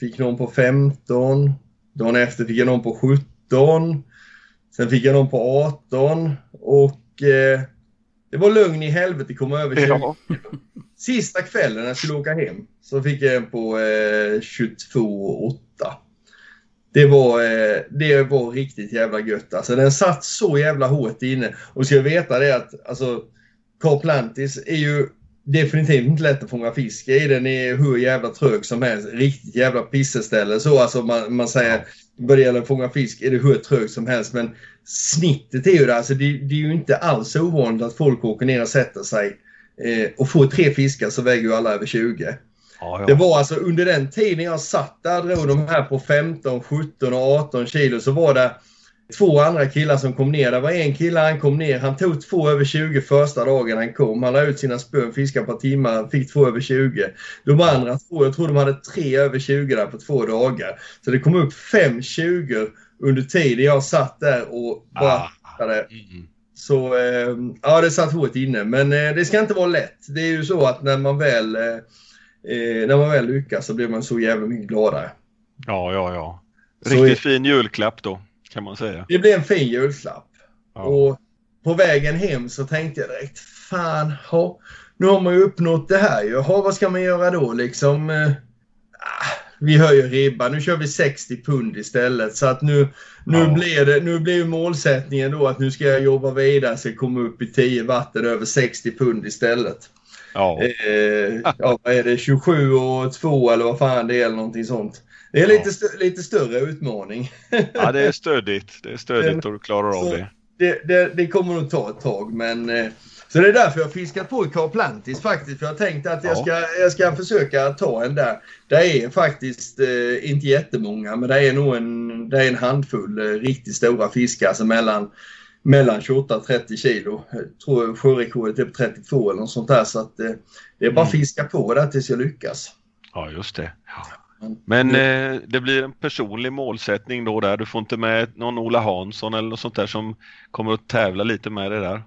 Fick någon på 15. Dagen efter fick jag någon på 17. Sen fick jag någon på 18. Och eh, det var lugn i helvete att komma över 20. Ja. Sista kvällen när jag skulle åka hem så fick jag en på eh, 22,8. Det var, eh, det var riktigt jävla gött. Alltså den satt så jävla hårt inne. Och ska jag veta det att alltså Carplantis är ju definitivt inte lätt att fånga fisk i. Den är hur jävla trög som helst. Riktigt jävla pisseställe. Så alltså man, man säger vad det gäller att fånga fisk är det hur trögt som helst. Men snittet är ju det. Alltså det, det är ju inte alls ovanligt att folk åker ner och sätter sig eh, och får tre fiskar så väger ju alla över 20. Ja, Det ja. var alltså under den tiden jag satt där drog de här på 15, 17 och 18 kilo så var det två andra killar som kom ner. Det var en kille han kom ner. Han tog två över 20 första dagen han kom. Han la ut sina spön, fiskade ett par timmar, fick två över 20. De andra två, jag tror de hade tre över 20 där på två dagar. Så det kom upp fem 20 under tiden jag satt där och bara Ah. Mm. Så eh, ja, det satt hårt inne. Men eh, det ska inte vara lätt. Det är ju så att när man väl, eh, eh, när man väl lyckas så blir man så jävla mycket gladare. Ja, ja, ja. Så Riktigt är- fin julklapp då, kan man säga. Det blev en fin julklapp. Ja. Och på vägen hem så tänkte jag direkt, fan, ha, nu har man ju uppnått det här ju. Ha, vad ska man göra då liksom? Eh, ah, vi höjer ribban, nu kör vi 60 pund istället. Så att nu, nu, Ja. blir det, nu blir målsättningen då att nu ska jag jobba vidare så jag kommer upp i 10 vatten över 60 pund istället. Ja, Eh, ja, vad är det? 27 och 2 eller vad fan det är eller någonting sånt. Det är lite, stö- lite större utmaning. ja det är stödigt. Det är stödigt och du klarar av Så- det. det, det, det kommer nog ta ett tag men eh, så det är därför jag fiskat på i Karplantis faktiskt. För jag tänkte att jag Ja. ska, jag ska försöka ta en där. Det är faktiskt eh, inte jättemånga men det är nog en, det är en handfull eh, riktigt stora fiskar. Alltså mellan, mellan 28 och 30 kilo. Jag tror sjörekordet är på 32 eller något sånt där. Så att, eh, det är bara Mm. fiska på där tills jag lyckas. Ja, just det. Ja. Men eh, det blir en personlig målsättning då där. Du får inte med någon Ola Hansson eller något sånt där som kommer att tävla lite med det där.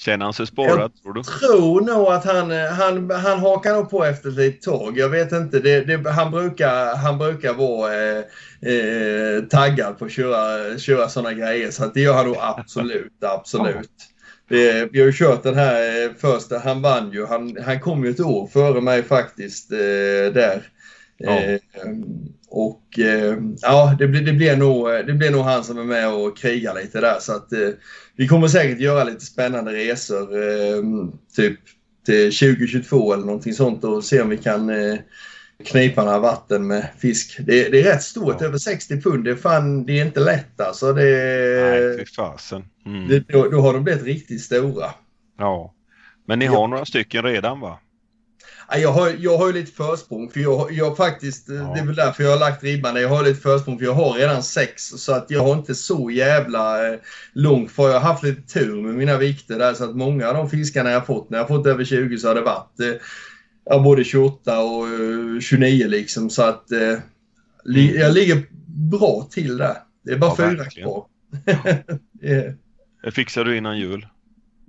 Känner han sig spårad, tror du? tror nog att han, han, han hakar nog på efter ett litet tag. Jag vet inte. Det, det, han, brukar, han brukar vara eh, eh, taggad på att köra, köra sådana grejer. Så det gör han nog absolut. absolut. Det, vi har ju kört den här eh, första. Han vann ju. Han, han kom ju ett år före mig faktiskt eh, där. Ja. Eh, och eh, ja, det blir, det, blir nog, det blir nog han som är med och krigar lite där. Så att eh, vi kommer säkert göra lite spännande resor. Eh, typ till 2022 eller någonting sånt och se om vi kan eh, knipa några vatten med fisk. Det, det är rätt stort, Ja. över 60 pund. Det är, fan, det är inte lätt alltså. Det, Nej, fy fasen. Mm. det, då, då har de blivit riktigt stora. Ja. Men ni Ja. har några stycken redan va? Ja, Jag har, jag har ju lite försprång för jag, jag faktiskt, Ja. det är väl därför jag har lagt ribban. Jag har lite försprång för jag har redan sex så att jag har inte så jävla eh, långt för Jag har haft lite tur med mina vikter där så att många av de fiskarna jag fått, när jag fått över 20 så har det varit eh, ja, både 28 och eh, 29 liksom så att eh, li, jag ligger bra till där. Det är bara Ja, fyra kvar. Eh, Det fixar du innan jul.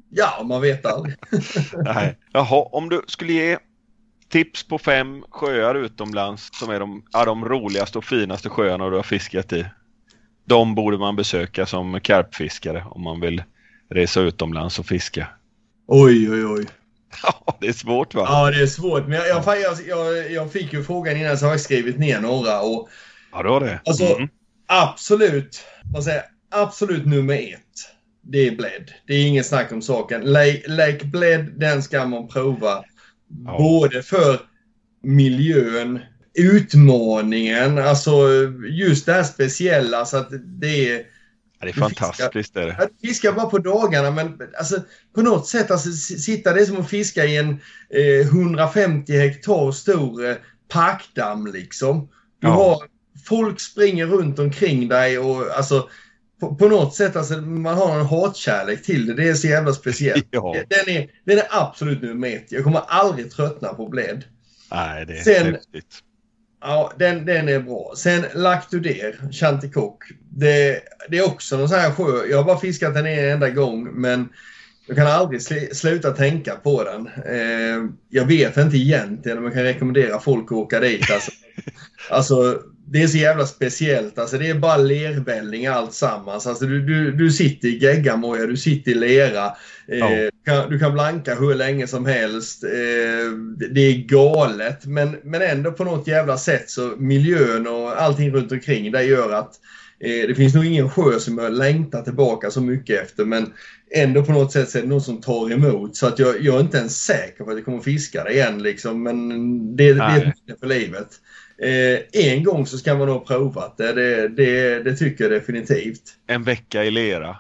ja, man vet aldrig. Nej. Jaha, om du skulle ge tips på fem sjöar utomlands som är de, ja, de roligaste och finaste sjöarna du har fiskat i. De borde man besöka som karpfiskare om man vill resa utomlands och fiska. Oj, oj, oj. Ja, det är svårt va? Ja, det är svårt. Men jag, jag, jag, jag, fick ju frågan innan så har jag skrivit ner några. Och Ja, du har det. Alltså, Mm. absolut, vad säger absolut nummer ett. Det är Bled. Det är ingen snack om saken. Lake, Lake Bled, den ska man prova. Ja. Både för miljön, utmaningen, alltså just det här speciella. Så att det är... Ja, det är du fiskar- fantastiskt. Är det. Att fiska bara på dagarna men alltså, på något sätt alltså, sitta det är som att fiska i en eh, 150 hektar stor eh, parkdamm liksom. Du Ja. har, folk springer runt omkring dig och alltså på, på något sätt alltså man har en hatkärlek till det. Det är så jävla speciellt. Ja. Den, är, den är absolut nummer ett. Jag kommer aldrig tröttna på Bled. Nej, det är Sen- häftigt. Ja, den, den är bra. Sen Lac du Der, Chanticoq. Det, det är också någon sån här sjö. Jag har bara fiskat den en enda gång men jag kan aldrig sl- sluta tänka på den. Eh, jag vet inte egentligen om jag kan rekommendera folk att åka dit. Alltså, alltså, det är så jävla speciellt. Alltså, det är bara lervälling allt sammans. Alltså, du, du, du sitter i geggamoja, du sitter i lera. Eh, Ja. du, kan, du kan blanka hur länge som helst. Eh, det, är galet men, men ändå på något jävla sätt så miljön och allting runt omkring det gör att eh, det finns nog ingen sjö som jag längtar tillbaka så mycket efter men ändå på något sätt så är det någon som tar emot så att jag, jag är inte ens säker på att jag kommer fiska det igen liksom men det, det är för livet. Eh, en gång så ska man nog ha provat det. Det, det, det tycker jag definitivt. En vecka i lera.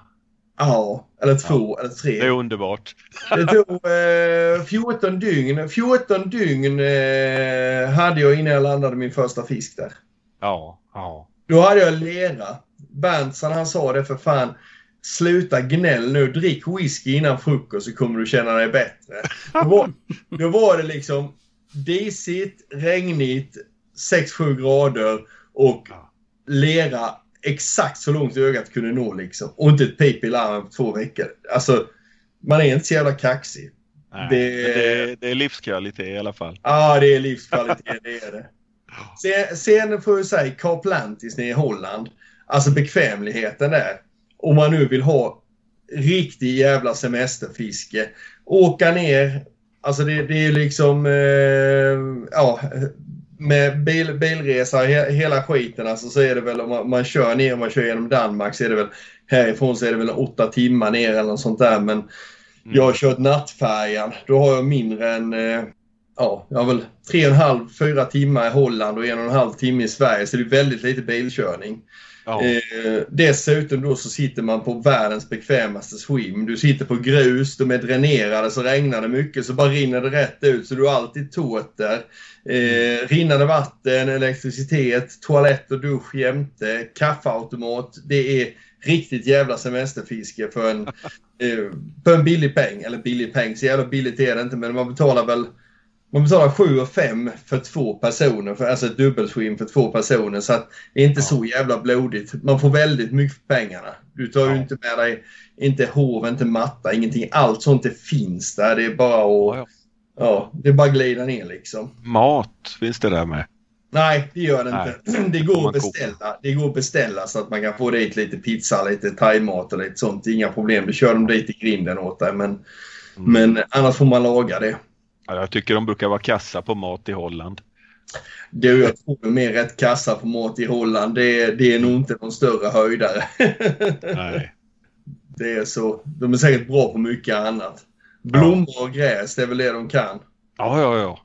Ja, eller två eller tre. Det är underbart. Det tog eh, 14 dygn. 14 dygn eh, hade jag innan jag landade min första fisk där. Ja, ja. Då hade jag lera. Berntsen han sa det för fan. Sluta gnäll nu, drick whisky innan frukost så kommer du känna dig bättre. Då var, då var det liksom disigt, regnigt, 6-7 grader och lera exakt så långt ögat kunde nå liksom. Och inte ett pip i larmen på två veckor. Alltså, man är inte så jävla kaxig. Nej, Det- det, det är livskvalitet i alla fall. Ja, det är livskvalitet, det är det. Sen, sen får jag säga Carplantis nere i Holland. Alltså bekvämligheten där. Om man nu vill ha riktig jävla semesterfiske. Åka ner. Alltså det, det är liksom... Eh, ja, med bil, bilresa, he, hela skiten alltså så är det väl om man, man kör ner, man kör genom Danmark så är det väl härifrån så är det väl åtta timmar ner eller något sånt där. Men jag har kört nattfärjan. Då har jag mindre än eh, ja, jag har väl tre och en halv, fyra timmar i Holland och en och en halv timme i Sverige. Så det är väldigt lite bilkörning. Ja. Eh, dessutom då så sitter man på världens bekvämaste swim. Du sitter på grus, de är dränerade, så regnar det mycket så bara rinner det rätt ut. Så du har alltid tåt där. Eh, rinnande vatten, elektricitet, toalett och dusch jämte, kaffeautomat. Det är riktigt jävla semesterfiske för en, eh, för en billig peng. Eller billig peng, så jävla billigt är det inte men man betalar väl man betalar 7 och 5 för två personer, för, alltså ett dubbelswim för två personer. Så att det är inte Ja. så jävla blodigt. Man får väldigt mycket för pengarna. Du tar ju Ja. inte med dig, inte hov, inte matta, ingenting. Allt sånt det finns där. Det är bara Ja, att, ja. ja, det är bara glida ner liksom. Mat finns det där med. Nej, det gör det Nej. inte. Det går, att beställa. det går att beställa så att man kan få dit lite pizza, lite thaimat och lite sånt. Inga problem. Det kör de dit i grinden åt dig. Men, Mm. men annars får man laga det. Ja, jag tycker de brukar vara kassa på mat i Holland. Du, jag tror de är rätt kassa på mat i Holland. Det, det är nog inte någon större höjdare. Nej. det är så. De är säkert bra på mycket annat. Blommor och gräs, det är väl det de kan. Ja, ja, ja.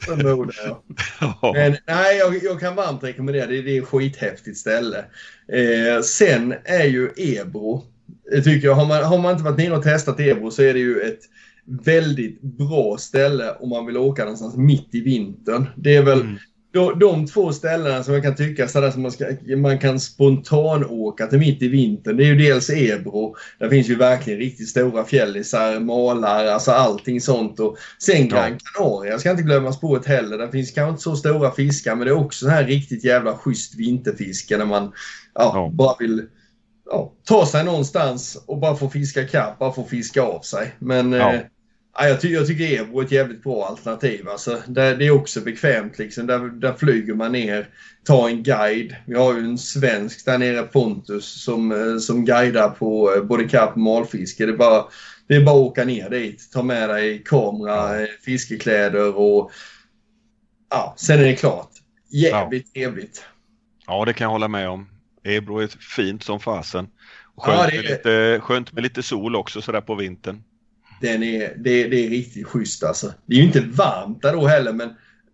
Förmodar jag. ja. Men nej, jag, jag kan varmt rekommendera det. Det är ett skithäftigt ställe. Eh, sen är ju Ebro. Jag tycker jag, har, man, har man inte varit nere och testat Ebro så är det ju ett väldigt bra ställe om man vill åka någonstans mitt i vintern. Det är väl Mm. de, de två ställena som jag kan tycka sådär som man, ska, man kan spontan åka till mitt i vintern. Det är ju dels Ebro. Där finns ju verkligen riktigt stora fjällisar, malar, alltså allting sånt. Och sen Gran Canaria ska inte glömmas ett heller. Där finns kanske inte så stora fiskar men det är också så här riktigt jävla schysst vinterfiske när man ja, Ja. bara vill ja, ta sig någonstans och bara få fiska kapp, bara få fiska av sig. Men Ja. eh, Ja, jag, ty jag tycker Ebro är ett jävligt bra alternativ. Alltså, där, det är också bekvämt. Liksom. Där, där flyger man ner, tar en guide. Vi har ju en svensk där nere, Pontus, som, eh, som guidar på eh, både kapp och malfiske. Det är, bara, det är bara att åka ner dit, ta med dig kamera, eh, fiskekläder och ja, sen är det klart. Jävligt trevligt. ja, det kan jag hålla med om. Ebro är fint som fasen. Och Ja, Skönt, det med lite, skönt med lite sol också sådär på vintern. Den är, det, det är riktigt schysst alltså. Det är ju inte varmt där då heller men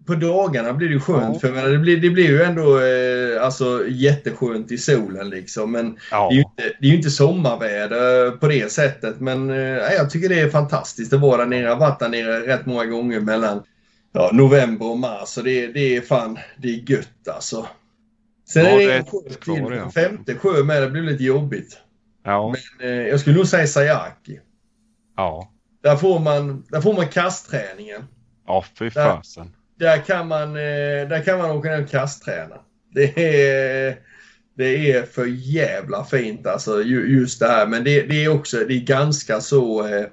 på dagarna blir det skönt. Ja. För menar, det, blir, det blir ju ändå eh, alltså, jätteskönt i solen liksom. Men Ja, det är, ju inte, det är inte sommarväder på det sättet. Men eh, jag tycker det är fantastiskt att vara där nere. Jag har varit där nere rätt många gånger mellan ja, november och mars. Så det, det är fan, det är gött alltså. Sen Ja, är det en sjö till. ja. Femte sjö med. Det blir lite jobbigt. Men eh, jag skulle nog säga Sayaki. ja. Där får man, där får man kastträningen. Ja, fy fasen. Där kan man, eh, där kan man åka ner och kastträna. Det är, det är för jävla fint alltså ju- just det här. Men det, det är också det är ganska så eh,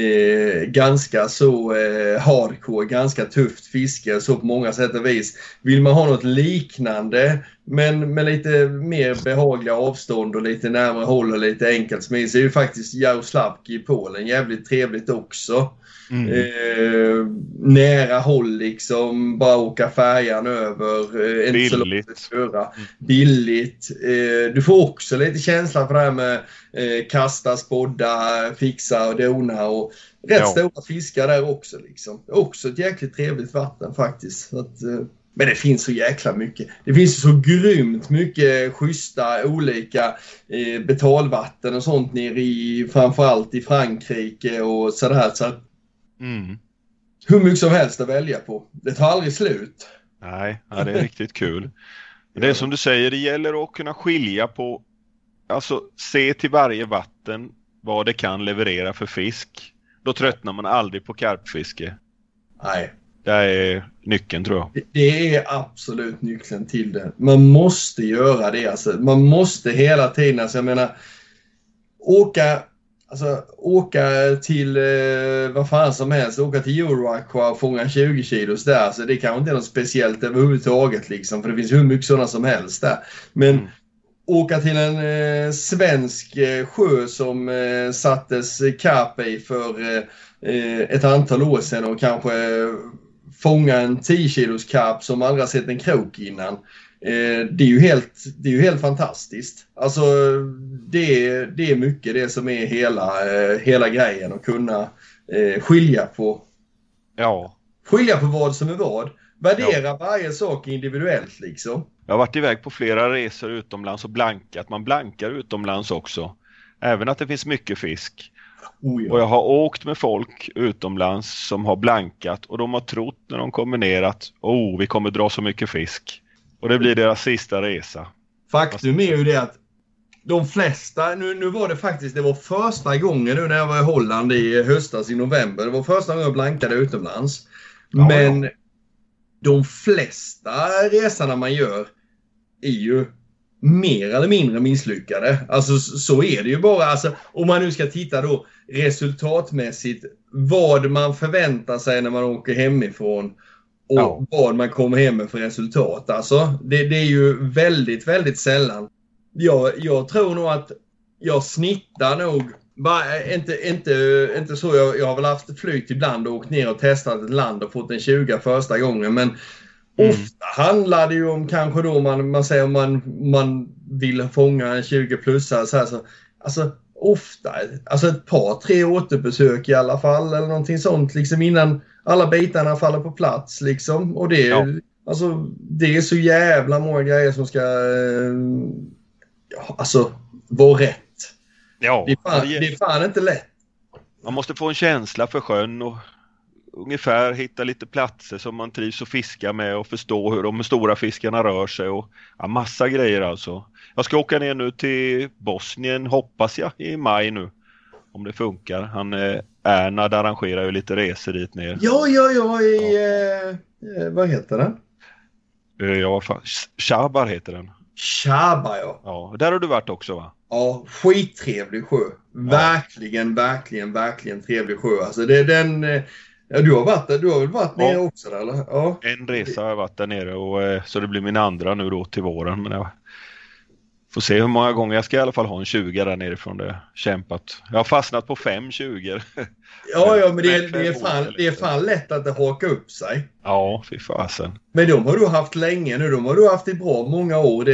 eh, ganska så eh, hardcore, ganska tufft fiske så på många sätt och vis. Vill man ha något liknande men med lite mer behagliga avstånd och lite närmare håll och lite enkelt smidigt är ju faktiskt Jaroslavki i Polen jävligt trevligt också. Mm. Eh, nära håll liksom, bara åka färjan över. Eh, Billigt. köra. Billigt. Eh, du får också lite känsla för det här med eh, kasta, spodda, fixa och dona och rätt Ja. stora fiskar där också. Liksom. Också ett jäkligt trevligt vatten faktiskt. Så att, eh, men det finns så jäkla mycket. Det finns så grymt mycket schyssta olika eh, betalvatten och sånt nere i framförallt i Frankrike och sådär. Så att Mm. hur mycket som helst att välja på. Det tar aldrig slut. Nej, ja, det är riktigt kul. Det är som du säger, det gäller att kunna skilja på, alltså se till varje vatten vad det kan leverera för fisk. Då tröttnar man aldrig på karpfiske. Nej. Det är nyckeln tror jag. Det- är absolut nyckeln till det. Man måste göra det. Alltså. Man måste hela tiden, alltså, jag menar, åka, alltså, åka till eh, vad fan som helst. Åka till Euroaqua och fånga 20 kilos där. Alltså, det kanske inte är något speciellt överhuvudtaget. Liksom, för det finns hur mycket sådana som helst där. Men Mm. åka till en eh, svensk eh, sjö som eh, sattes karp i för eh, eh, ett antal år sedan och kanske fånga en 10 kilos karp som aldrig har sett en krok innan. Eh, det, är ju helt, det är ju helt fantastiskt. Alltså det, är- det är mycket det som är hela, eh, hela grejen att kunna eh, skilja på Ja, skilja på vad som är vad. Värdera varje sak individuellt liksom. jag har varit iväg på flera resor utomlands och blankat. Man blankar utomlands också. Även att det finns mycket fisk. Oh, Och jag har åkt med folk utomlands som har blankat och de har trott när de kommer ner att oh, vi kommer dra så mycket fisk. Och det blir deras sista resa. Faktum är ju det att de flesta, nu, nu var det faktiskt, det var första gången nu när jag var i Holland i höstas i november. Det var första gången jag blankade utomlands. Ja, Men de flesta resorna man gör är ju mer eller mindre misslyckade. Alltså så är det ju bara. Alltså, om man nu ska titta då resultatmässigt vad man förväntar sig när man åker hemifrån och Ja. vad man kommer hem med för resultat. Alltså, det, det är ju väldigt, väldigt sällan. Jag, jag tror nog att jag snittar nog bara, inte, inte, inte så, jag, jag har väl haft flyt ibland och åkt ner och testat ett land och fått en 20 första gången men Mm. ofta handlar det ju om kanske då man, man säger om man, man vill fånga en 20 plussare så här så, alltså ofta, alltså ett par tre återbesök i alla fall eller någonting sånt liksom innan alla bitarna faller på plats liksom och det, Ja. alltså, det är så jävla många grejer som ska eh, ja, alltså vara rätt. Ja, Det är, fan, det är fan inte lätt. man måste få en känsla för sjön och ungefär hitta lite platser som man trivs att fiska med och förstå hur de stora fiskarna rör sig och ja, massa grejer alltså. Jag ska åka ner nu till Bosnien hoppas jag i maj nu. Om det funkar. Han eh, Ernad arrangerar ju lite resor dit ner. Ja, ja, ja, i, eh, eh, vad heter den? Eh, Ja, vad fan. Shabar heter den. Chaba ja. Ja, där har du varit också va? Ja, skittrevlig sjö. Verkligen, verkligen, verkligen trevlig sjö. Alltså det är den... Ja, du har varit där. Du har väl varit Ja. nere också där, eller? Ja. En resa har jag varit där nere och eh, så det blir min andra nu då till våren. Men jag får se hur många gånger. Jag ska i alla fall ha en 20 där nerifrån det kämpat. Jag har fastnat på fem 20. Ja, ja, men det är, det, är fan, det är fan lätt att det hakar upp sig. Ja, fy fasen. Men de har du haft länge nu. De har du haft i bra många år. Det,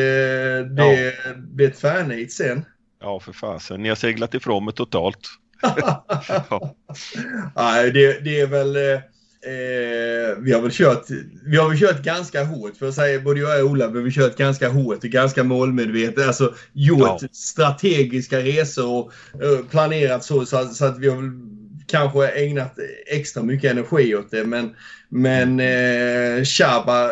det, är ett tvärnit sen. Ja, för fasen. Ni har seglat ifrån mig totalt. Ja. Nej, det, det är väl... Eh, eh, vi, har väl kört, vi har väl kört ganska hårt, för att säga både jag och Ola, men vi har kört ganska hårt och ganska målmedvetet. Alltså gjort Ja. strategiska resor och eh, planerat så, så, att- så att vi har väl kanske ägnat extra mycket energi åt det. Men, men eh, Chaba,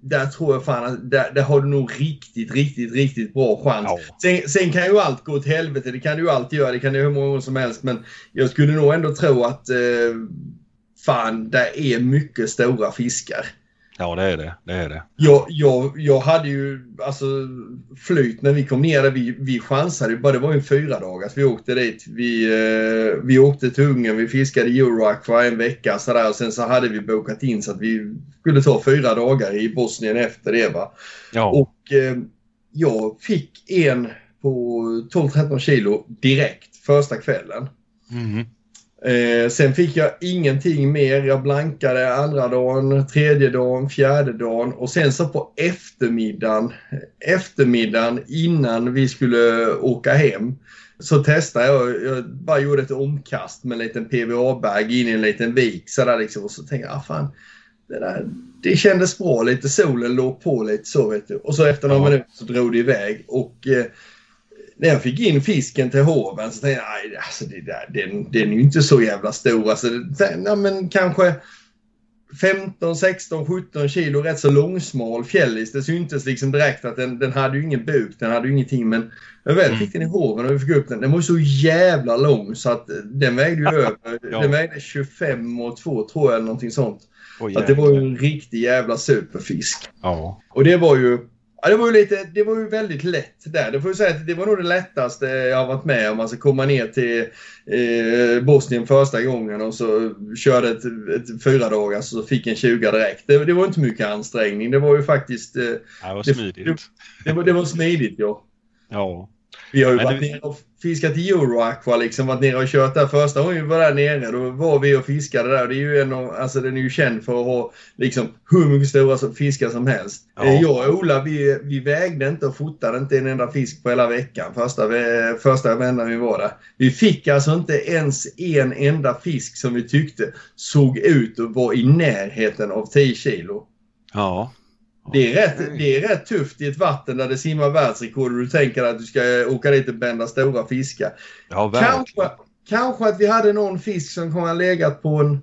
där tror jag fan att där, där har du nog riktigt, riktigt, riktigt bra chans. Ja. Sen, sen kan ju allt gå åt helvete, det kan du ju alltid göra, det kan du hur många gånger som helst. Men jag skulle nog ändå tro att eh, fan, det är mycket stora fiskar. Ja, det är det. Det är det. Jag, jag, jag hade ju alltså flyt när vi kom ner där. Vi, vi chansade bara. Det var en fyra dagar vi åkte dit. Vi, eh, vi åkte till Ungern. Vi fiskade Euroaqua en vecka sådär. Och sen så hade vi bokat in så att vi skulle ta fyra dagar i Bosnien efter det. Va? Ja, Och eh, jag fick en på 12-13 kilo direkt första kvällen. Mhm. Eh, sen fick jag ingenting mer. Jag blankade andra dagen, tredje dagen, fjärde dagen och sen så på eftermiddagen, eftermiddagen innan vi skulle åka hem så testade jag. Jag bara gjorde ett omkast med en liten PVA-bag in i en liten vik sådär liksom och så tänkte jag, ah, fan, det, där, det kändes bra lite. Solen låg på lite så vet du. Och så efter några Ja. minuter så drog det iväg och eh, när jag fick in fisken till hoven så tänkte jag, alltså det där, den, den är ju inte så jävla stor. Alltså, det, nej, men kanske 15, 16, 17 kilo rätt så långsmal fjällis. Det syntes liksom direkt att den, den hade ju ingen buk, den hade ju ingenting men jag väl fick den i håven och vi fick upp den. Den var så jävla lång så att den vägde ju över. Ja. Den vägde 25 och 2 tror jag eller någonting sånt. Så att det var ju en riktig jävla superfisk. Ja. Och det var ju Ja, det var ju lite, det var ju väldigt lätt där. Det får jag säga att det var nog det lättaste jag har varit med om. Alltså komma ner till eh, Bosnien första gången och så körde ett, ett fyra dagar så fick en 20 direkt. Det, det var inte mycket ansträngning. Det var ju faktiskt... Eh, Det var Det- smidigt. det, var, det var smidigt ja. Ja. Vi har ju Men varit nere och fiskat i Euroaqua liksom. Varit nere och kört där. Första gången vi var där nere då var vi och fiskade där. Det är ju en av, alltså den är ju känd för att ha liksom hur mycket stora fiskar som helst. Ja. Eh, Jag och Ola vi, vi vägde inte och fotade inte en enda fisk på hela veckan. Första, första vändan vi var där. Vi fick alltså inte ens en enda fisk som vi tyckte såg ut att vara i närheten av 10 kilo. Ja. Det är, rätt, det är rätt tufft i ett vatten där det simmar världsrekord och du tänker att du ska åka dit och bända stora fiskar. Ja, verkligen. Kanske, kanske att vi hade någon fisk som kommer ha legat på en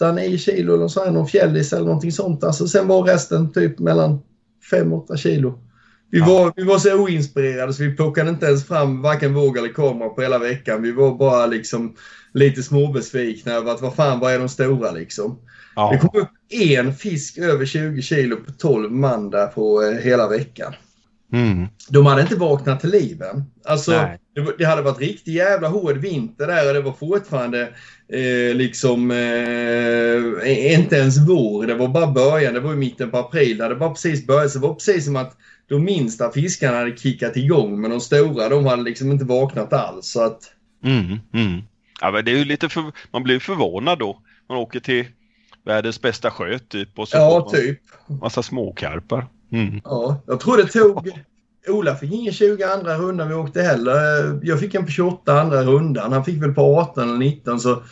8-9 kilo eller så här, någon fjällis eller någonting sånt. Alltså, sen var resten typ mellan 5-8 kilo. Vi, Ja. var, vi var så oinspirerade så vi plockade inte ens fram varken våg eller kamera på hela veckan. Vi var bara liksom lite småbesvikna över att vad fan, vad är de stora liksom? Det Ja. kom upp en fisk över 20 kilo på 12 man där på eh, hela veckan. Mm. De hade inte vaknat till liv än. Alltså, det, det hade varit riktigt jävla hård vinter där och det var fortfarande eh, liksom eh, inte ens vår. Det var bara början. Det var i mitten på april. Det hade bara precis börjat. Så det var precis som att de minsta fiskarna hade kickat igång men de stora de hade liksom inte vaknat alls. Så att, Mm. Mm. Ja, men det är ju lite för... Man blir förvånad då. Man åker till världens bästa sjö typ och så ja, typ. massa småkarpar. Mm. Ja, jag tror det tog... Ola fick ingen 20 andra rundan vi åkte heller. Jag fick en på 28 andra rundan. Han fick väl på 18 eller 19 så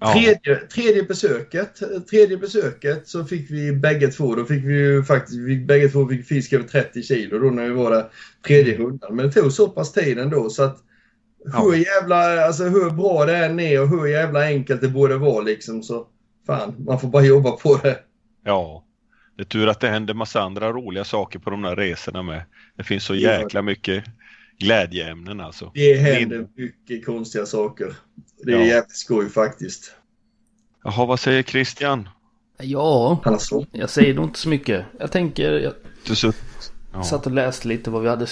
Ja. tredje, tredje besöket tredje besöket så fick vi bägge två. Då fick vi ju faktiskt, vi bägge två fick fisk över 30 kilo då när vi var där tredje rundan. Men det tog så pass tid ändå så att Ja. hur jävla, alltså hur bra det än är och hur jävla enkelt det borde vara liksom så fan, man får bara jobba på det. Ja. Det är tur att det händer massa andra roliga saker på de där resorna med. Det finns så jäkla mycket glädjeämnen alltså. Det händer Min- mycket konstiga saker. Det är Ja. jävligt skoj faktiskt. Jaha, vad säger Christian? Ja, Alltså, jag säger nog inte så mycket. Jag tänker, jag Du så... Ja. satt och läste lite vad vi hade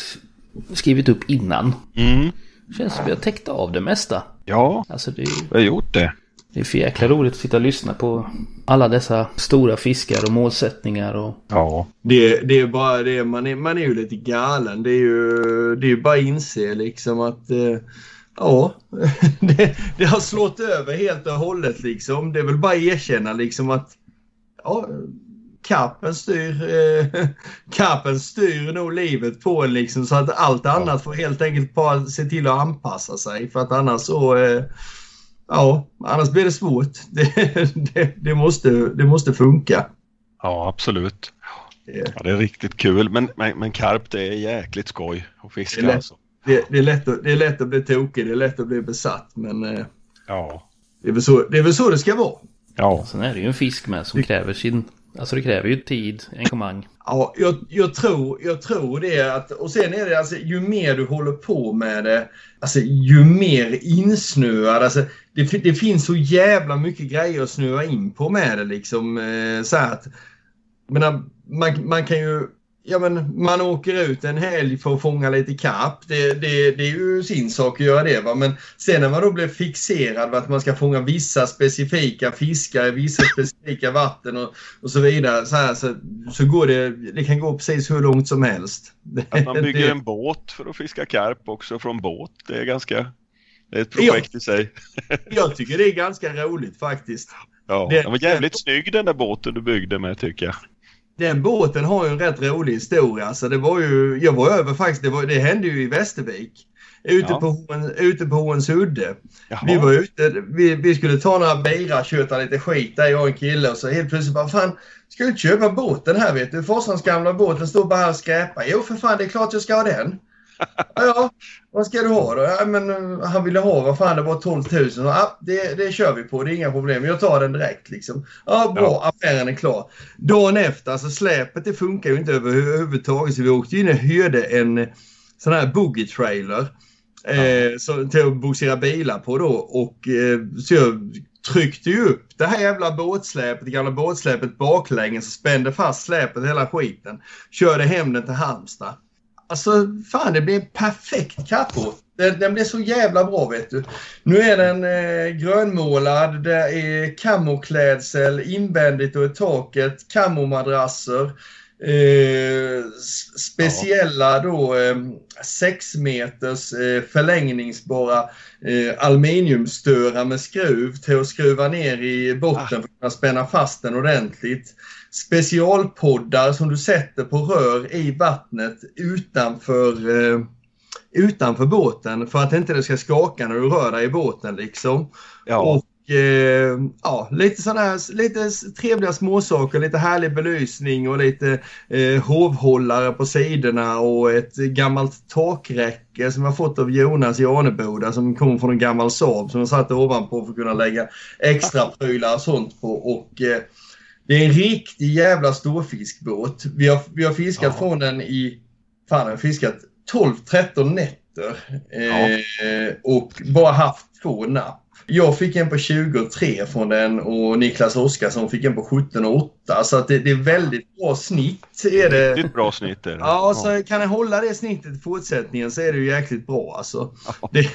skrivit upp innan. Mm. Känns som vi har täckt av det mesta. Ja, Alltså det vi har gjort det. Det är för jäkla roligt att sitta och lyssna på alla dessa stora fiskar och målsättningar och... Ja. det, det är bara det, man är, man är ju lite galen. Det är ju, det är ju bara att inse liksom att eh, ja, det, det har slått över helt och hållet liksom. Det är väl bara att erkänna liksom att ja, kappen styr, eh, kappen styr nog livet på en liksom så att allt annat får helt enkelt bara se till att anpassa sig för att annars så eh, Ja, annars blir det svårt. Det, det, det, måste, det måste funka. Ja, absolut. Det, Ja, det är riktigt kul. Men, men, men karp, det är jäkligt skoj att Det är fiska lätt. alltså. det, det, är lätt att, det är lätt att bli tokig, det är lätt att bli besatt. Men eh, Ja. det, är väl så, det är väl så det ska vara. Ja. Sen är det ju en fisk med som kräver sin... Alltså det kräver ju tid, engagemang. Ja, jag, jag, tror, jag tror det. Att, och sen är det alltså, ju mer du håller på med det, alltså, ju mer insnöad. Alltså, det, det finns så jävla mycket grejer att snöa in på med det. Liksom, eh, så att, menar, man, man kan ju... Ja, men man åker ut en helg för att fånga lite karp. Det, det, det är ju sin sak att göra det. Va? Men sen när man då blir fixerad vid att man ska fånga vissa specifika fiskar i vissa specifika vatten och, och så vidare. Så, här, så, så går det, det kan gå precis hur långt som helst. Att man bygger en båt för att fiska karp också från båt. Det är ganska... Det är ett projekt i sig. Jag tycker det är ganska roligt faktiskt. Ja, Det- den var jävligt snygg den där båten du byggde med tycker jag. Den båten har ju en rätt rolig historia. Alltså det var ju, jag var över faktiskt, det, var, det hände ju i Västervik. Ute, Ja. på, ute på. Vi var ute, vi, vi skulle ta några bira, köta lite skit där, jag och en kille och så helt plötsligt bara fan, ska du inte köpa båten här vet du? Forsans gamla båt, den står bara här och skräpar. Jo för fan, det är klart jag ska ha den. Ja, vad ska du ha då? Ja, men, eh, han ville ha, vad fan det var 12 000. Ja, det, det kör vi på, det är inga problem. Jag tar den direkt liksom. Ja, bra, Ja. affären är klar. Dagen efter, alltså släpet det funkar ju inte överhuvudtaget. Så vi åkte in och hyrde en eh, sån här boogie trailer. Eh, så, till att bogsera bilar på då. Och eh, så jag tryckte ju upp det här jävla båtsläpet, det gamla båtsläpet baklänges och spände fast släpet hela skiten. Körde hem den till Halmstad. Alltså fan det blev en perfekt kappbåt. Den, den blev så jävla bra vet du. Nu är den eh, grönmålad, det är kamoklädsel invändigt och i taket, kamomadrasser. Eh, speciella då eh, 6 meters eh, förlängningsbara eh, aluminiumstörar med skruv till att skruva ner i botten för att kunna spänna fast den ordentligt. Specialpoddar som du sätter på rör i vattnet utanför, eh, utanför båten för att inte det ska skaka när du rör dig i båten liksom. Ja, Och eh, ja, lite sådana här lite trevliga småsaker, lite härlig belysning och lite eh, hovhållare på sidorna och ett gammalt takräcke som jag fått av Jonas i Aneboda som kom från en gammal Saab som jag satte ovanpå för att kunna lägga extra prylar och sånt på. Och eh, det är en riktig jävla storfiskbåt. Vi har, vi har fiskat Ja. från den i, fan jag har fiskat 12-13 nätter. Eh, och bara haft två napp. Jag fick en på 23 från den och Niklas Oskarsson fick en på 17 och 8. Så att det, det är väldigt bra snitt. Är det. riktigt bra snitt är det. Ja, så kan jag hålla det snittet i fortsättningen så är det ju jäkligt bra alltså. Det,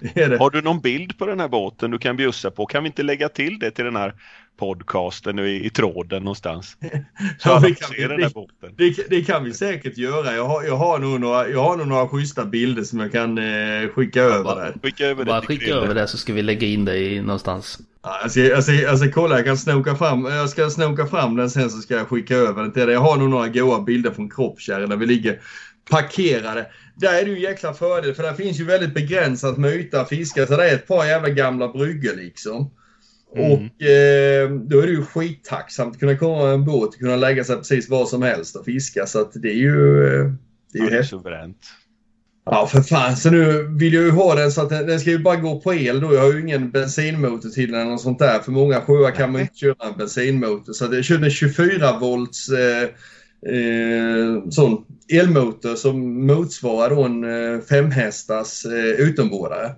det är det. Har du någon bild på den här båten du kan bjussa på? Kan vi inte lägga till det till den här podcasten nu i, i tråden någonstans? Så Ja, får kan- den vi- här båten. Det, det kan vi säkert göra. Jag har, jag har, nog, några, jag har nog några schyssta bilder som jag kan eh, skicka över bara- där. Skicka över Bara det skicka över det så ska vi lägga in det i någonstans. Ska, jag ska kolla, jag kan snoka fram, jag ska snoka fram den sen så ska jag skicka över den till dig. Jag har nog några goa bilder från Kroppkärr där vi ligger parkerade. Där är det ju en jäkla fördel för där finns ju väldigt begränsat med yta att fiska så det är ett par jävla gamla bryggor liksom. Mm. Och eh, då är det ju skittacksamt att kunna komma med en båt och kunna lägga sig precis var som helst och fiska så att det är ju... eh, Det är Ja, ju det är suveränt. Ja för fan, så nu vill jag ju ha den så att den, den ska ju bara gå på el då. Jag har ju ingen bensinmotor till den och sånt där. För många sjöar kan man inte köra en bensinmotor. Så jag körde en 24 volts eh, eh, sån elmotor som motsvarar då en eh, femhästars eh, utombordare.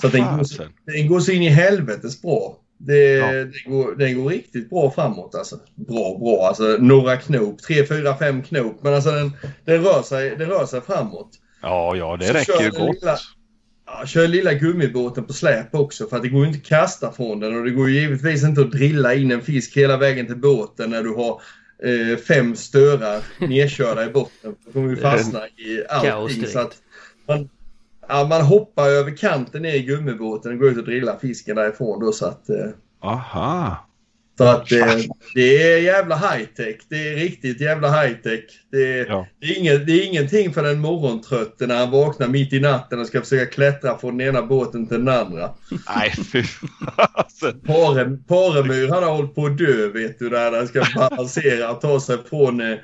Så att den går, så, den går så in i helvetes bra. Det, Ja. den, går, den går riktigt bra framåt alltså. Bra, bra. Alltså några knop. 3, 4, 5 knop. Men alltså den, den, rör, sig, den rör sig framåt. Ja, ja, det Så räcker ju gott. lilla- Ja, kör lilla gummibåten på släp också för att det går ju inte att kasta från den och det går ju givetvis inte att drilla in en fisk hela vägen till båten när du har eh, fem störar nedkörda i botten. Då kommer vi fastna i allting. Så att man, ja, man hoppar över kanten ner i gummibåten och går ut och drillar fisken därifrån då så att eh, Aha. så att eh, det är jävla high tech. Det är riktigt jävla high tech. Det, är- Ja. det, är inget, det är ingenting för den morgontrötte när han vaknar mitt i natten och ska försöka klättra från den ena båten till den andra. Nej, fy. Pare- Paremyr han har hållit på att dö vet du där han ska balansera och ta sig från, eh,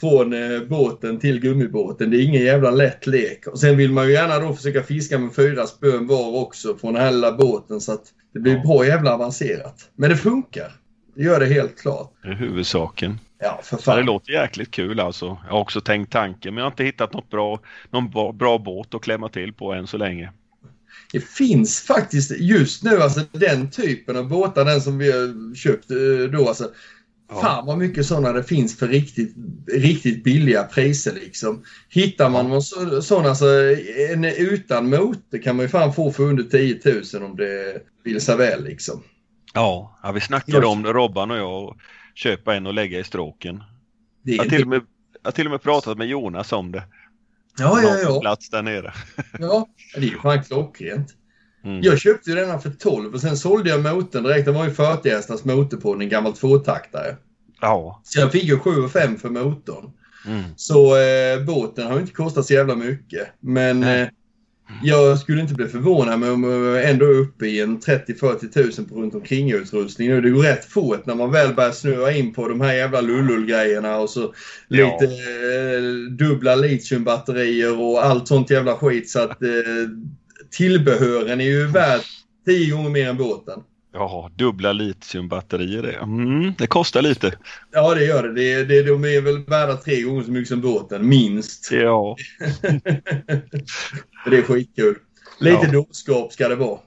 från eh, båten till gummibåten. Det är ingen jävla lätt lek. Och sen vill man ju gärna då försöka fiska med fyra spön var också från den här lilla båten så att det blir Ja. bra jävla avancerat. Men det funkar. Det gör det helt klart. Det är huvudsaken. Ja, för Så det fan. låter jäkligt kul alltså. Jag har också tänkt tanken men jag har inte hittat något bra, någon bra, bra båt att klämma till på än så länge. Det finns faktiskt just nu alltså den typen av båtar, den som vi har köpt eh, då alltså. Ja. Fan vad mycket sådana det finns för riktigt, riktigt billiga priser liksom. Hittar man någon så- alltså, en utan motor kan man ju fan få för under 10 000 om det vill sig väl liksom. Ja, ja vi snackade om det Robban och jag och köpa en och lägga i stråken. Det, Jag har till och med, jag till och med pratat med Jonas om det. ja, ja, ja. plats där nere. ja. Det är ju fan klockrent. Mm. Jag köpte ju denna för 12 och sen sålde jag motorn direkt. Det var ju 40 hästars motor på den, en gammal tvåtaktare. Ja. Så jag fick ju 7 5 för motorn. Mm. Så eh, båten har ju inte kostat så jävla mycket. Men eh, Jag skulle inte bli förvånad men om jag ändå är uppe i en 30-40 tusen på runt omkring utrustning nu. Det går rätt fort när man väl börjar snöa in på de här jävla lullull-grejerna och så Ja. lite eh, dubbla litiumbatterier och allt sånt jävla skit så att eh, tillbehören är ju värt tio gånger mer än båten. Ja, dubbla litiumbatterier det. Mm, det kostar lite. Ja det gör det. det, det de är väl värda tre gånger så mycket som båten, minst. Ja, det är skitkul. Lite Ja. dårskap ska det vara.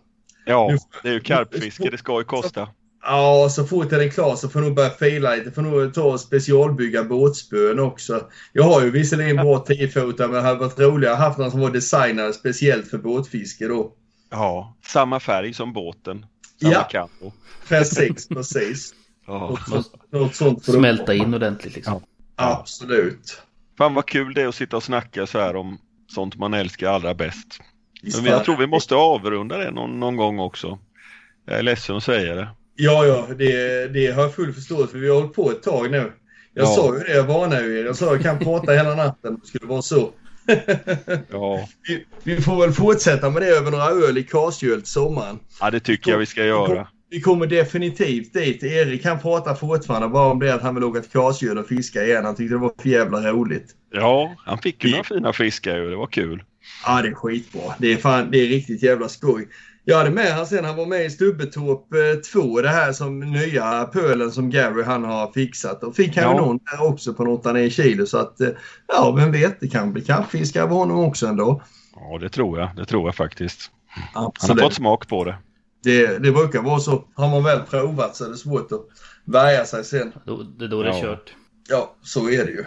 ja det är ju karpfiske. Det ska ju kosta. Ja, så fort den är klar så får jag nog börja fila lite. Får nog ta och specialbygga båtspön också. Jag har ju visserligen bra 10-fotare men det hade varit roligare att haft någon som var designad speciellt för båtfiske då. Ja, samma färg som båten. Samma Ja. kampo. Precis, precis. Ja. Något, sånt- något sånt Smälta in ordentligt liksom. Absolut. Fan vad kul det är att sitta och snacka så här om sånt man älskar allra bäst. Men jag tror vi måste avrunda det någon, någon gång också. Jag är ledsen att säga det. Ja, ja, det, det har jag full förståelse för. Vi har hållit på ett tag nu. Jag Ja. sa ju det, jag varnade ju er. Jag sa jag kan prata hela natten om det skulle vara så. Ja, Vi, vi får väl fortsätta med det över några öl i Karsgöl till sommaren. ja det tycker jag vi ska göra. Vi kommer definitivt dit. Erik han pratar fortfarande bara om det att han vill åka till Karsgöl och fiska igen. Han tyckte det var för jävla roligt. Ja, han fick ju några fina fiskar ju. Det var kul. Ja, det är skitbra. Det är, fan, det är riktigt jävla skoj. Jag hade med han sen. Han var med i Stubbetorp 2. Det här som nya pölen som Gary han har fixat. Och fick han Ja. någon där också på något han är i kilo. Så att, eh, ja, vem vet. Det kan bli kappfiskar av honom också ändå. Ja, det tror jag. Det tror jag faktiskt. Han har Absolut. fått smak på det. Det, det brukar vara så. Har man väl provat så är det svårt att värja sig sen. Då, det är då det är Ja. kört. Ja, så är det ju.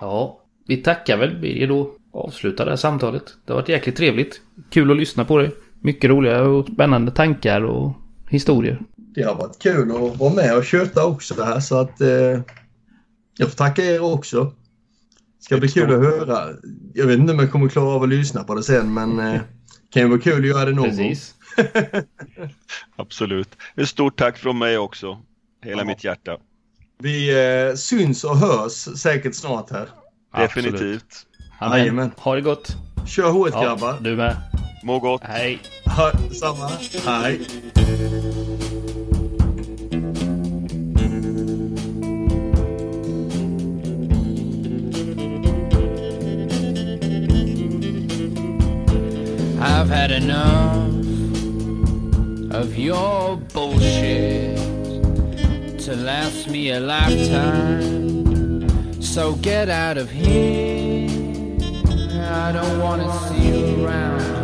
Ja, vi tackar väl Birger då. Avslutar det här samtalet. Det har varit jäkligt trevligt. Kul att lyssna på det. Mycket roliga och spännande tankar och historier. Det har varit kul att vara med och köta också det här så att eh, jag får tacka er också. ska bli kul att höra. Jag vet inte om jag kommer klara av att lyssna på det sen men eh, kan ju vara kul att göra det någon gång. Precis. Absolut. Ett stort tack från mig också. Hela Ja. mitt hjärta. Vi eh, syns och hörs säkert snart här. Definitivt. Amen. Jajamän. Ha det gott. Kör hårt Ja, grabbar. du med. Må gott. Hej. Ha, samma. Hej. I've had enough of your bullshit to last me a lifetime. So get out of here. I don't wanna see you around.